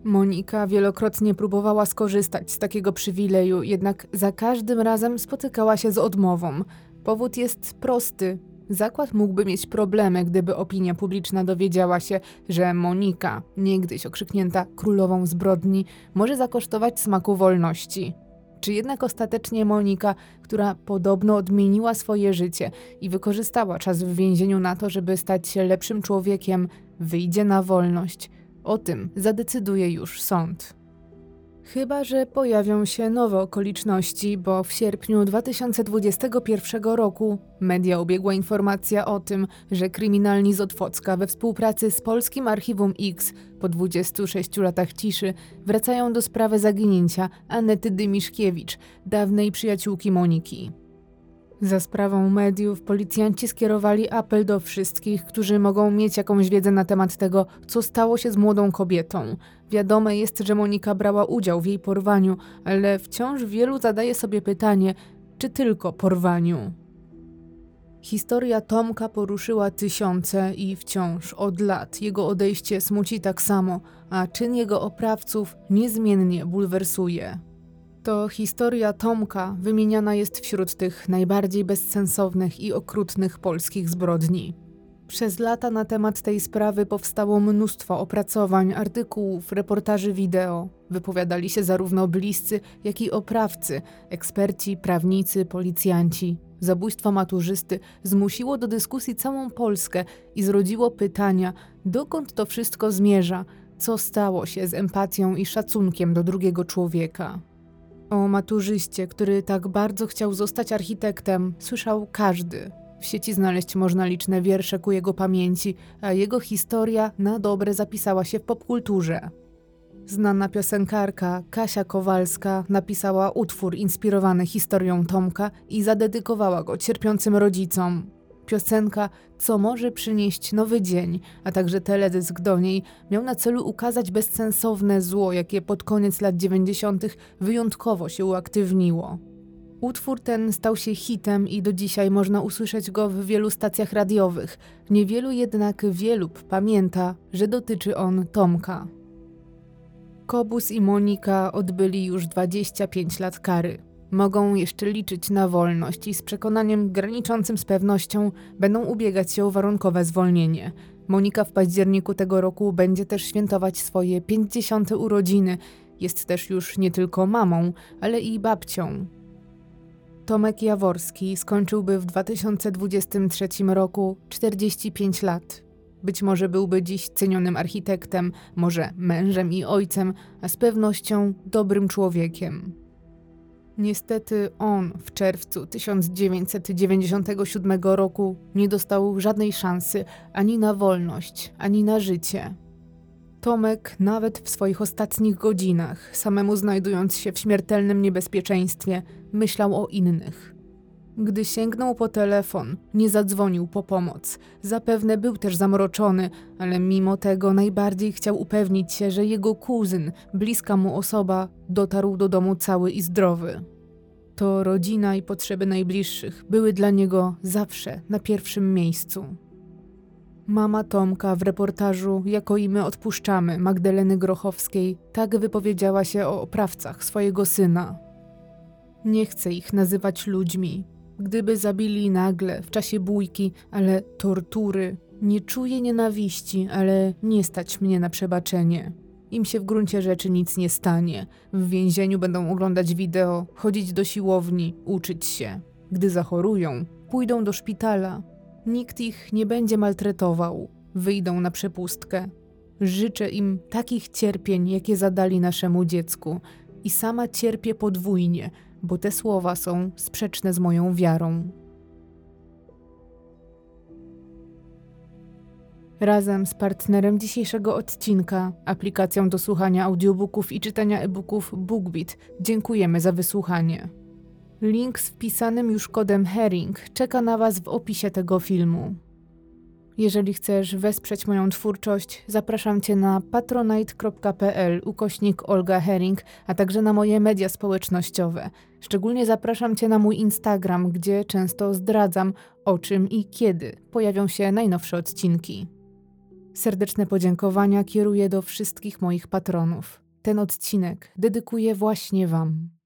[SPEAKER 1] Monika wielokrotnie próbowała skorzystać z takiego przywileju, jednak za każdym razem spotykała się z odmową. Powód jest prosty. Zakład mógłby mieć problemy, gdyby opinia publiczna dowiedziała się, że Monika, niegdyś okrzyknięta królową zbrodni, może zakosztować smaku wolności. Czy jednak ostatecznie Monika, która podobno odmieniła swoje życie i wykorzystała czas w więzieniu na to, żeby stać się lepszym człowiekiem, wyjdzie na wolność? O tym zadecyduje już sąd. Chyba, że pojawią się nowe okoliczności, bo w sierpniu 2021 roku media ubiegła informacja o tym, że kryminalni z Otwocka we współpracy z Polskim Archiwum X po 26 latach ciszy wracają do sprawy zaginięcia Anety Dymiszkiewicz, dawnej przyjaciółki Moniki. Za sprawą mediów policjanci skierowali apel do wszystkich, którzy mogą mieć jakąś wiedzę na temat tego, co stało się z młodą kobietą. Wiadome jest, że Monika brała udział w jej porwaniu, ale wciąż wielu zadaje sobie pytanie, czy tylko porwaniu. Historia Tomka poruszyła tysiące i wciąż od lat jego odejście smuci tak samo, a czyn jego oprawców niezmiennie bulwersuje. To historia Tomka wymieniana jest wśród tych najbardziej bezsensownych i okrutnych polskich zbrodni. Przez lata na temat tej sprawy powstało mnóstwo opracowań, artykułów, reportaży wideo. Wypowiadali się zarówno bliscy, jak i oprawcy, eksperci, prawnicy, policjanci. Zabójstwo maturzysty zmusiło do dyskusji całą Polskę i zrodziło pytania, dokąd to wszystko zmierza, co stało się z empatią i szacunkiem do drugiego człowieka. O maturzyście, który tak bardzo chciał zostać architektem, słyszał każdy. W sieci znaleźć można liczne wiersze ku jego pamięci, a jego historia na dobre zapisała się w popkulturze. Znana piosenkarka Kasia Kowalska napisała utwór inspirowany historią Tomka i zadedykowała go cierpiącym rodzicom. Piosenka Co może przynieść nowy dzień, a także teledysk do niej miał na celu ukazać bezsensowne zło, jakie pod koniec lat 90. wyjątkowo się uaktywniło. Utwór ten stał się hitem i do dzisiaj można usłyszeć go w wielu stacjach radiowych. Niewielu jednak wielub pamięta, że dotyczy on Tomka. Kobus i Monika odbyli już 25 lat kary. Mogą jeszcze liczyć na wolność i z przekonaniem graniczącym z pewnością będą ubiegać się o warunkowe zwolnienie. Monika w październiku tego roku będzie też świętować swoje 50. urodziny. Jest też już nie tylko mamą, ale i babcią. Tomek Jaworski skończyłby w 2023 roku 45 lat. Być może byłby dziś cenionym architektem, może mężem i ojcem, a z pewnością dobrym człowiekiem. Niestety on w czerwcu 1997 roku nie dostał żadnej szansy ani na wolność, ani na życie. Tomek, nawet w swoich ostatnich godzinach, samemu znajdując się w śmiertelnym niebezpieczeństwie, myślał o innych. Gdy sięgnął po telefon, nie zadzwonił po pomoc. Zapewne był też zamroczony, ale mimo tego najbardziej chciał upewnić się, że jego kuzyn, bliska mu osoba, dotarł do domu cały i zdrowy. To rodzina i potrzeby najbliższych były dla niego zawsze na pierwszym miejscu. Mama Tomka w reportażu Jako i my odpuszczamy Magdaleny Grochowskiej tak wypowiedziała się o oprawcach swojego syna. Nie chcę ich nazywać ludźmi. Gdyby zabili nagle, w czasie bójki, ale tortury, nie czuję nienawiści, ale nie stać mnie na przebaczenie. Im się w gruncie rzeczy nic nie stanie. W więzieniu będą oglądać wideo, chodzić do siłowni, uczyć się. Gdy zachorują, pójdą do szpitala. Nikt ich nie będzie maltretował. Wyjdą na przepustkę. Życzę im takich cierpień, jakie zadali naszemu dziecku. I sama cierpię podwójnie, bo te słowa są sprzeczne z moją wiarą. Razem z partnerem dzisiejszego odcinka, aplikacją do słuchania audiobooków i czytania e-booków BookBeat, dziękujemy za wysłuchanie. Link z wpisanym już kodem Herring czeka na Was w opisie tego filmu. Jeżeli chcesz wesprzeć moją twórczość, zapraszam Cię na patronite.pl ukośnik Olga Herring, a także na moje media społecznościowe. Szczególnie zapraszam Cię na mój Instagram, gdzie często zdradzam, o czym i kiedy pojawią się najnowsze odcinki. Serdeczne podziękowania kieruję do wszystkich moich patronów. Ten odcinek dedykuję właśnie Wam.